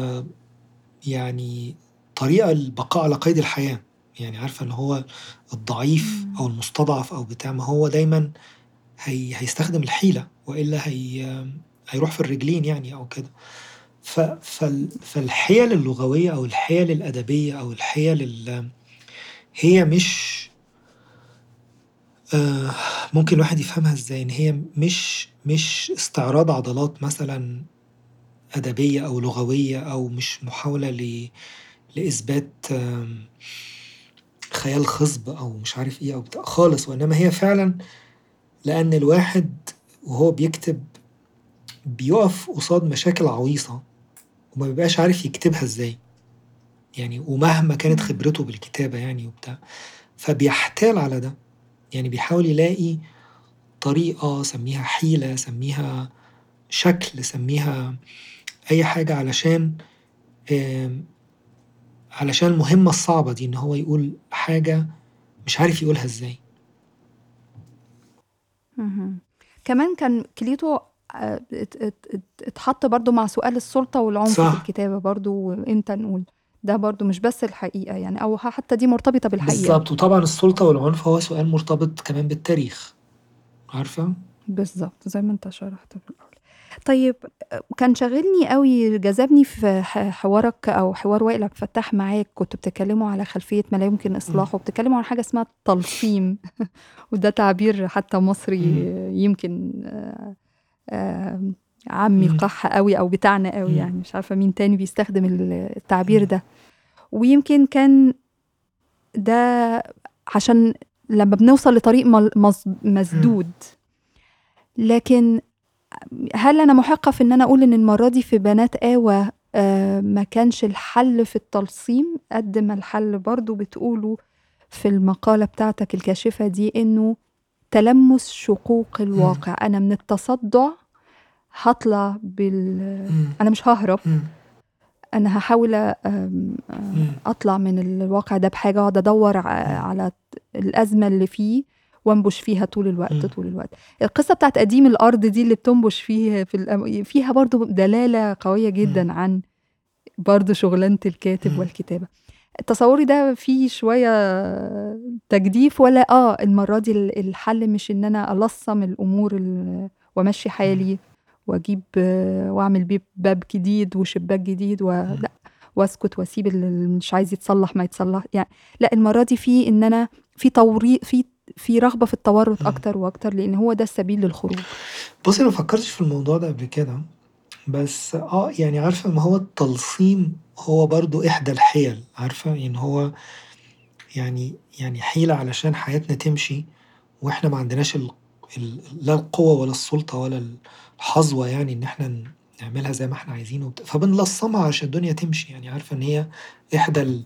يعني طريقة للبقاء على قيد الحياة، يعني عارفة اللي هو الضعيف أو. المستضعف أو بتاع، ما هو دايمًا هي هيستخدم الحيلة وإلا هي هيروح في الرجلين يعني أو كده. فالحِيَل اللغوية أو الحِيَل الأدبية أو الحِيَل ال هي مش آه ممكن الواحد يفهمها إزاي؟ إن هي مش مش استعراض عضلات مثلًا أدبية أو لغوية أو مش محاولة ل لإثبات خيال خصب أو مش عارف إيه أو بتاع خالص، وإنما هي فعلًا لأن الواحد وهو بيكتب بيقف قصاد مشاكل عويصة وما بيبقاش عارف يكتبها إزاي. يعني ومهما كانت خبرته بالكتابة يعني وبتاع فبيحتال على ده. يعني بيحاول يلاقي طريقة سميها حيلة سميها شكل سميها أي حاجة علشان علشان المهمة الصعبة دي إن هو يقول حاجة مش عارف يقولها إزاي. كمان كان كليتو اتحط برضو مع سؤال السلطة والعنف صح. في الكتابة برضو وامتى نقول ده برضو مش بس الحقيقة يعني أو حتى دي مرتبطة بالحقيقة. بالظبط. وطبعا السلطة والعنف هو سؤال مرتبط كمان بالتاريخ. عارفة؟ بالظبط زي ما انت شرحت في الأول. طيب كان شاغلني قوي جذبني في حوارك أو حوار وائل عبد الفتاح معاك كنتوا بتتكلموا على خلفية ما لا يمكن إصلاحه وبتتكلموا عن حاجة اسمها التلصيم. وده تعبير حتى مصري يمكن آه، آه، عامي قح قوي أو بتاعنا قوي يعني مش عارفة مين تاني بيستخدم التعبير ده. ويمكن كان ده عشان لما بنوصل لطريق مسدود. لكن هل أنا محقة في إن أنا أقول إن المرة دي في بنات آوى آه ما كانش الحل في التلصيم؟ قد ما الحل برضو بتقوله في المقالة بتاعتك الكاشفة دي إنه تلمس شقوق الواقع. أنا من التصدع هطلع بال أنا مش ههرب. أنا هحاول أطلع من الواقع ده بحاجة أقعد أدور على الأزمة اللي فيه وأنبش فيها طول الوقت. طول الوقت. القصة بتاعت قديم الأرض دي اللي بتنبش فيها في الأم... فيها برضو دلالة قوية جدا. عن برضو شغلانة الكاتب. والكتابة. تصوري ده فيه شوية تجديف ولا آه المرة دي الحل مش إن أنا ألصم الأمور وأمشي حالي وأجيب وأعمل بيه باب جديد وشباك جديد ولا وأسكت وأسيب اللي مش عايز يتصلح ما يتصلح يعني لا المرة دي في إن أنا في توريط في في رغبة في التورط أكتر وأكتر لأن هو ده السبيل للخروج. بصي ما فكرتش في الموضوع ده قبل كده. بس آه يعني عارفة ما هو التلصيم هو برضو إحدى الحيل عارفة؟ يعني هو يعني يعني حيلة علشان حياتنا تمشي وإحنا ما عندناش ال... ال... لا القوة ولا السلطة ولا الحظوة يعني إن إحنا نعملها زي ما إحنا عايزين وبت... فبنلصمها عشان الدنيا تمشي. يعني عارفة إن هي إحدى ال...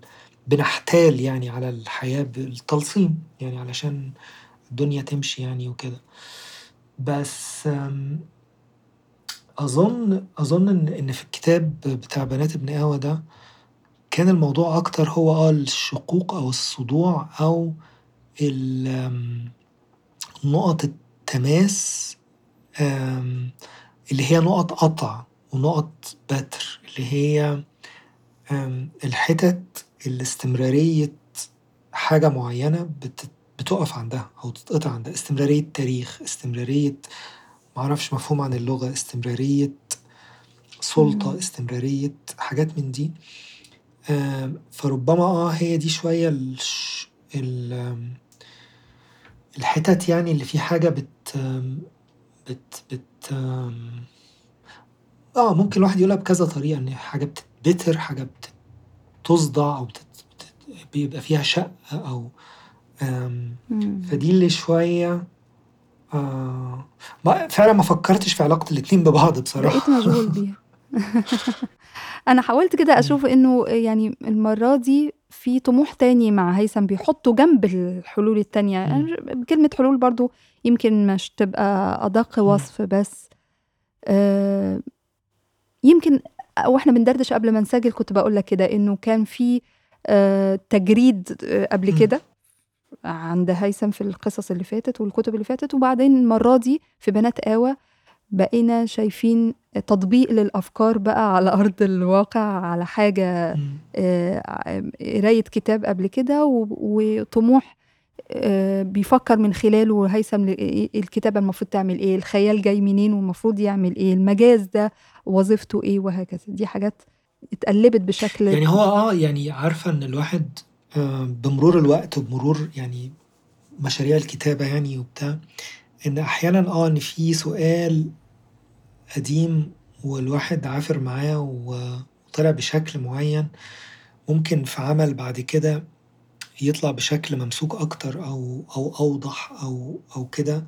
بنحتال يعني على الحياة بالتلصيم يعني علشان الدنيا تمشي يعني وكده. بس أظن أظن إن إن في الكتاب بتاع بنات ابن قهوة ده كان الموضوع أكتر هو آه الشقوق أو الصدوع أو نقط التماس اللي هي نقط قطع ونقط بتر اللي هي الحتت الاستمرارية حاجة معينة بتقف عندها أو تتقطع عندها. استمرارية تاريخ استمرارية معرفش مفهوم عن اللغة استمرارية سلطة استمرارية حاجات من دي فربما آه هي دي شوية. ال... الحتت يعني اللي في حاجة بت بت بت آه ممكن الواحد يقولها بكذا طريقة إن حاجة بتتبتر حاجة بت تصدع أو بيبقى فيها شق أو فدي اللي شوية آه. ما فعلا ما فكرتش في علاقة الاتنين ببعض بصراحة. بقيت مشغول بيها. أنا حاولت كده أشوف إنه يعني المرة دي في طموح تاني مع هيثم بيحطه جنب الحلول التانية. يعني كلمة حلول برضو يمكن مش تبقى أدق وصف بس آه يمكن وإحنا بندردش قبل ما نسجل كنت بقول لك كده إنه كان في آه تجريد آه قبل كده. عند هيثم في القصص اللي فاتت والكتب اللي فاتت وبعدين المرة دي في بنات آوى بقينا شايفين تطبيق للأفكار بقى على أرض الواقع على حاجة آه، قراية كتاب قبل كده وطموح آه، بيفكر من خلاله هيثم الكتابة المفروض تعمل إيه الخيال جاي منين والمفروض يعمل إيه المجاز ده وظيفته إيه وهكذا. دي حاجات اتقلبت بشكل يعني هو آه يعني عارفة إن الواحد بمرور الوقت وبمرور يعني مشاريع الكتابة يعني وبتاع إن أحيانًا آه إن في سؤال قديم والواحد عافر معاه وطلع بشكل معين ممكن في عمل بعد كده يطلع بشكل ممسوك أكتر أو أو أوضح أو أو كده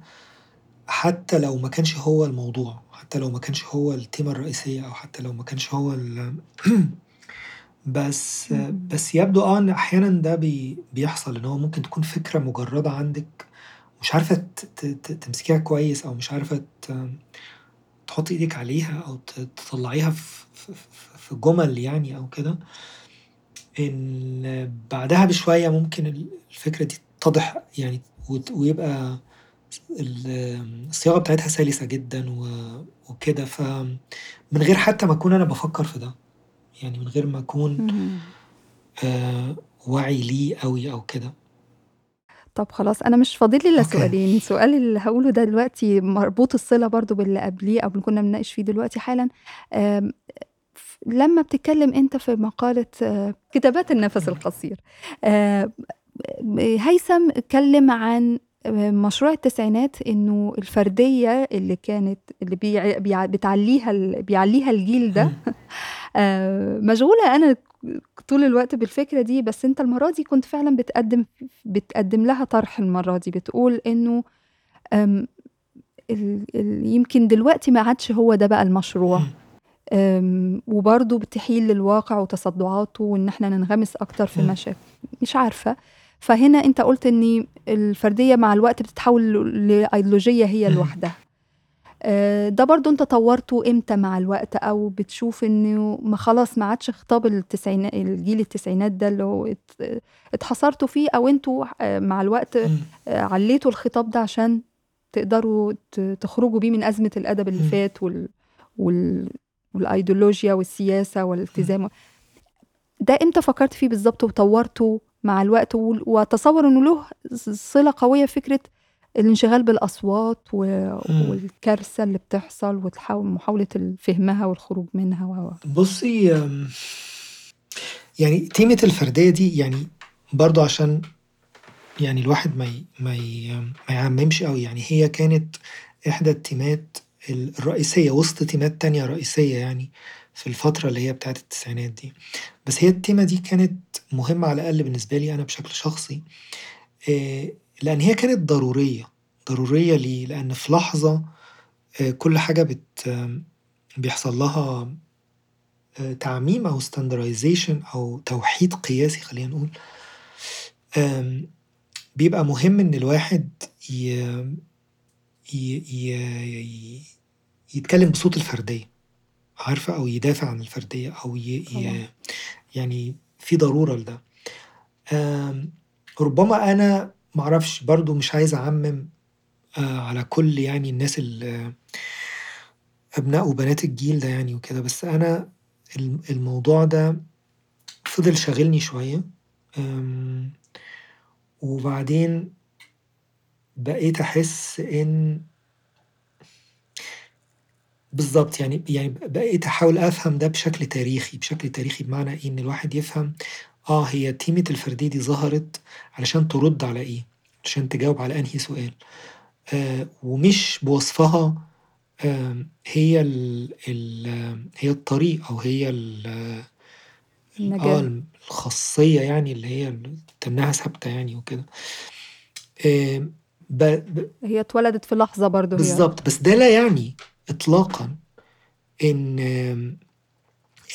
حتى لو ما كانش هو الموضوع حتى لو ما كانش هو التيمة الرئيسية أو حتى لو ما كانش هو بس بس يبدو آه إن أحيانًا ده بي بيحصل إن هو ممكن تكون فكرة مجردة عندِك مش عارفة تمسكيها كويس أو مش عارفة تحطي إيدِك عليها أو تطلعيها في في جمل يعني أو كده. إن بعدها بشوية ممكن الفكرة دي تتضح يعني ويبقى الصياغة بتاعتها سلسة جدًا وكده. فمن غير حتى ما أكون أنا بفكر في ده. يعني من غير ما أكون واعي ليه أوي أو كده. طب خلاص أنا مش فاضل لي إلا أوكي. سؤالين، السؤال اللي هاقوله ده دلوقتي مربوط الصلة برضه باللي قبليه أو اللي كنا بنناقش فيه دلوقتي حالًا آمم ف لما بتتكلم أنت في مقالة كتابات النفس القصير آآ هيثم اتكلم عن مشروع التسعينات إنه الفردية اللي كانت اللي بيع بيع بتعلّيها ال بيعلّيها الجيل ده. آآ مشغولة أنا طول الوقت بالفكرة دي بس أنت المرة دي كنت فعلًا بتقدم بتقدم لها طرح المرة دي بتقول إنه آمم ال ال يمكن دلوقتي ما عادش هو ده بقى المشروع. وبرضه بتحيل للواقع وتصدعاته وإن إحنا ننغمس أكتر في المشاكل مش عارفة. فهنا أنت قلت إن الفردية مع الوقت بتتحول لأيديولوجية هي لوحدها آآ ده برضه أنت طورته إمتى مع الوقت أو بتشوف إنه ما خلاص ما عادش خطاب التسعينا الجيل التسعينات ده اللي اتحصرتوا فيه أو أنتم مع الوقت علّيتوا الخطاب ده عشان تقدروا تخرجوا بيه من أزمة الأدب اللي فات وال وال والأيديولوجيا والسياسة والالتزام. ده إمتى فكرت فيه بالضبط وطورته مع الوقت وأتصور إنه له صلة قوية بفكرة الانشغال بالأصوات و والكارثة اللي بتحصل ال فهمها والخروج منها و. بُصّي يعني تيمة الفردية دي يعني برضه عشان يعني الواحد ما ي ما ي ما يعممش أوي يعني هي كانت إحدى التيمات الرئيسية وسط تيمات تانية رئيسية يعني في الفترة اللي هي بتاعة التسعينات دي، بس هي التيمة دي كانت مهمة على الأقل بالنسبة لي أنا بشكل شخصي آآ لأن هي كانت ضرورية، ضرورية ليه؟ لأن في لحظة آآ كل حاجة بت بيحصل لها آآ تعميم أو standardization أو توحيد قياسي خلّينا نقول بيبقى مهم إن الواحد ي ي ي يتكلم بصوت الفردية عارفة أو يدافع عن الفردية أو ي ي يعني في ضرورة لده. ربما أنا ما أعرفش برضه مش عايز أعمم آآ على كل يعني الناس ال أبناء وبنات الجيل ده يعني وكده، بس أنا الم الموضوع ده فضل شاغلني شوية وبعدين بقيت أحس إن بالضبط يعني يعني بقيت أحاول أفهم ده بشكل تاريخي، بشكل تاريخي بمعنى إيه؟ إن الواحد يفهم آه هي تيمة الفردية دي ظهرت علشان ترد على إيه؟ عشان تجاوب على أنهي سؤال آآ ومش بوصفها آمم هي ال ال هي الطريق أو هي ال آه. الخاصية يعني اللي هي تنّها ثابتة يعني وكده. آمم ب ب هي اتولدت في لحظة برضه هي بالضبط، بس ده لا يعني إطلاقًا إن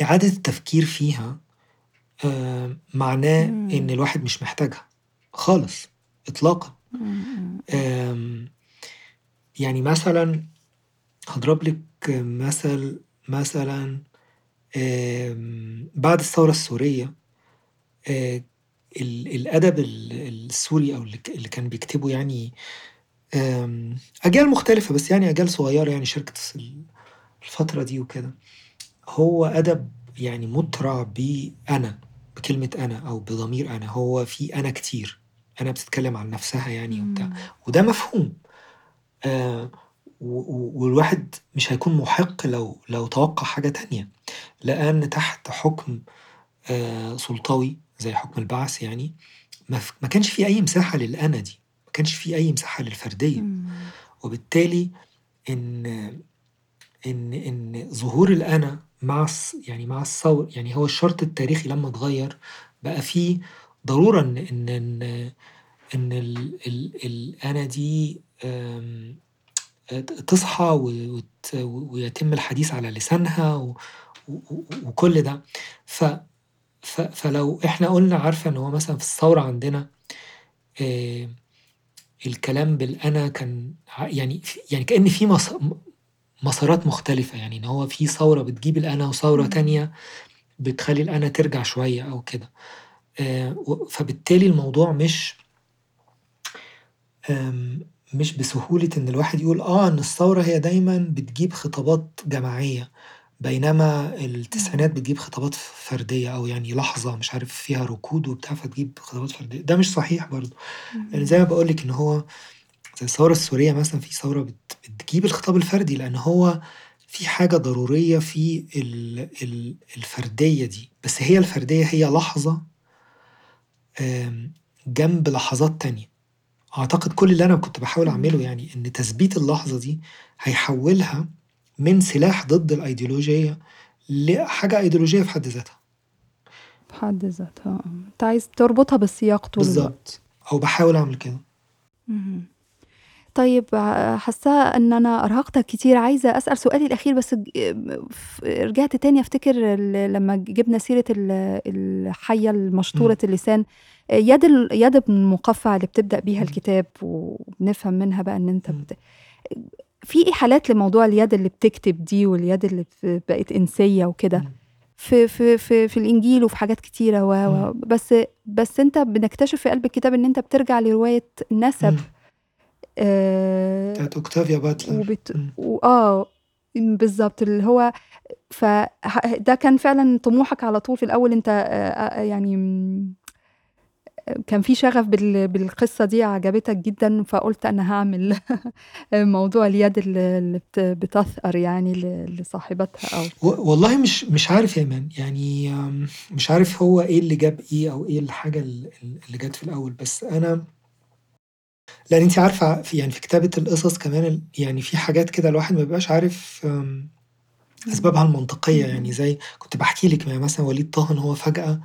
إعادة التفكير فيها معناه إمم. إن الواحد مش محتاجها خالص إطلاقًا. إمم، إمم. آمم يعني مثلًا هاضرب لِك مثل مثلًا آمم بعد الثورة السورية آآ ال الأدب ال السوري أو اللي ك اللي كان بيكتبه يعني أجيال مختلفة بس يعني أجيال صغيرة يعني شاركت ال الفترة دي وكده، هو أدب يعني مُترع بأنا، بكلمة أنا أو بضمير أنا، هو في أنا كتير، أنا بتتكلم عن نفسها يعني وبتاع،. وده مفهوم. و والواحد مش هيكون مُحِق لو لو توقّع حاجة تانية، لأن تحت حكم آآ سلطوي زي حكم البعث يعني ما كانش في أي مساحة للأنا دي، كانش في أي مساحة للفردية إمم. وبالتالي إن إن إن ظهور الأنا مع يعني مع الثور يعني هو الشرط التاريخي لمّا اتغيّر بقى في ضرورة إن إن إن إن ال ال الأنا دي تصحى وت ويتم الحديث على لسانها وكل ده. ف فلو إحنا قُلنا عارفة إن هو مثلًا في الثورة عندنا آآ الكلام بالأنا كان يعني يعني كأن في مسارات مختلفة، يعني إن هو في ثورة بتجيب الأنا وثورة إمم. تانية بتخلّي الأنا ترجع شوية أو كده. و فبالتالي الموضوع مش مش بسهولة إن الواحد يقول آه إن الثورة هي دايمًا بتجيب خطابات جماعية، بينما التسعينات. بتجيب خطابات فردية أو يعني لحظة مش عارف فيها ركود وبتاع فتجيب خطابات فردية، ده مش صحيح برضه. لإن زي. ما باقول لِك إن هو زي الثورة السورية مثلًا في ثورة بت بتجيب الخطاب الفردي، لإن هو في حاجة ضرورية في ال ال الفردية دي، بس هي الفردية هي لحظة جنب لحظات تانية. أعتقد كل اللي أنا كنت باحاول أعمله. يعني إن تثبيت اللحظة دي هيحوّلها من سلاح ضد الأيديولوجية لحاجة أيديولوجية في حد ذاتها. في حد ذاتها. أنت عايز تربطها بالسياق طول. بالضبط. أو باحاول أعمل كده. طيب ع حاسّة إن أنا أرهقتك كتير، عايزة أسأل سؤالي الأخير بس رجعت تاني أفتكر ال لمّا جِبنا سيرة ال الحيّة المشطورة إمم. اللسان، يد يد ابن المقفّع اللي بتبدأ بيها. الكتاب وبنفهم منها بقى أنت إمم. بت في إحالات لموضوع اليد اللي بتكتب دي واليد اللي بقت إنسية وكده،. في في في في الإنجيل وفي حاجات كتيرة و. بس بس أنت بنكتشف في قلب الكتاب إن أنت بترجع لرواية نسب إمم. آآ بتاعة أوكتافيا باتلر. وبت إمم بالضبط، اللي هو ف ه ده كان فعلًا طموحك على طول في الأول أنت آآ يعني آمم كان في شغف بال بالقصة دي عجبتك جدًا، فقُلت أنا هاعمل موضوع اليد ال اللي بت بتثأر يعني لصاحبتها أو والله مش مش عارف يا إيمان، يعني مش عارف هو إيه اللي جاب إيه أو إيه الحاجة ال ال اللي جات في الأول، بس أنا لإن أنتِ عارفة في يعني في كتابة القصص كمان يعني في حاجات كده الواحد ما بيبقاش عارف. أسبابها المنطقية، يعني. زي كنت باحكي لِك مثلًا وليد طه إن هو فجأة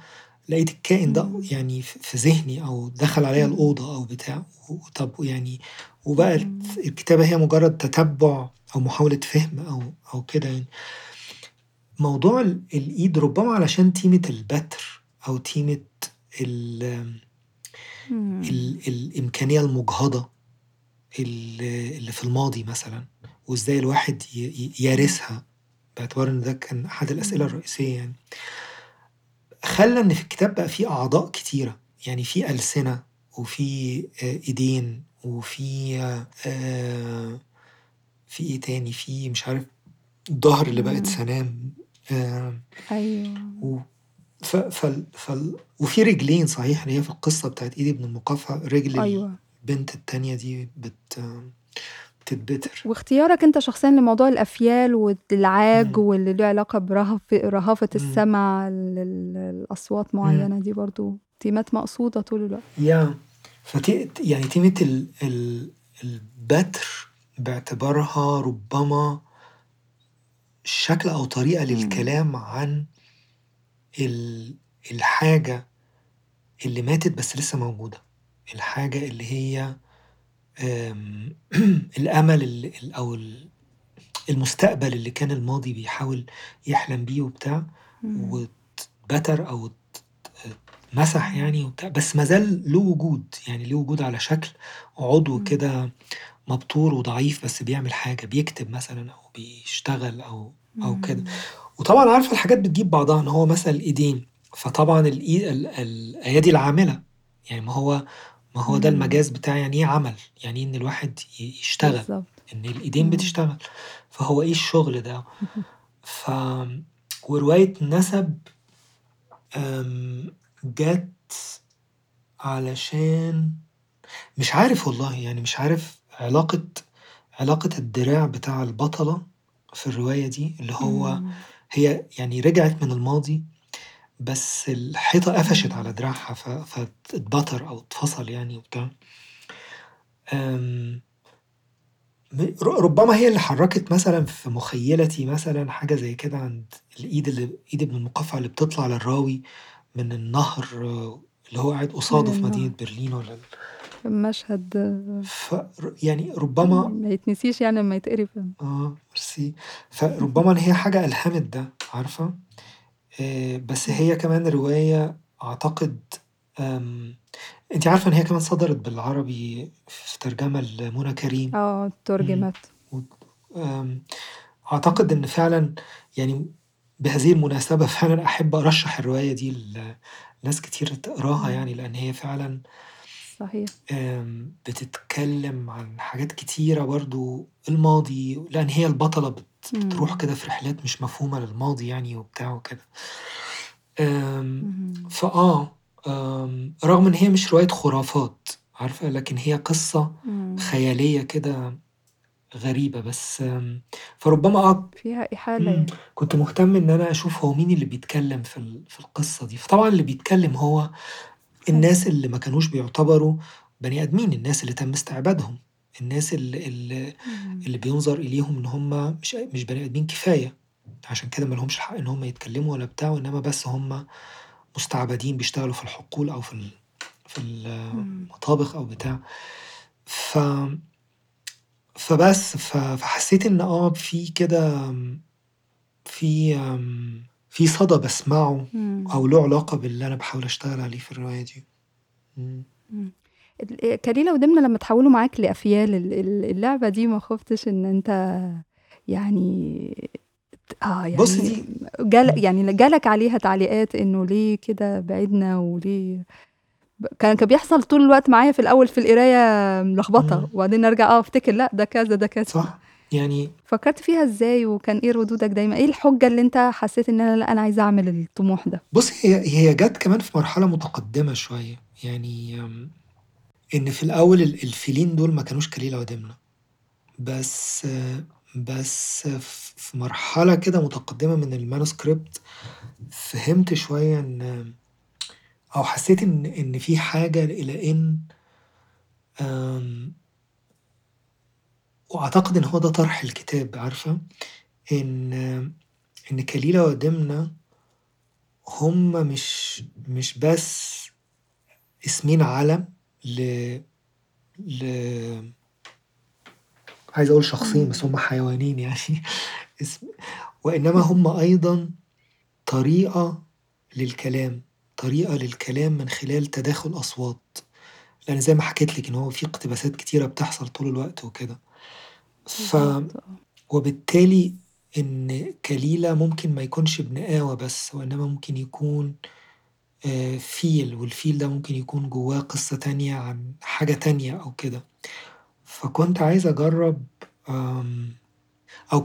لقيت الكائن ده. يعني في ذهني أو دخل عليَّ إمم. الأوضة أو بتاع، وطب يعني وبقت إمم. الكتابة هي مجرد تتبُّع أو محاولة فهم أو أو كده يعني. موضوع ال الإيد ربما علشان تيمة البتر أو تيمة ال إمم. ال الإمكانية المُجهضة ال اللي في الماضي مثلًا، وإزاي الواحد ي ي إمم. يرثها، باعتبار إن ده كان أحد الأسئلة إمم. الرئيسية يعني. خلّى إن في الكتاب بقى في أعضاء كتيرة، يعني في ألسنة وفي آآ إيدين وفي آآ في إيه تاني، في مش عارف الضهر اللي بقت. سنام آآ أيوه. و ف فال فال وفي رجلين صحيح اللي هي في القصة بتاعة إيد ابن المقفّع، رجل أيوه. البنت التانية دي بت بتتبتر. واختيارك أنت شخصيًا لموضوع الأفيال والعاج. واللي له علاقة برهف رهافة إمم. السمع إمم. معيّنة دي برضه تيمات مقصودة طول الوقت. yeah فت يعني تيمة ال ال البتر باعتبارها ربما شكل أو طريقة إمم. للكلام عن ال الحاجة اللي ماتت بس لسه موجودة، الحاجة اللي هي آمم الأمل ال ال أو ال المستقبل اللي كان الماضي بيحاول يحلم بيه وبتاع،. واتبتر اتمسح إمم. يعني وبتاع، بس ما زال له وجود، يعني ليه وجود على شكل عضو. كده مبتور وضعيف بس بيعمل حاجة، بيكتب مثلًا أو بيشتغل أو أو كده. وطبعًا عارفة الحاجات بتجيب بعضها، إن هو مثلًا الإيدين، فطبعًا الإي ال الأيادي العاملة، يعني ما هو ما هو ده. المجاز بتاع يعني إيه عمل، يعني إيه إن الواحد يشتغل، بالضبط. إن الإيدين إمم. بتشتغل، فهو إيه الشغل ده؟ ف ورواية نسب جات علشان مش عارف والله، يعني مش عارف علاقة علاقة الدراع بتاع البطلة في الرواية دي، اللي هو. هي يعني رجعت من الماضي، بس الحيطة قفشت. على دراعها فاتبتر أو اتفصل يعني وبتاع. ربما هي اللي حرّكت مثلًا في مخيلتي مثلًا حاجة زي كده عند الإيد اللي إيد ابن المقفّع اللي بتطلع للراوي من النهر اللي هو قاعد قصاده في مدينة النهر. برلين والّا ال مشهد ف يعني ربما ما يتنسيش يعني لمّا يتقري آه ميرسي. فربما هي حاجة ألهمت ده عارفة؟ آآ بس. هي كمان رواية أعتقد آمم أنتِ عارفة إن هي كمان صدرت بالعربي في ترجمة لمنى كريم؟ آه إمم. تُرجمت. آمم أعتقد إن فعلًا يعني بهذه المناسبة فعلًا أحب أرشّح الرواية دي ل لناس كتير تقراها إمم. يعني، لإن هي فعلًا صحيح. آمم بتتكلم عن حاجات كتيرة برضه، الماضي، لإن هي البطلة بت بتروح إمم. كده في رحلات مش مفهومة للماضي يعني وبتاع وكده. آمم اهم. فآه، آمم رغم إن هي مش رواية خرافات عارفة، لكن هي قصة إمم. خيالية كده غريبة، بس آمم فربما آه فيها إحالة إمم، يعني. كنت مهتم إن أنا أشوف هو مين اللي بيتكلم في ال في القصة دي، فطبعًا اللي بيتكلم هو حلو. الناس اللي ما كانوش بيعتبروا بني آدمين، الناس اللي تم استعبادهم، الناس ال ال إمم. اللي بيُنظر إليهم إن هم مش مش بني آدمين كفاية، عشان كده ما لهمش الحق إن هم يتكلموا ولا بتاع، وإنما بس هم مستعبدين بيشتغلوا في الحقول أو في في. المطابخ أو بتاع. ف فبس فحسيت إن آه في كده في في صدى باسمعه إمم. أو له علاقة باللي أنا باحاول أشتغل عليه في الرواية دي. إمم. كليلة ودمنة لمّا اتحولوا معاك لأفيال ال ال اللعبة دي ما خُفتش إن أنت يعني بُصّي يعني دي جال. يعني جالك عليها تعليقات إنه ليه كده بعدنا وليه كان كان بيحصل طول الوقت معايا في الأول في القراية ملخبطة، إمم. وبعدين أرجع آه أفتكر لأ ده كذا، ده كذا. صح، يعني فكّرت فيها إزاي وكان إيه ردودك دايمًا؟ إيه الحجة اللي أنت حسيت إن أنا لأ أنا عايز أعمل الطموح ده؟ بُصّي هي هي جات كمان في مرحلة متقدمة شوية، يعني إن في الأول ال الفيلين دول ما كانوش كليلة ودمنة، بس بس في مرحلة كده متقدمة من الmanuscript فهمت شوية إن أو حسيت إن إن في حاجة إلى إن وأعتقد إن هو ده طرح الكتاب عارفة، إن إن كليلة ودمنة هم مش مش بس اسمين علم ل ل عايز أقول شخصين بس. هم حيوانين يعني اسم وإنما هم أيضًا طريقة للكلام، طريقة للكلام من خلال تداخل أصوات، لإن زي ما حكيت لِك إن هو في اقتباسات كتيرة بتحصل طول الوقت وكده. ف. وبالتالي إن كليلة ممكن ما يكونش ابن آوى بس، وإنما ممكن يكون فيل، والفيل ده ممكن يكون جواه قصة تانية عن حاجة تانية أو كده. فكنت عايز أجرّب أو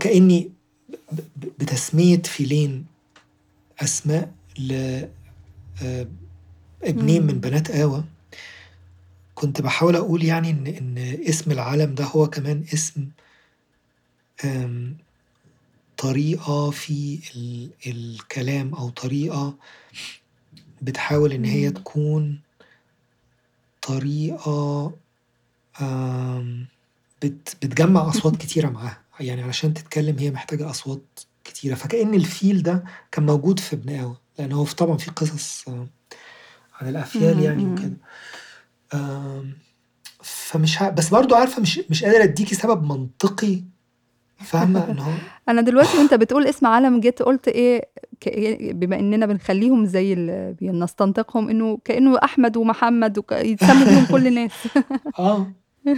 ب بتسمية فيلين أسماء ل آآ ابنين من. بنات آوى، كنت باحاول أقول يعني إن إن اسم العَلَم ده هو كمان اسم طريقة في ال الكلام أو طريقة بتحاول إن هي. تكون طريقة آمم بت بتجمّع أصوات كتيرة معاها، يعني علشان تتكلم هي محتاجة أصوات كتيرة، فكأن الفيل ده كان موجود في ابن آوى، لإن هو ف طبعًا في قصص عن الأفيال يعني. وكده. آمم فمش ع بس برضه عارفة مش مش قادر أدّيكِ سبب منطقي فاهمة؟ إن هو أنا دلوقتي وأنت بتقول اسم علم جيت قُلت إيه بما إننا بنخلّيهم زي ال بنستنطقهم إنه كإنه أحمد ومحمد وك يتسموا بيهم كل الناس. آه.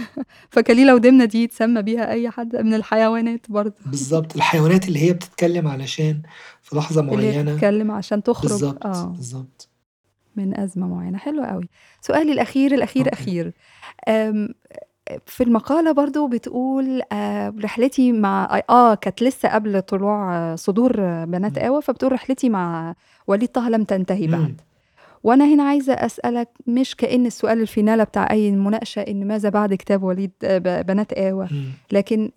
فكليلة ودمنة دي يتسمى بيها أي حد من الحيوانات برضه. بالضبط، الحيوانات اللي هي بتتكلم علشان في لحظة اللي معينة بتتكلم عشان تخرج بالضبط، آه. بالضبط. من أزمة معينة، حلو أوي. سؤالي الأخير، الأخير، أوكي. أخير، في المقالة برضه بتقول آآ رحلتي مع آه كانت لسه قبل طلوع صدور بنات إمم. آوى، فبتقول رحلتي مع وليد طه لم تنتهي بعد. إمم. وأنا هنا عايزة أسألك مش كإن السؤال الفينالة بتاع أي مناقشة إن ماذا بعد كتاب وليد ب بنات آوى، إمم. لكن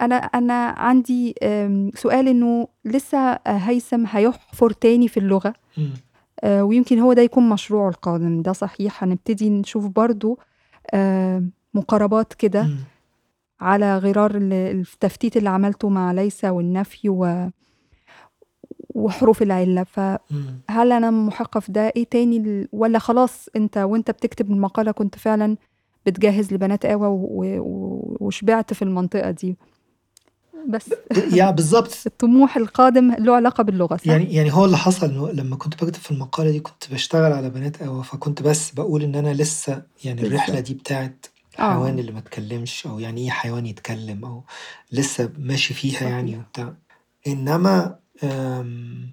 أنا أنا عندي آمم سؤال إنه لسه هيثم هيحفر تاني في اللغة، إمم. آآ ويمكن هو ده يكون مشروعه القادم، ده صحيح هنبتدي نشوف برضه آآ مقاربات كده. على غرار ال التفتيت اللي عملته مع ليس والنفي و وحروف العلة،. فهل أنا مُحقّة في ده؟ إيه تاني ال والّا خلاص أنت وأنت بتكتب المقالة كنت فعلًا بتجهّز لبنات و وشبعت في المنطقة دي؟ بس يع بالضبط. الطموح القادم له علاقة باللغة صح؟ يعني يعني هو اللي حصل إنه لمّا كنت باكتب في المقالة دي كنت باشتغل على بنات آوى، فكنت بس باقول إن أنا لسه يعني الرحلة بالضبط. دي بتاعة الحيوان آه. اللي ما اتكلمش أو يعني إيه حيوان يتكلم أو لسه ماشي فيها يعني صحيح. وبتاع. إنما آمم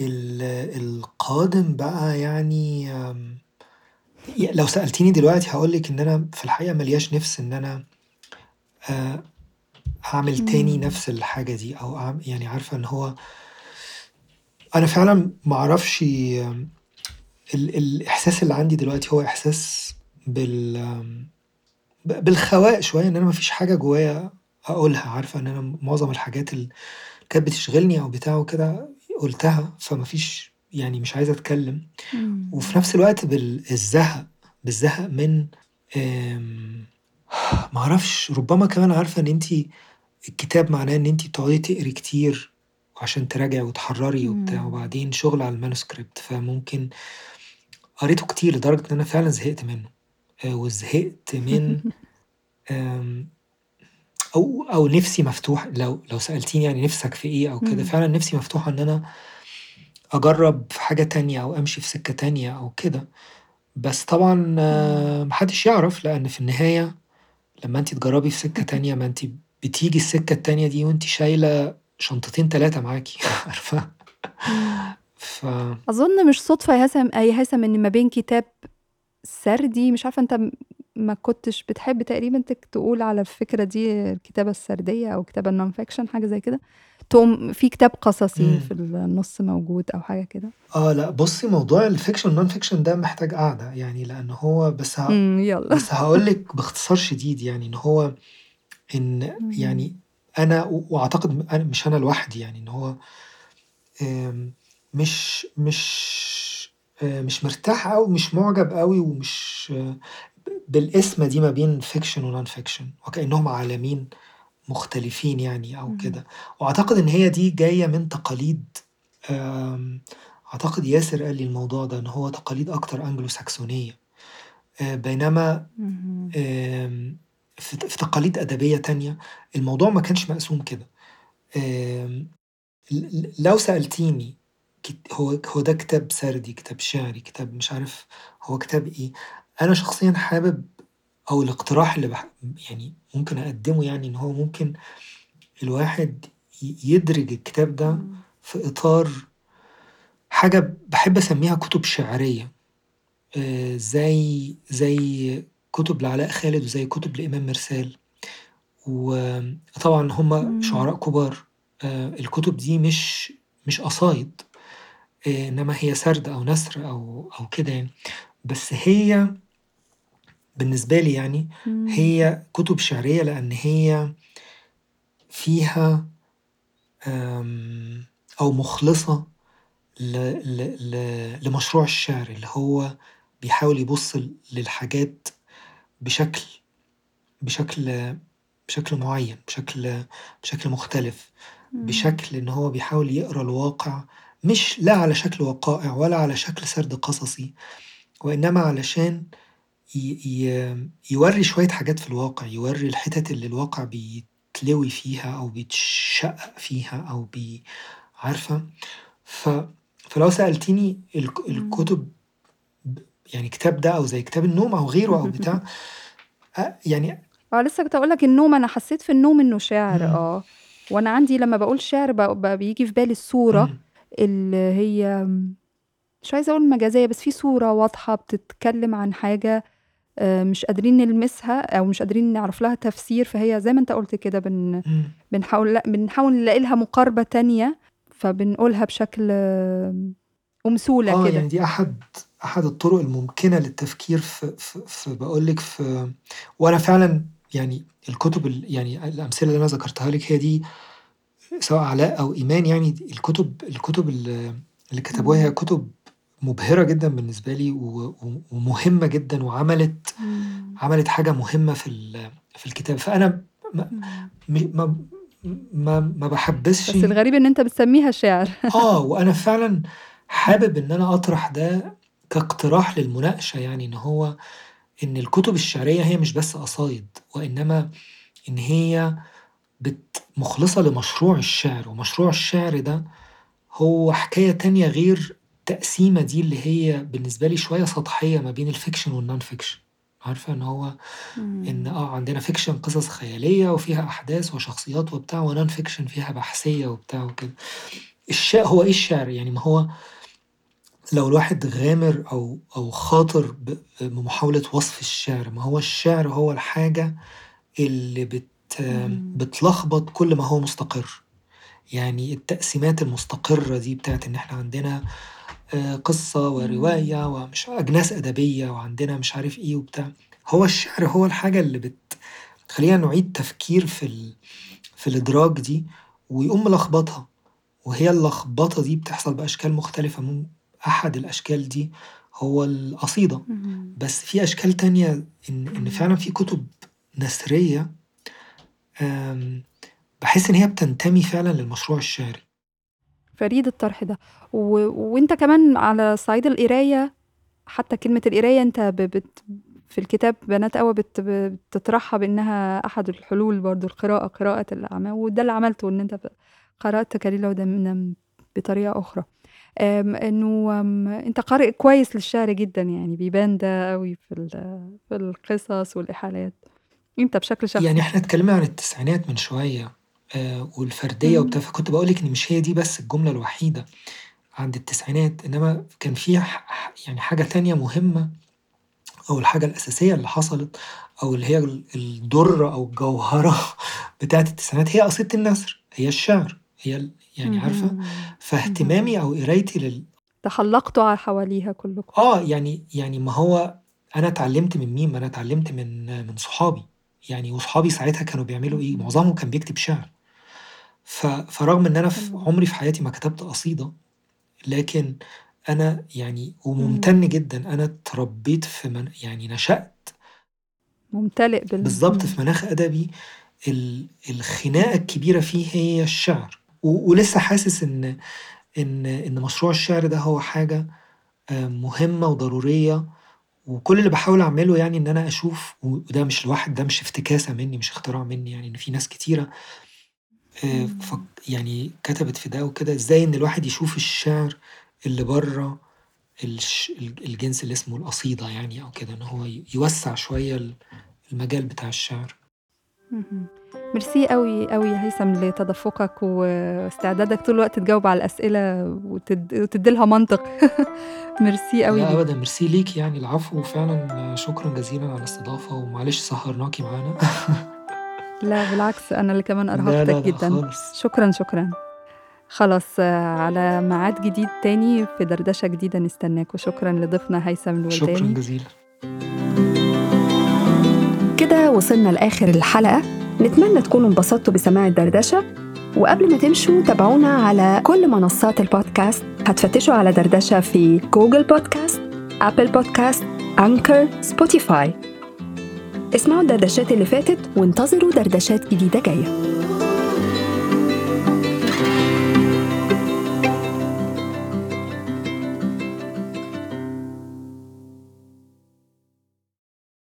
ال القادم بقى يعني آمم ي لو سألتيني دلوقتي هاقول لِك إن أنا في الحقيقة ما لياش نِفْس إن أنا آآ أعمل تاني إمم. نفس الحاجة دي أو أعم يعني عارفة إن هو أنا فعلًا ما أعرفش ال الإحساس اللي عندي دلوقتي هو إحساس بال بالخواء شوية، إن أنا ما فيش حاجة جوايا أقولها، عارفة إن أنا معظم الحاجات اللي كانت بتشغلني أو بتاع وكده قُلتها، فما فيش يعني مش عايز أتكلم. إمم. وفي نفس الوقت بال الزهق، بالزهق من ما أعرفش، ربما كمان عارفة إن أنتِ الكتاب معناه إن أنتِ بتقعدي تقري كتير عشان تراجعي وتحرّري وبتاع،. وبعدين شغل على الmanuscript فممكن قريته كتير لدرجة إن أنا فعلًا زهقت منه، آآ وزهقت من آمم أو أو نِفْسي مفتوح لو لو سألتيني يعني نِفْسك في إيه أو كده، إمم. فعلًا نِفْسي مفتوحة إن أنا أجرّب حاجة تانية أو أمشي في سكة تانية أو كده. بس طبعًا إمم. ما حدش يعرف، لأن في النهاية لمّا أنتِ تجرّبي في سكة تانية ما أنتِ بتيجي السكة التانية دي وأنتِ شايلة شنطتين 3 معاكِ عارفة؟ إمم. ف أظن مش صُدفة يا هيثم يا هيثم إن ما بين كتاب سردي مش عارفة أنت م ما كنتش بتحب تقريبًا تك تقول على الفكرة دي الكتابة السردية أو الكتابة الnonfiction حاجة زي كده، تقوم في كتاب قصصي إمم. في النُص موجود أو حاجة كده؟ آه لأ بُصّي موضوع الfiction والnonfiction ده محتاج قعدة، يعني لأن هو بس ه إمم، يالّا. بس هاقول لِك باختصار شديد يعني إن هو إن إمم. يعني أنا و وأعتقد أنا مش أنا لوحدي يعني إن هو آمم مش مش مش مرتاح أوي مش مُعجب أوي ومش ب بالقسمة دي ما بين fiction وnonfiction وكأنهم عالمين مختلفين يعني أو. كده، وأعتقد إن هي دي جاية من تقاليد أعتقد ياسر قال لي الموضوع ده، إن هو تقاليد أكتر أنجلو ساكسونية، آآ بينما في تقاليد أدبية تانية الموضوع ما كانش مقسوم كده. لو سألتيني كت هو هو ده كتاب سردي، كتاب شعري، كتاب مش عارف هو كتاب إيه، أنا شخصيًا حابب أو الاقتراح اللي باح يعني ممكن أقدّمه يعني إن هو ممكن الواحد ي يدرج الكتاب ده. في إطار حاجة باحب أسميها كُتب شعرية، آآ زي زي كُتب لعلاء خالد وزي كُتب لإمام مرسال، وطبعًا هم. شعراء كبار، آآ الكُتب دي مش مش قصايد، إنما هي سرد أو نثر أو أو كده يعني، بس هي بالنسبة لي يعني. هي كُتب شعرية لأن هي فيها أو مُخلصة ل ل ل لمشروع الشعر، اللي هو بيحاول يبُص للحاجات بشكل بشكل بشكل معيّن، بشكل بشكل مختلف،. بشكل إن هو بيحاول يقرأ الواقع مش لا على شكل وقائع ولا على شكل سرد قصصي، وإنما علشان يورّي شوية حاجات في الواقع، يورّي الحتت اللي الواقع بيتلوي فيها أو بيتشقق فيها أو بي عارفة؟ ف فلو سألتيني. الكُتب يعني الكتاب ده أو زي كتاب النوم أو غيره أو بتاع يعني آه لسه كنت هاقول لك النوم أنا حسيت في النوم إنه شعر. آه، وأنا عندي لمّا باقول شعر ب ب بييجي في بالي الصورة إمم. اللي هي مش عايزة أقول مجازية بس في صورة واضحة بتتكلم عن حاجة آآ مش قادرين نلمسها أو مش قادرين نعرف لها تفسير، فهي زي ما أنت قُلت كده بن إمم. بنحاول لأ بنحاول نلاقي لها مقاربة تانية، فبنقولها بشكل ومسولة آه كده. يعني دي أحد أحد الطرق الممكنة للتفكير في في في باقول لِك في وأنا فعلًا يعني الكُتب ال يعني الأمثلة اللي أنا ذكرتها لِك هي دي سواء علاء أو إيمان يعني الكُتب الكُتب ال اللي كتبوها هي. كُتب مبهرة جدًا بالنسبة لي و و ومهمة جدًا وعملت. عملت حاجة مهمة في في الكتاب، فأنا ما ما ما ما باحبّذش بس الغريب إن أنت بتسمّيها شِعر. آه، وأنا فعلًا. حابب إن أنا أطرح ده كاقتراح للمناقشة يعني إن هو إن الكتب الشعرية هي مش بس قصايد، وإنما إن هي بت مُخلصة لمشروع الشعر، ومشروع الشعر ده هو حكاية تانية غير التقسيمة دي اللي هي بالنسبة لي شوية سطحية ما بين الfiction والnon fiction عارفة إن هو إن. آه، عندنا fiction قصص خيالية وفيها أحداث وشخصيات وبتاع وnon fiction فيها بحثية وبتاع وكده. الش هو إيه الشعر؟ يعني ما هو لو الواحد غامر أو أو خاطر بمحاولة وصف الشعر، ما هو الشعر هو الحاجة اللي بت. بتلخبط كل ما هو مستقر، يعني التقسيمات المستقرة دي بتاعة إن إحنا عندنا آآ قصة ورواية. ومش أجناس أدبية وعندنا مش عارف إيه وبتاع، هو الشعر هو الحاجة اللي بت تخلّينا نُعيد تفكير في ال في الإدراج دي ويقوم ملخبطها، وهي اللخبطة دي بتحصل بأشكال مختلفة من أحد الأشكال دي هو القصيدة،. بس في أشكال تانية إن إن. فعلًا في كتب نثرية باحس إن هي بتنتمي فعلًا للمشروع الشعري. فريد الطرح ده. و وأنت كمان على صعيد القراية، حتى كلمة القراية أنت ب بت في الكتاب بنات أوى بت بتطرحها بإنها أحد الحلول برضه القراءة، قراءة الأعمال وده اللي عملته إن أنت ب قرأت كليلة ودمنة بطريقة أخرى. آمم إنه آمم أنت قارئ كويس للشعر جدًا يعني بيبان ده أوي في ال في القصص والإيحاءات. أنت بشكل يعني شخصي. إحنا اتكلمنا عن التسعينات من شوية آآ والفردية وبتاع،. فكنت باقول لِك إن مش هي دي بس الجملة الوحيدة عند التسعينات، إنما كان في يعني حاجة تانية مهمة أو الحاجة الأساسية اللي حصلت أو اللي هي ال الدُرّة أو الجوهرة بتاعة التسعينات هي قصيدة النثر، هي الشعر، هي يعني عارفة؟ فاهتمامي. أو قرايتي لل تحلقتوا حواليها كلكم. آه، يعني يعني ما هو أنا اتعلمت من مين؟ ما أنا اتعلمت من من صحابي، يعني وصحابي ساعتها كانوا بيعملوا إيه؟ معظمهم كان بيكتب شعر. ف فرغم إن أنا في. عمري في حياتي ما كتبت قصيدة، لكن أنا يعني وممتن. جدًا أنا اتربيت في من يعني نشأت ممتلئ بال بالضبط إمم. في مناخ أدبي ال الخناقة الكبيرة فيه هي الشعر، و ولسه حاسس إن إن إن مشروع الشعر ده هو حاجة آآ مهمة وضرورية، وكل اللي باحاول أعمله يعني إن أنا أشوف وده مش لوحد ده مش افتكاسة مني، مش اختراع مني يعني، إن في ناس كتيرة آآ فك إمم. يعني كتبت في ده وكده، إزاي إن الواحد يشوف الشعر اللي برّه الش الجنس اللي اسمه القصيدة يعني أو كده، إن هو يوسّع شوية ال المجال بتاع الشعر. اهم. ميرسي أوي يا هيثم لتدفقك واستعدادك طول الوقت تجاوب على الأسئلة وتد وتدّي لها منطق. ميرسي أوي لا. أبدًا، ميرسي ليكِ يعني، العفو، وفعلًا شكرًا جزيلًا على الاستضافة ومعلش سهرناكِ معانا. لا بالعكس، أنا اللي كمان لا، أرهقتك لا، لأ جدًا. خالص. شكرًا، شكرًا. خلاص على ميعاد جديد تاني في دردشة جديدة نستناكم، شكرًا لضيفنا هيثم شكرًا الولداني. جزيلًا. كده وصلنا لآخر الحلقة، نتمنى تكونوا انبسطتوا بسماع الدردشة، وقبل ما تمشوا تابعونا على كل منصات البودكاست، هتفتشوا على دردشة في جوجل بودكاست، أبل بودكاست، أنكر، سبوتيفاي. اسمعوا الدردشات اللي فاتت وانتظروا دردشات جديدة جاية.